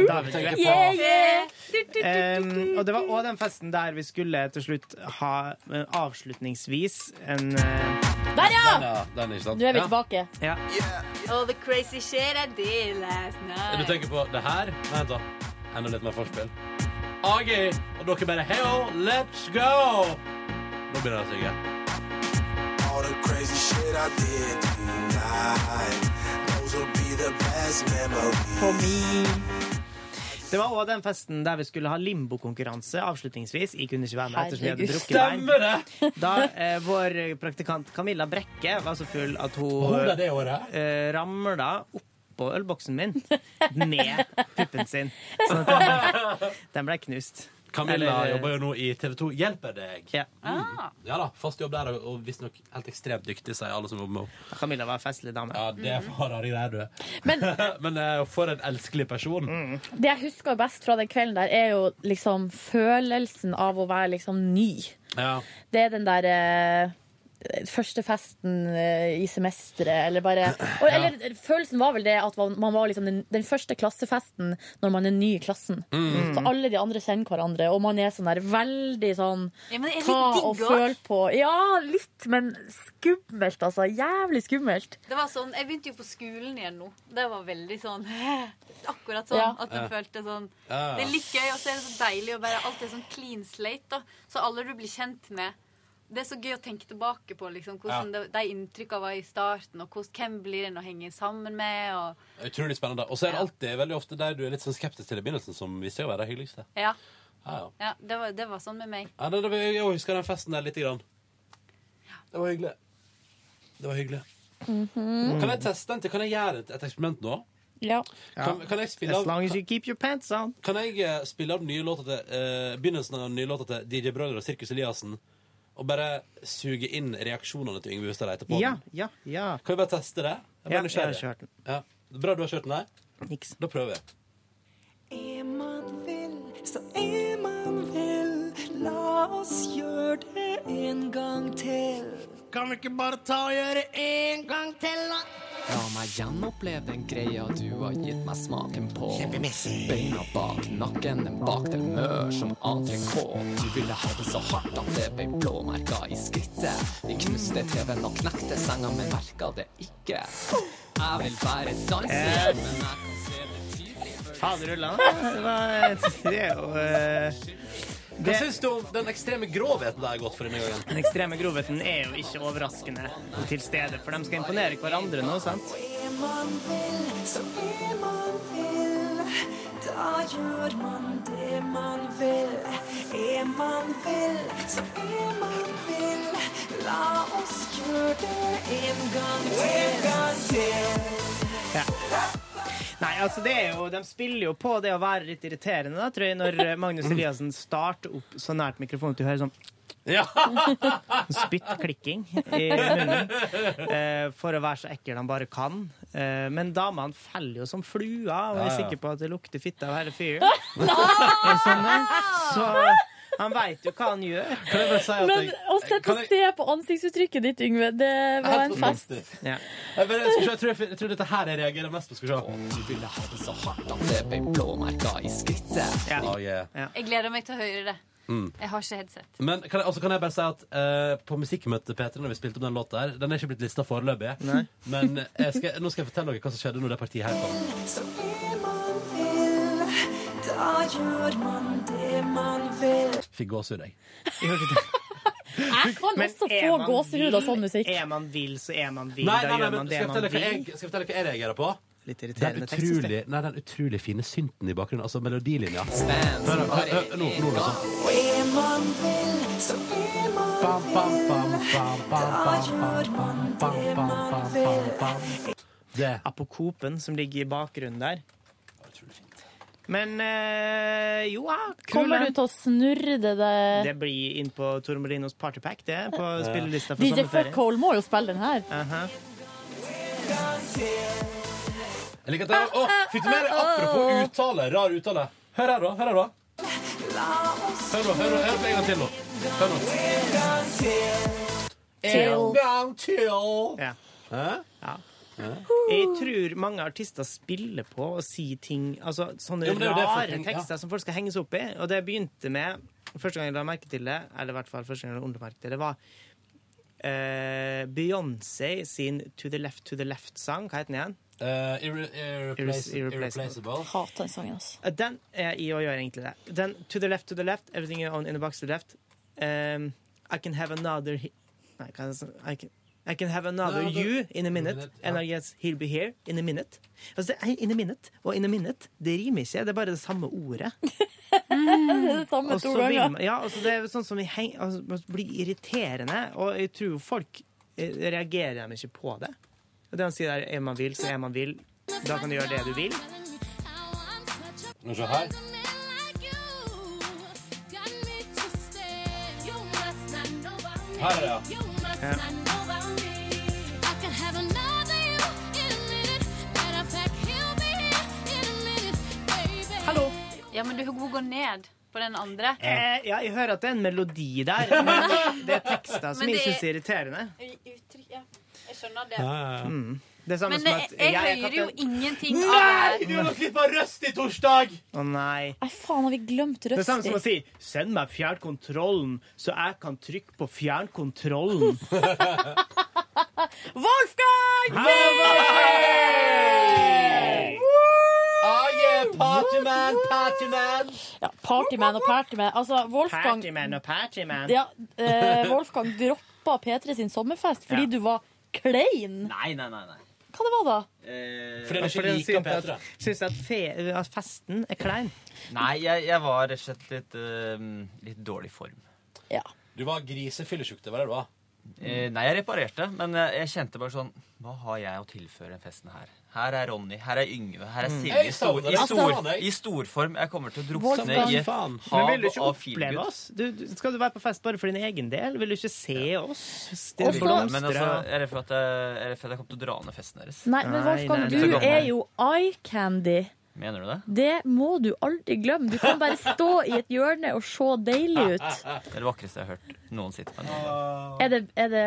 Da. Yeah, yeah. Um, og det var òg den festen der vi skulle til slutt ha eh, avslutningsvis en eh, Der, ja! Den, ja, den, ikke sant? Nå er vi Ja. tilbake. Ja. All the crazy shit I did last night. Du tenker på det her? Nei, vent da. Enda litt mer forspill. Agi og dere bare Heyo, let's go! Nå begynner jeg å synge. All the crazy shit I did tonight. Those will be the best memories. For me. Det var òg den festen der vi skulle ha limbokonkurranse avslutningsvis. Jeg kunne ikke være med ettersom jeg hadde drukket. Stemmer det! Da eh, vår praktikant Camilla Brekke var så full at hun, eh, ramla oppå ølboksen min med puppen sin. Sånn at den, den ble knust. Camilla Eller- jobber jo nå i TV 2 Hjelper deg. Ja. Ah. Ja da, fast jobb der, og- og visstnok helt ekstremt dyktig, sier alle som jobber med henne. Camilla var en festlig dame. Ja, det er for rare greier, du. Men- Men eh, for en elskelig person. Mm. Det jeg husker best fra den kvelden der, er jo liksom følelsen av å være liksom ny. Ja. Det er den der eh, første festen eh, i semesteret, eller bare og, Eller følelsen var vel det at man var liksom den, den første klassefesten når man er ny i klassen. Mm. Så alle de andre kjenner hverandre, og man er sånn der veldig sånn Ja, men det er litt ta digg og føl på. Ja, litt, men skummelt, altså. Jævlig skummelt. Det var sånn, Jeg begynte jo på skolen igjen nå. Det var veldig sånn Akkurat sånn. Ja. At du Ja. følte sånn Ja. Det er litt gøy, og så er det så deilig å bare Alt er sånn clean slate. da Så alle du blir kjent med Det er så gøy å tenke tilbake på liksom, hvordan Ja. de inntrykkene var i starten, og hvordan, hvem blir en å henge sammen med. Og, Utrolig spennende. Og så er det alltid veldig ofte der du er litt sånn skeptisk til i begynnelsen, som viser seg å være det hyggeligste. ja, Ja, ja. ja det, var, det var sånn med meg. Ja, det, det, jeg husker den festen der lite grann. Det var hyggelig. Det var hyggelig. Mm. Kan jeg teste den til? Kan jeg gjøre et, et eksperiment nå? Ja. Kan, kan jeg spille As av long as you keep your pants on. Kan jeg eh, spille av den nye låta til eh, begynnelsen av den nye låta til DJ Brødre og Sirkus Eliassen? Og bare suge inn reaksjonene til Yngve Hustad Reite på Ja, den? ja, ja. Kan vi bare teste det? Jeg Ja, jeg har kjørt den. Ja. Bra du har kjørt den der. Niks. Da prøver vi. Er man vill, så er man vill. La oss gjøre det en gang til. Kan vi ikke bare ta og gjøre en gang til, da? La meg gjenoppleve den greia du har gitt meg smaken på. Beina bak nakken, en bak til mør som entrecôte. Du ville ha det så hardt at det ble blåmerka i skrittet. Vi knuste TV-en og knekte senga, men merka det ikke. Jeg vil bare danse, Eh. men jeg kan se det tydelig. Faderullan. Det var det er jo det... Hva syns du om den ekstreme grovheten det har gått for denne gangen? Den ekstreme grovheten er jo ikke overraskende til stede, for de skal imponere hverandre nå, sant? Er man vill, så er man vill. Da gjør man det man vil. Er man vill, så er man vill. La oss gjøre det en gang til. En gang til. Ja. Nei, altså det er jo, De spiller jo på det å være litt irriterende, da, tror jeg, når eh, Magnus Eliassen starter opp så nært mikrofonen at du hører sånn spyttklikking i munnen eh, for å være så ekkel han bare kan. Eh, men damene faller jo som fluer og Ja, er ja. sikre på at det lukter fitte av hele fyren. Sånn, så han veit jo hva han gjør. Kan jeg bare si at Men jeg, å sitte og se på ansiktsuttrykket ditt, Yngve, det var en fest. Ja. jeg, bare, skal se, jeg, tror, jeg, jeg tror dette her jeg reagerer mest på. Skal vi se. Du ville ha det så hardt at det ble blåmerker i skrittet. Oh, yeah. Jeg gleder meg til å høre det. Mm. Jeg har ikke headset. Men kan jeg, også kan jeg bare si at uh, på musikkmøtet P3 når vi spilte opp den låta her, den er ikke blitt lista foreløpig, men jeg skal, nå skal jeg fortelle dere hva som skjedde når det partiet her kom. Da gjør man det man vil. Fikk gåsehud, jeg. Jeg kan Men også er få man gåsehud av sånn musikk. Er man vill, så er man vill. Nei, nei, nei, gjør men man det skal jeg fortelle hva vil. jeg, skal jeg fortelle hva jeg reagerer på? Litt irriterende synes utrolig, jeg. nei, den utrolig fine synten i bakgrunnen, altså melodilinja. Hør, nå, nå, nå, altså. Er man vill, så er man Bam, bam, bam, bam, bam, Da gjør man det man vil. bam, bam. Det. Apokopen som ligger i bakgrunnen der. Men øh, jo, ja. Kommer du til å snurre det der? Det blir inn på Tor Morinos partypack, det. På spillelista for DJ sommerferien. Fuckhole må jo spille den her. Aha. Jeg liker at det Å, fikk du med deg apropos uttale? Rar uttale. Hør her, da. Hør her, da. Hør nå, hør nå, hør på en gang til nå. Hør nå. En gang til. Ja. Hæ? Ja. Jeg tror mange artister spiller på å si ting Altså sånne Jo, men det er jo det rare ja. tekster som folk skal henge seg opp i. Og det begynte med Første gang jeg la merke til det, eller i hvert fall første gang jeg la under merke til det, var eh, Beyoncé sin To the Left To the Left-sang. Hva heter den igjen? Uh, irre irreplace irreplaceable. Hater den sangen, altså. Eh, Den er i å gjøre egentlig det. Den To the Left To the Left, Everything You Own in the Box to the Left. Um, I can have another he Nei, hva er det som- I can, i can have another Nei, det, you in a minute, minute and I guess he'll be here in a minute. Altså, in a minute og in a minute. Det rimer ikke, det er bare det samme ordet. Mm. det er det samme to ganger. Ja, altså, det er sånn som heng, altså, blir irriterende, og jeg tror folk eh, reagerer dem ikke på det. Og det han sier der, er man vil, så er man vil. Da kan du gjøre det du vil. Men se her. Her, ja. ja. Ja, men du må gå ned på den andre. Eh, ja, jeg hører at det er en melodi der, men det er tekster som jeg det syns er irriterende. Uttrykk, ja. Jeg skjønner det. Mm. Det er samme Men som jeg, at jeg, har hører jo ingenting ingenting av Nei, det du her. må slippe røst i torsdag! Å nei. Nei, faen, har vi glemt Det er samme som å si 'send meg fjernkontrollen, så jeg kan trykke på fjernkontrollen'. Wolfgang! Hey! Partyman, partyman! Ja, partyman og partyman. Altså, Wolfgang Partyman og partyman. ja, eh, Wolfgang droppa P3 sin sommerfest fordi Ja. du var klein. Nei, nei, nei. nei. Hva det var da? Fordi han syns at, syns at, fe, at festen er klein. Nei, jeg, jeg var rett og slett litt, uh, litt dårlig form. Du var grisefyllesjuk, det var det du var? Eh, nei, jeg reparerte, men jeg, jeg kjente bare sånn Hva har jeg å tilføre den festen her? Her er Ronny, her er Yngve, her er Mm. Silje. I, stor, i, stor, I storform. Jeg kommer til å drukne i et Men vil hav du ikke av feelgood. oss? Du, du, skal du være på fest bare for din egen del? Vil du ikke se oss? Også, Men altså, er det for at jeg, jeg, er redd for at jeg kommer til å dra ned festen deres. Nei, men Wolfgang, du er jo eye candy. Mener du det? Det må du aldri glemme. Du kan bare stå i et hjørne og se deilig ut. Det er det vakreste jeg har hørt noen sitte på. Er det, er det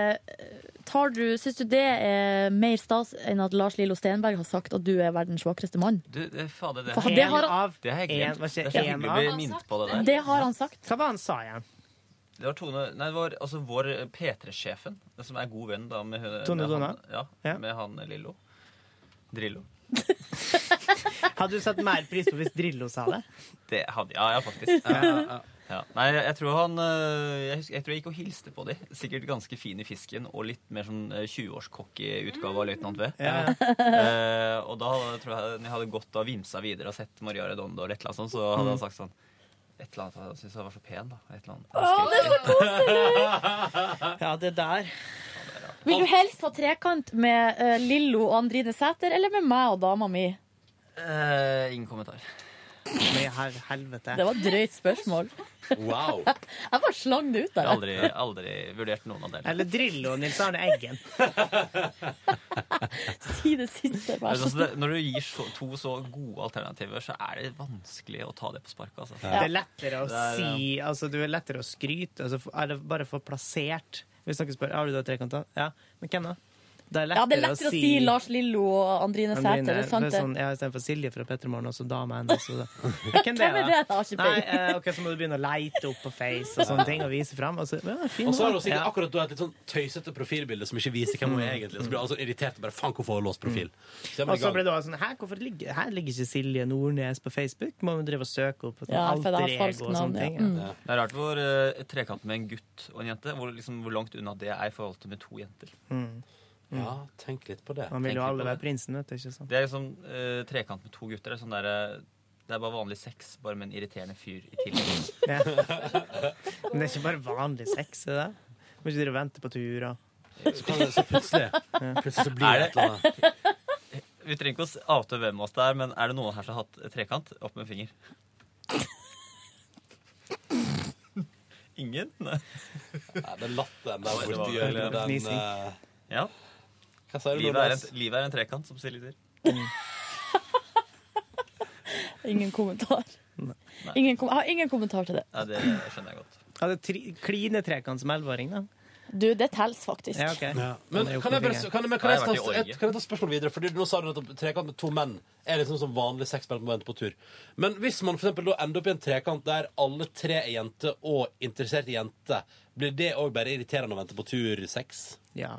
du, Syns du det er mer stas enn at Lars Lillo Stenberg har sagt at du er verdens vakreste mann? Du, det, fader, det, For det har han- det har jeg glemt. Det har han sagt. Hva var han sa igjen? Det var Tone Nei, det var altså vår P3-sjefen, som er god venn da med, Tone med han, ja, Ja. med han Lillo. Drillo. Hadde du satt mer pris på hvis Drillo sa det? Det hadde Ja, ja, faktisk. Ja, ja, ja. Ja. Nei, jeg, tror han øh, jeg, husker, jeg tror jeg gikk og hilste på de. Sikkert ganske fin i fisken og litt mer sånn øh, 20-årskokke utgave av Løytnant V. Ja. Eh, og da tror jeg når jeg hadde gått og vimsa videre og sett Maria Redondo eller et eller annet sånt, så hadde Mm. han sagt sånn et eller annet, Jeg syntes han var så pen, da. Et eller annet. Å, det er så koselig! Ja, det der. Vil du helst ha trekant med uh, Lillo og Andrine Sæter, eller med meg og dama mi? Uh, ingen kommentar. Med her helvete. Det var et drøyt spørsmål. Wow. Jeg bare slang det ut Jeg der. har aldri, aldri vurdert noen av delene. Eller Drillo og Nils Arne Eggen. Si det siste, vær så Altså, snill. når du gir så, to så gode alternativer, så er det vanskelig å ta det på sparket. Altså. Det er lettere å Det er, si Altså, du er lettere å skryte. Altså, er det bare få plassert. Hvis noen spør har du da trekanter. Ja, men hvem da? Det er Ja, det er lettere å si Lars Lillo og Andrine Sæter. Det er sant, det er sånn, ja, Istedenfor Silje fra Petter Morgen, og så dama hennes. Hvem er det? da? Nei, peiling. eh, ok, Så må du begynne å leite opp på Face og sånne ting og vise fram. Og så, ja, Og så har hun sikkert akkurat da et litt sånn tøysete profilbilde som ikke viser hvem hun er egentlig. Så blir hun altså irritert og bare faen, hvorfor har hun låst profil? Så er Og så blir ble det også sånn Hæ, hvorfor ligger, her ligger ikke Silje Nordnes på Facebook? Må hun drive og søke opp sånn Ja, alter ego og navn, sånne ja. ting? Mm. Ja. Det er rart hvor uh, trekant med en gutt og en jente, hvor, liksom, hvor langt unna det er i forhold til med to jenter. Mm. Ja, tenk litt på det. Man vil jo alle være det. prinsen, vet du. ikke sant? Det er liksom uh, trekant med to gutter. Det er, sånn der, eh, det er bare vanlig sex, bare med en irriterende fyr i tillegg. Ja. Men det er ikke bare vanlig sex, er det? Må ikke drive og vente på turer. Så kan det så plutselig Plutselig så blir det et eller annet. Vi trenger ikke å avtøve hvem av oss det er, men er det noen her som har hatt trekant? Opp med en finger. Ingen? Nei. Nei, den latteren der borte det den, den eh, Ja. Hva sa du, Livet er, en, livet er en trekant, som Silje sier. Ingen kommentar. Ingen kom jeg har ingen kommentar til det. Ja, det skjønner jeg godt. Hadde tri- klinetrekant som elleveåring, da? Du, det teller faktisk. Ja, okay. Ja. Men kan jeg, bare, kan, jeg, men kan, jeg jeg ta, et, kan jeg ta spørsmål videre? Fordi Nå sa du at trekant med to menn er liksom som vanlig sex mellom menn på tur. Men hvis man for eksempel da ender opp i en trekant der alle tre er jenter og interessert i jenter, blir det òg bare irriterende å vente på tur sex? Ja.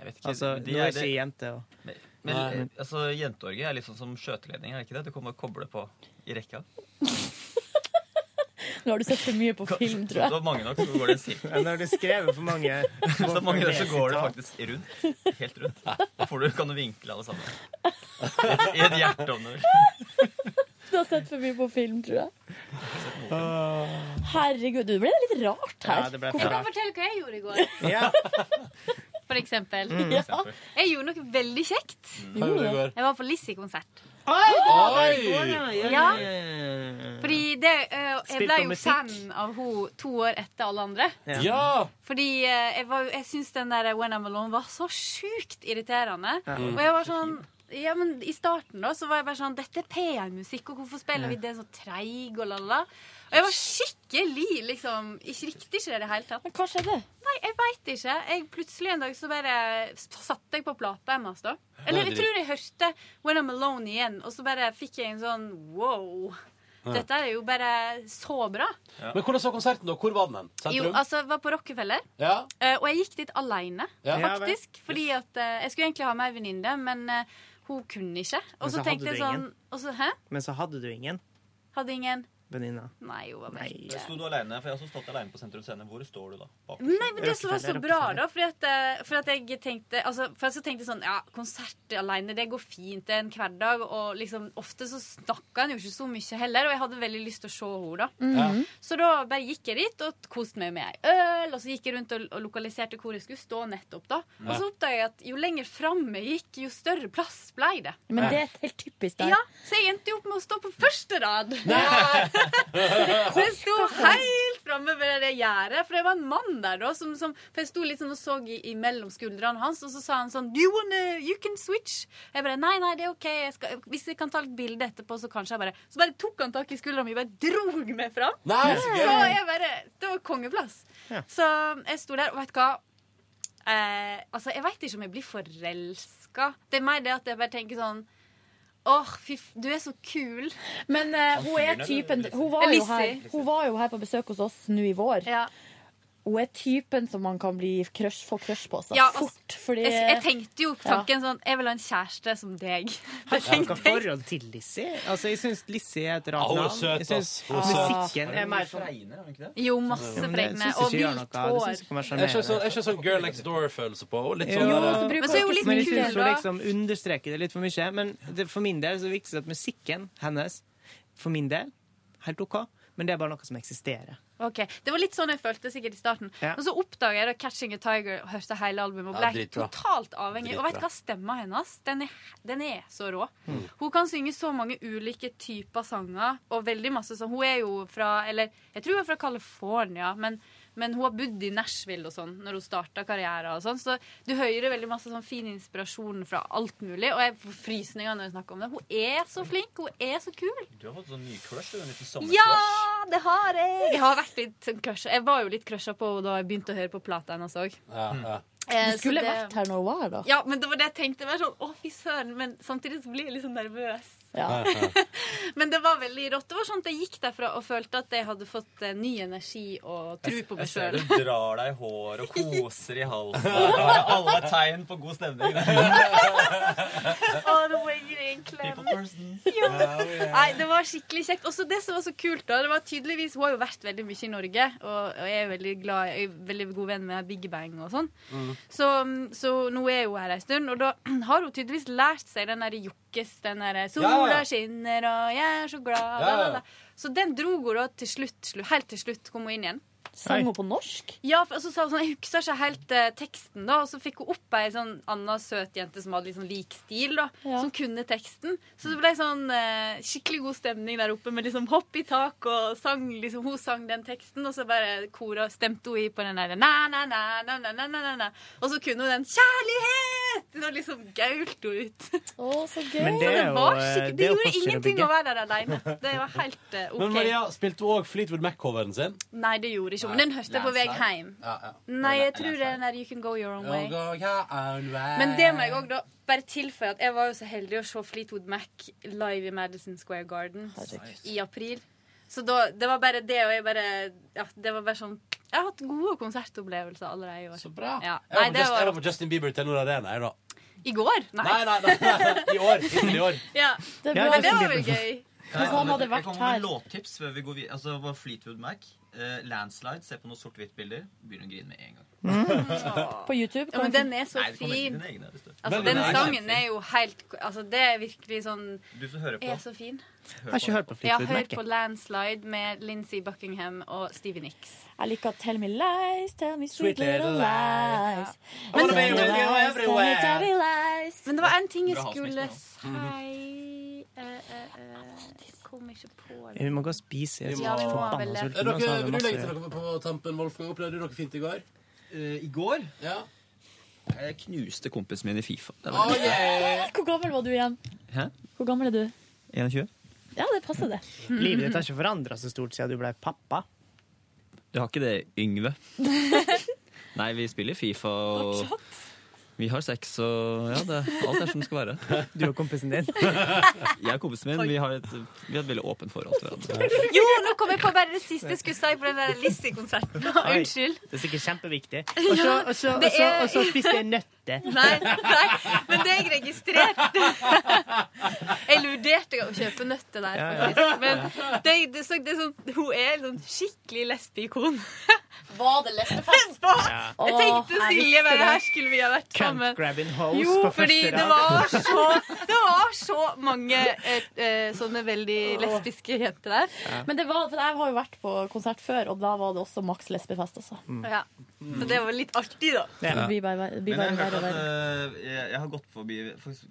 Jeg vet ikke. Altså, de nå er ikke det- jente og Men, men Nei. altså, jenteorgie er litt sånn som skjøteledning, er det ikke det? Du kommer og kobler på i rekka. Nå har du sett for mye på film, tror Det var jeg. mange nok, så går det en Ja, Når du skrevet for mange Hvis det er mange der, så går det faktisk rundt. Helt rundt. Da får du, kan du vinkle alle sammen. I et, i hjerte om du har sett for mye på film, tror jeg. Herregud, du ble litt rart her. Ja, det ble Jeg kan du fortelle hva jeg gjorde i går. Ja. For eksempel. Mm. Ja. Jeg gjorde noe veldig kjekt. Går? Jeg var på Lizzie-konsert. Oi! Oi! Ja. Fordi det, eh, jeg ble jo fan av henne to år etter alle andre. Ja. Ja! Fordi eh, jeg, var, jeg syns den der When I'm Alone var så sjukt irriterende. Ja. Og jeg var sånn ja, men I starten da, så var jeg bare sånn Dette er P1-musikk, og hvorfor spiller vi det så treig? Og lalala. Og jeg var skikkelig liksom Ikke riktig ikke det i det hele tatt. Men hva skjedde? Nei, jeg veit ikke. Jeg Plutselig en dag så bare satte jeg på plata hennes, da. Eller jeg tror jeg hørte When I'm Alone igjen, og så bare fikk jeg en sånn wow. Ja. Dette er jo bare så bra. Men hvordan så konserten, da? Hvor var den? Sentrum? Jo, altså, jeg var på Rockefeller. Ja. Eh, og jeg gikk dit alene, Ja. Ja, faktisk. fordi at eh, Jeg skulle egentlig ha med ei venninne, men eh, hun kunne ikke. Og så så tenkte jeg sånn så, Hæ? Men så hadde du ingen Hadde ingen venninner. Nei, hun var vekke. Sto du alene? For jeg har også stått alene på Sentrum Scene. Hvor står du da? Bak Nei, men det som var så bra, da fordi at, eh, for at jeg tenkte altså, For så tenkte sånn Ja, konsert alene, det går fint. Det er en hverdag. Og liksom ofte så snakka en jo ikke så mye heller. Og jeg hadde veldig lyst til å se henne, da. Mhm. Så da bare gikk jeg dit og koste meg med ei øl. Og så gikk jeg rundt og, og lokaliserte hvor jeg skulle stå nettopp, da. Og så oppdaga jeg at jo lenger fram jeg gikk, jo større plass ble det. Men det er helt typisk der. Ja, så jeg endte jo opp med å stå på første rad. så jeg sto helt framme ved det gjerdet, for det var en mann der da. Som, som, for jeg sto litt sånn og så i, imellom skuldrene hans, og så sa han sånn Do you wanna, you can switch? Jeg bare Nei, nei, det er OK. Jeg skal, hvis jeg kan ta et bilde etterpå, så kanskje jeg bare Så bare tok han tak i skuldra mi og bare drog meg fram. Nei, så så jeg bare Det var kongeplass. Ja. Så jeg sto der, og vet du hva? Eh, altså, jeg veit ikke om jeg blir forelska. Det er mer det at jeg bare tenker sånn Åh, oh. Du er så kul. Men uh, hun er typen hun var, jo her, hun var jo her på besøk hos oss nå i vår. Hun er typen som man kan bli crush, få crush på seg Ja, altså, fort. Fordi Jeg, jeg tenkte jo tanken sånn Jeg vil ha en kjæreste som deg. Har du noe forhold til Lissie? Altså, jeg syns Lissie er et Ja, rart hun er navn. søt, ass. Hun er søt. musikken er mer fregne, Fregner, er hun ikke det? Jo, masse Ja, fregne. Og hvitt hår. jeg Er ikke sånn, sånn Girl Next Door-følelse på henne? Jo, sånn, men så er hun litt jeg syns hun liksom understreker det litt for mye. Men det, for min del så er det viktigst at musikken hennes For min del helt OK, men det er bare noe som eksisterer. Ok, Det var litt sånn jeg følte sikkert i starten. Ja. Men så oppdaga jeg da 'Catching a Tiger' og hørte hele albumet og ble ja, totalt avhengig. Og vet du hva? Stemma hennes den er, den er så rå. Mm. Hun kan synge så mange ulike typer sanger, og veldig masse sånn. Hun er jo fra Eller jeg tror hun er fra California, men, men hun har bodd i Nashville og sånn når hun starta karrieren og sånn. Så du hører veldig masse sånn fin inspirasjon fra alt mulig. Og jeg får frysninger når jeg snakker om det. Hun er så flink. Hun er så kul. Du har fått sånn ny crush, du. En liten sommercrush. Ja, det har jeg! Jeg har vært litt sånn crusha. Jeg var jo litt crusha på henne da jeg begynte å høre på plata hennes òg. Ja, ja. Eh, Du skulle det- vært her når hun var her, da. Ja, men det var det jeg tenkte. Det var sånn, å fy søren, Men samtidig så blir jeg litt sånn nervøs. Ja. Men det var veldig rått. Det var sånn at jeg gikk derfra og følte at jeg hadde fått eh, ny energi og tro på meg sjøl. du drar deg i håret og koser i halsen. Det har alle tegn på god stemning. Å, nå må jeg gi deg en klem. Ja. Nei, det var skikkelig kjekt. Også det som var så kult, da, det var tydeligvis Hun har jo vært veldig mye i Norge, og, og jeg er veldig glad Jeg er veldig god venn med Big Bang og sånn. Så, så nå er hun her ei stund, og da har hun tydeligvis lært seg den derre jokkes, den derre 'Sola Ja. skinner, og jeg er så glad', da, da, da. Så den dro hun da til slutt, helt til slutt kom hun inn igjen. Sang hun på norsk? Ja, for, hun sånn, jeg husker ikke helt eh, teksten. da Og så fikk hun opp ei sånn anna søt jente som hadde litt sånn lik stil, da ja. som kunne teksten. Så det ble sånn eh, skikkelig god stemning der oppe med liksom hopp i tak, og sang, liksom, hun sang den teksten, og så bare kora stemte hun i på den derre Og så kunne hun den 'Kjærlighet!' Og liksom gaulte hun ut. Å, så gøy. Men det, jo, eh, det, det, det gjorde ingenting å være der aleine. Det var helt eh, OK. Men Maria, spilte hun òg Fleetwood Mac-coveren sin? Nei, det gjorde ikke hun, men den hørte jeg på vei hjem. Ja, ja. Nei, jeg tror det er der You Can Go Your Own Way. Go your own way. Men det må jeg òg bare tilføye at jeg var jo så heldig å se Fleetwood Mac live i Madison Square Garden i april. Så da, det var bare det, og jeg bare Ja, det var bare sånn Jeg har hatt gode konsertopplevelser allerede i år. Så bra. Ja. Jeg var, Nei, på det Just, jeg var var på Justin Bieber til Nord Arena, jeg, da. I går? Nei. Nei, nei, nei, nei. I år. Hittil i år. Ja. Det var- det var vel gøy. Hvis han hadde Jeg kommer med her låttips før vi går videre. Altså, var Fleetwood Mac. Eh, landslide. Se på noen sort-hvitt-bilder. Begynner å grine med en gang. På YouTube? Ja, men den er så Nei, fin. egne. Altså, Men den den er sangen er jo helt Altså, det er virkelig sånn Du som hører på. Er så fin. Jeg har ikke hørt på Jeg har Fleetwood hørt på Landslide med Lindsey Buckingham og Stevie Nicks. Jeg liker Tell me lies, tell me sweet, Sweet little lies. Men, lies, lies. Men det var en ting jeg skulle si eh, eh, eh. Kom ikke på det. Vi må gå og spise. Jeg er Ja, vi må forbanna det. sulten, Er dere, og så har vi vil du legge til masse- noe på tampen, Wolfgang? Opplevde du noe fint i går? I går? Ja. Jeg knuste kompisen min i Fifa. Det Oh, yeah. Hvor gammel var du igjen? Hæ? Hvor gammel er du? 21? Ja, det passer, det. Livet ditt har ikke forandra så stort siden du ble pappa. Du har ikke det, Yngve? Nei, vi spiller Fifa og vi har sex og ja, det, alt er som det skal være. Du og kompisen din? Jeg og kompisen min vi har, et, vi har et veldig åpent forhold til hverandre. Jo, nå kom jeg på bare det siste jeg skulle si på den der Lizzie-konserten. Oi. Unnskyld. Det er sikkert kjempeviktig. Og så, spiste jeg og Det så, så. Nei, nei, men det er jeg registrert. Jeg vurderte å kjøpe nøtter der, faktisk. Men det, det, så, det er sånn, hun er en sånn skikkelig lesbeikon. Var det lesbefest? Ja. Jeg tenkte Silje, men det. her skulle vi ha vært sammen. Jo, fordi det var så, det var så mange eh, eh, sånne veldig lesbiske jenter der. Men det var, for jeg har jo vært på konsert før, og da var det også maks lesbefest. Altså. Ja. Så det var litt artig, da. Ja. blir bare, det Men eh, jeg, jeg har gått forbi,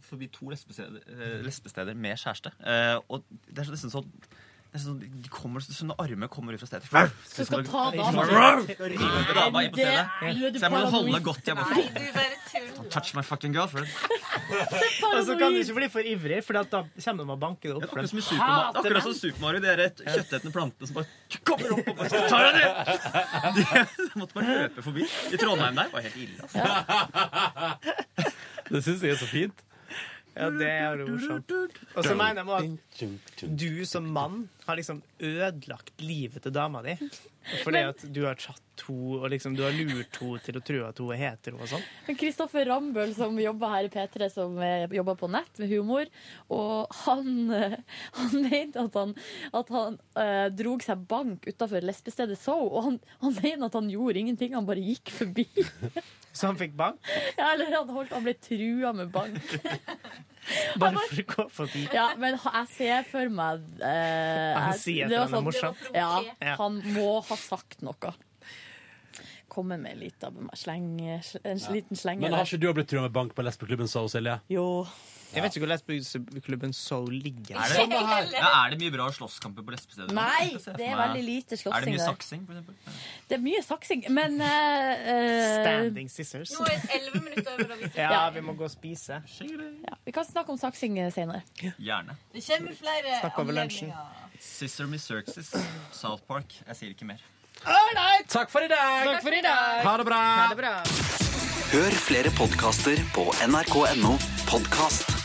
forbi to lesbesteder, eh, lesbesteder med kjæreste. Eh, og det er nesten sånn sånn, de kommer, sånne armer kommer ut fra stedet. Så skal ta dama. Så jeg må holde godt. Jeg må du bare tuller. touch my fucking girlfriend. Og så kan du ikke bli for ivrig, for da kommer de og banker det opp. Akkurat som Super som Super Mario, de der kjøttetende plantene som bare kommer opp og bare tar deg ned! De måtte bare løpe forbi. I Trondheim der var helt ille. Altså. Det syns jeg er så fint. Ja, det er jo morsomt. Og så mener jeg at du som mann har liksom ødelagt livet til dama di. Fordi at du har tatt henne, og liksom du har lurt henne til å tro at hun er hetero og sånn. Kristoffer Rambøll, som jobber her i P3, som eh, jobber på nett med humor, og han, eh, han mente at han, at han eh, drog seg bank utafor lesbestedet So, og han, han mener at han gjorde ingenting, han bare gikk forbi. Så han fikk bank? Ja, eller han, holdt, han ble trua med bank. Bare for å gå forbi. Ja, men jeg ser for meg eh, Han sier at han er sånn- morsom. Ja, Ja. han må ha sagt noe. Komme med litt av meg sleng, en liten slenge Men har ikke du blitt trua med bank på lesbeklubben So, Silje? Jo. Jeg vet ikke hvor lesbeklubben Soul ligger. Er det, ja, er det mye bra slåsskamper på lesbesteder? Nei, det er veldig lite slåssing. Er det mye saksing, for eksempel? Det er mye saksing, men eh, eh, Standing scissors. Nå er det elleve minutter over. hvis vi- Ja, vi må gå og spise. ja, Vi kan snakke om saksing senere. Gjerne. Det kommer flere anledninger. Sister Miss Circus, South Park. Jeg sier ikke mer. Takk for i dag! Takk for i dag. Ha det bra! Ha det bra. Hør flere podkaster på nrk.no podkast.